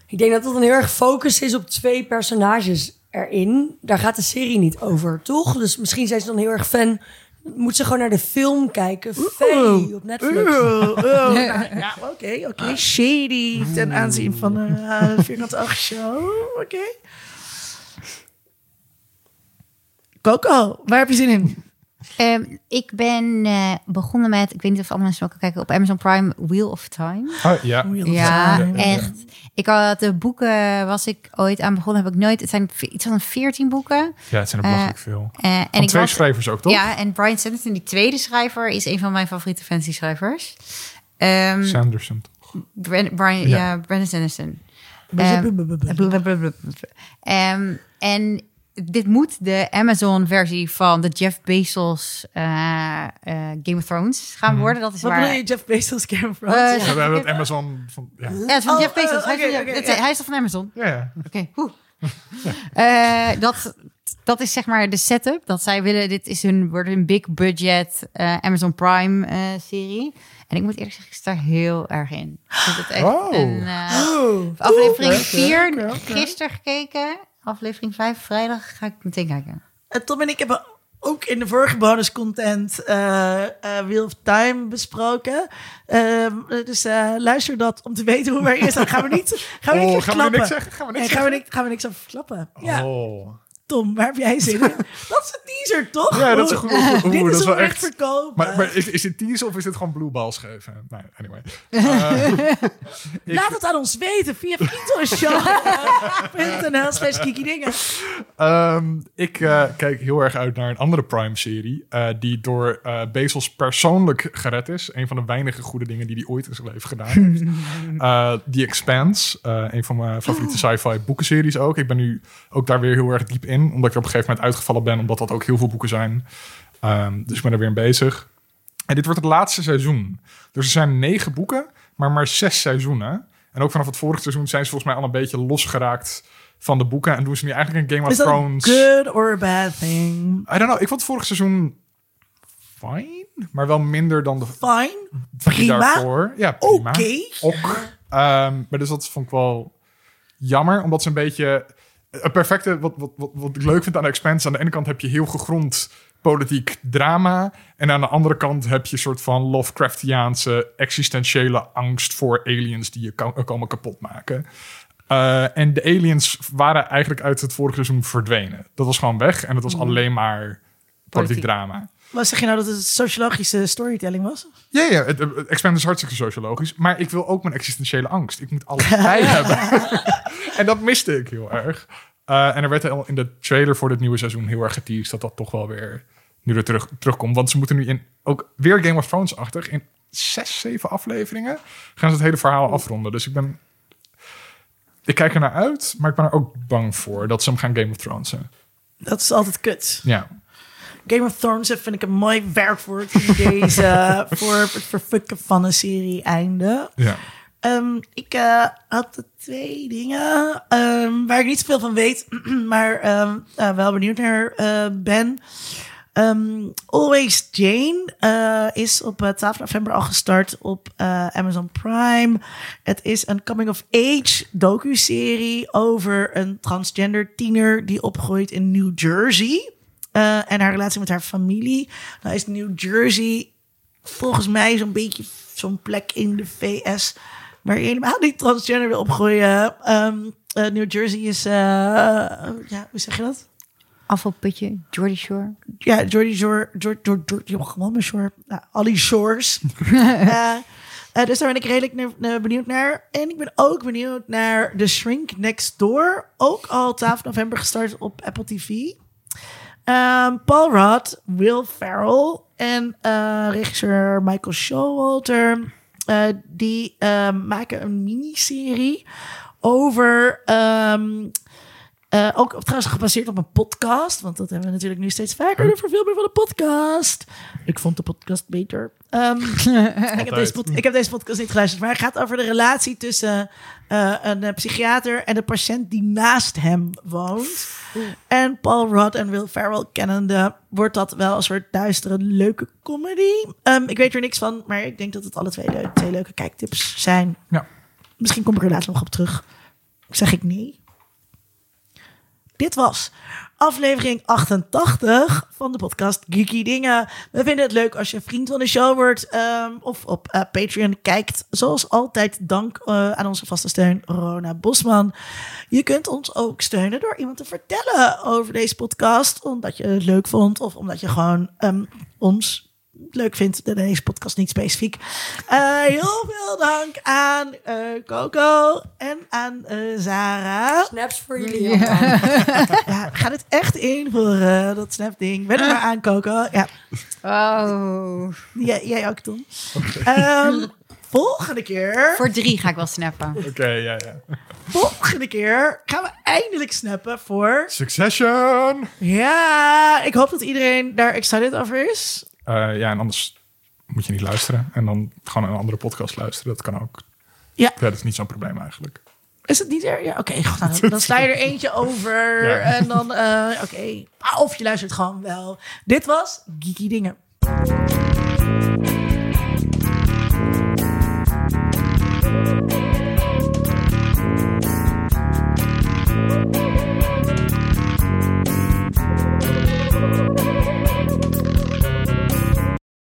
Ik denk dat dat een heel erg focus is op twee personages erin. Daar gaat de serie niet over, toch? Dus misschien zijn ze dan heel erg fan. Moet ze gewoon naar de film kijken. Faye op Netflix. Oeh, (laughs) oeh. Ja, oké, oké. Shady ten aanzien van (laughs) de Vierkante Ogen Show. Oké. Coco, waar heb je zin in? Ehm, ik ben eh, begonnen met, ik weet niet of alle mensen ook kijken, op Amazon Prime Wheel of Time. Oh, ja. Ja, Time. echt. Ik had de boeken, was ik ooit aan begonnen, heb ik nooit. Het zijn iets van 14 boeken. ja, het zijn er belachelijk veel. Eh, en Van ik twee was, schrijvers ook, toch? Ja, en Brian Sanderson, die tweede schrijver, is een van mijn favoriete fantasy schrijvers. Ehm, Sanderson. Bran- Brian, Ja. ja. Brandon Sanderson. Ehm, en dit moet de Amazon-versie van de Jeff Bezos eh, eh, Game of Thrones gaan worden. Dat is Wat waar. bedoel je, Jeff Bezos, Game of Eh, Thrones? Ja, we hebben het Amazon van... Ja, Ja, het is van Oh, Jeff Bezos. eh, hij, is van oké, Jeff- oké, het- ja. hij is toch van Amazon? ja. ja. Oké, hoe? (laughs) Eh, dat, dat is zeg maar de setup. Dat zij willen, dit is hun, wordt een big budget eh, Amazon Prime eh, serie. En ik moet eerlijk zeggen, ik sta heel erg in. Ik vind het echt Oh. een... eh, aflevering oké, 4, oké, oké. gisteren gekeken. Aflevering 5, vrijdag ga ik meteen kijken. En Tom en ik hebben ook in de vorige bonus content eh eh, Wheel of Time besproken. Ehm, dus eh, luister dat om te weten hoe is. Dan gaan we niet, gaan we Oh, niet gaan we klappen. niks zeggen? Gaan we niks nee, gaan we, niks, gaan we niks over verklappen. Ja, Oh. Tom, waar heb jij zin in? (laughs) dat is een teaser, toch? Ja, dat is een goed- oeh, Dit dat is is wel wel echt- verkopen. Maar, maar is, is dit teaser of is dit gewoon blue balls geven? Nee, anyway. (laughs) Eh, Laat het aan ons weten via vriendenshow.nl slash kiki dingen. Ehm, ik eh, kijk heel erg uit naar een andere Prime-serie. eh, die door Bezos persoonlijk gered is. Een van de weinige goede dingen die hij ooit in zijn leven gedaan heeft. (laughs) The Expanse. een van mijn favoriete sci-fi boekenseries ook. Ik ben nu ook daar weer heel erg diep in. Omdat ik op een gegeven moment uitgevallen ben. Omdat dat ook heel veel boeken zijn. Ehm, dus ik ben er weer in bezig. En dit wordt het laatste seizoen. Dus er zijn negen boeken, maar maar zes seizoenen. En ook vanaf het vorige seizoen zijn ze volgens mij al een beetje losgeraakt van de boeken. En doen ze nu eigenlijk een Game of Thrones. good or a bad thing? I don't know. Ik vond het vorige seizoen fine, maar wel minder dan de Fine. Prima. daarvoor. Ja, prima. Oké. Ehm, maar dus dat vond ik wel jammer, omdat ze een beetje een perfecte wat, wat, wat, wat ik leuk vind aan de Expanse. Aan de ene kant heb je heel gegrond politiek drama. En aan de andere kant heb je een soort van Lovecraftiaanse existentiële angst voor aliens die je kan, komen kapot maken. Eh, en de aliens waren eigenlijk uit het vorige seizoen verdwenen. Dat was gewoon weg en het was alleen maar politiek Politiek. drama. Wat zeg je nou dat het sociologische storytelling was? Ja, ja, het, het Experiment is hartstikke sociologisch. Maar ik wil ook mijn existentiële angst. Ik moet alles bij (laughs) hebben. en dat miste ik heel erg. Eh, en er werd al in de trailer voor dit nieuwe seizoen heel erg geteased... dat dat toch wel weer nu er terug, terugkomt. Want ze moeten nu in, ook weer Game of Thrones-achtig... in zes, zeven afleveringen gaan ze het hele verhaal afronden. Dus ik ben... Ik kijk er naar uit, maar ik ben er ook bang voor... dat ze hem gaan Game of Thrones zijn. Dat is altijd kut. Ja. Game of Thrones vind ik een mooi werkwoord in deze (laughs) voor het verfukken van een serie einde. ja. Ehm, ik eh, had twee dingen ehm, waar ik niet zoveel van weet, (clears throat) maar ehm, eh, wel benieuwd naar eh, ben. Always Jane eh, is op eh, 12 november al gestart op Amazon Prime. Het is een coming-of-age docu-serie over een transgender tiener die opgroeit in New Jersey. En haar relatie met haar familie. Nou is New Jersey volgens mij zo'n beetje zo'n plek in de VS waar je helemaal niet transgender wil opgroeien. Ehm, eh, New Jersey is, eh, ja, hoe zeg je dat? Afvalputje, Jordy Shore. Ja, Jordy Shore, Jordy, Jordy, Jordy, gewoon maar Shore. Nou, Ali Shores. (laughs) Eh, dus daar ben ik redelijk benieuwd naar. En ik ben ook benieuwd naar The Shrink Next Door. Ook al 12 november gestart op Apple TV. Ehm, Paul Rudd, Will Ferrell en regisseur Michael Showalter. Eh, die ehm, maken een miniserie over... ehm, eh, ook trouwens gebaseerd op een podcast. Want dat hebben we natuurlijk nu steeds vaker. De verfilming van een podcast. Ik vond de podcast beter. Ehm, (laughs) ik, heb deze pod- ik heb deze podcast niet geluisterd. Maar het gaat over de relatie tussen eh, een eh, psychiater en de patiënt die naast hem woont. En Paul Rudd en Will Ferrell kennende wordt dat wel een soort duistere, leuke comedy. Ehm, ik weet er niks van, maar ik denk dat het alle twee, le- twee leuke kijktips zijn. Ja. Misschien kom ik er later nog op terug. Zeg ik nee? Dit was aflevering 88 van de podcast Geeky Dingen. We vinden het leuk als je vriend van de show wordt ehm, of op eh, Patreon kijkt. Zoals altijd dank eh, aan onze vaste steun Rona Bosman. Je kunt ons ook steunen door iemand te vertellen over deze podcast. Omdat je het leuk vond of omdat je gewoon ehm, ons leuk vindt. Deze podcast niet specifiek. Eh, heel veel dank aan eh, Coco en aan eh Zara. Snaps voor jullie. Ja, (laughs) ga dit echt invoeren, dat snap-ding. Wen er maar aan, Coco. Ja, Oh. jij, jij ook, Tom. Ehm, volgende keer, Voor drie ga ik wel snappen. Oké, ja, ja. volgende keer gaan we eindelijk snappen voor... Succession! Ja, ik hoop dat iedereen daar excited over is. Eh, ja, en anders moet je niet luisteren. En dan gewoon een andere podcast luisteren. Dat kan ook. Ja. Ja, dat is niet zo'n probleem eigenlijk. Is het niet er? Ja, oké. nou, dan, sla je er eentje (laughs) over. Ja. En dan, eh, oké. Of je luistert gewoon wel. Dit was Geeky Dingen.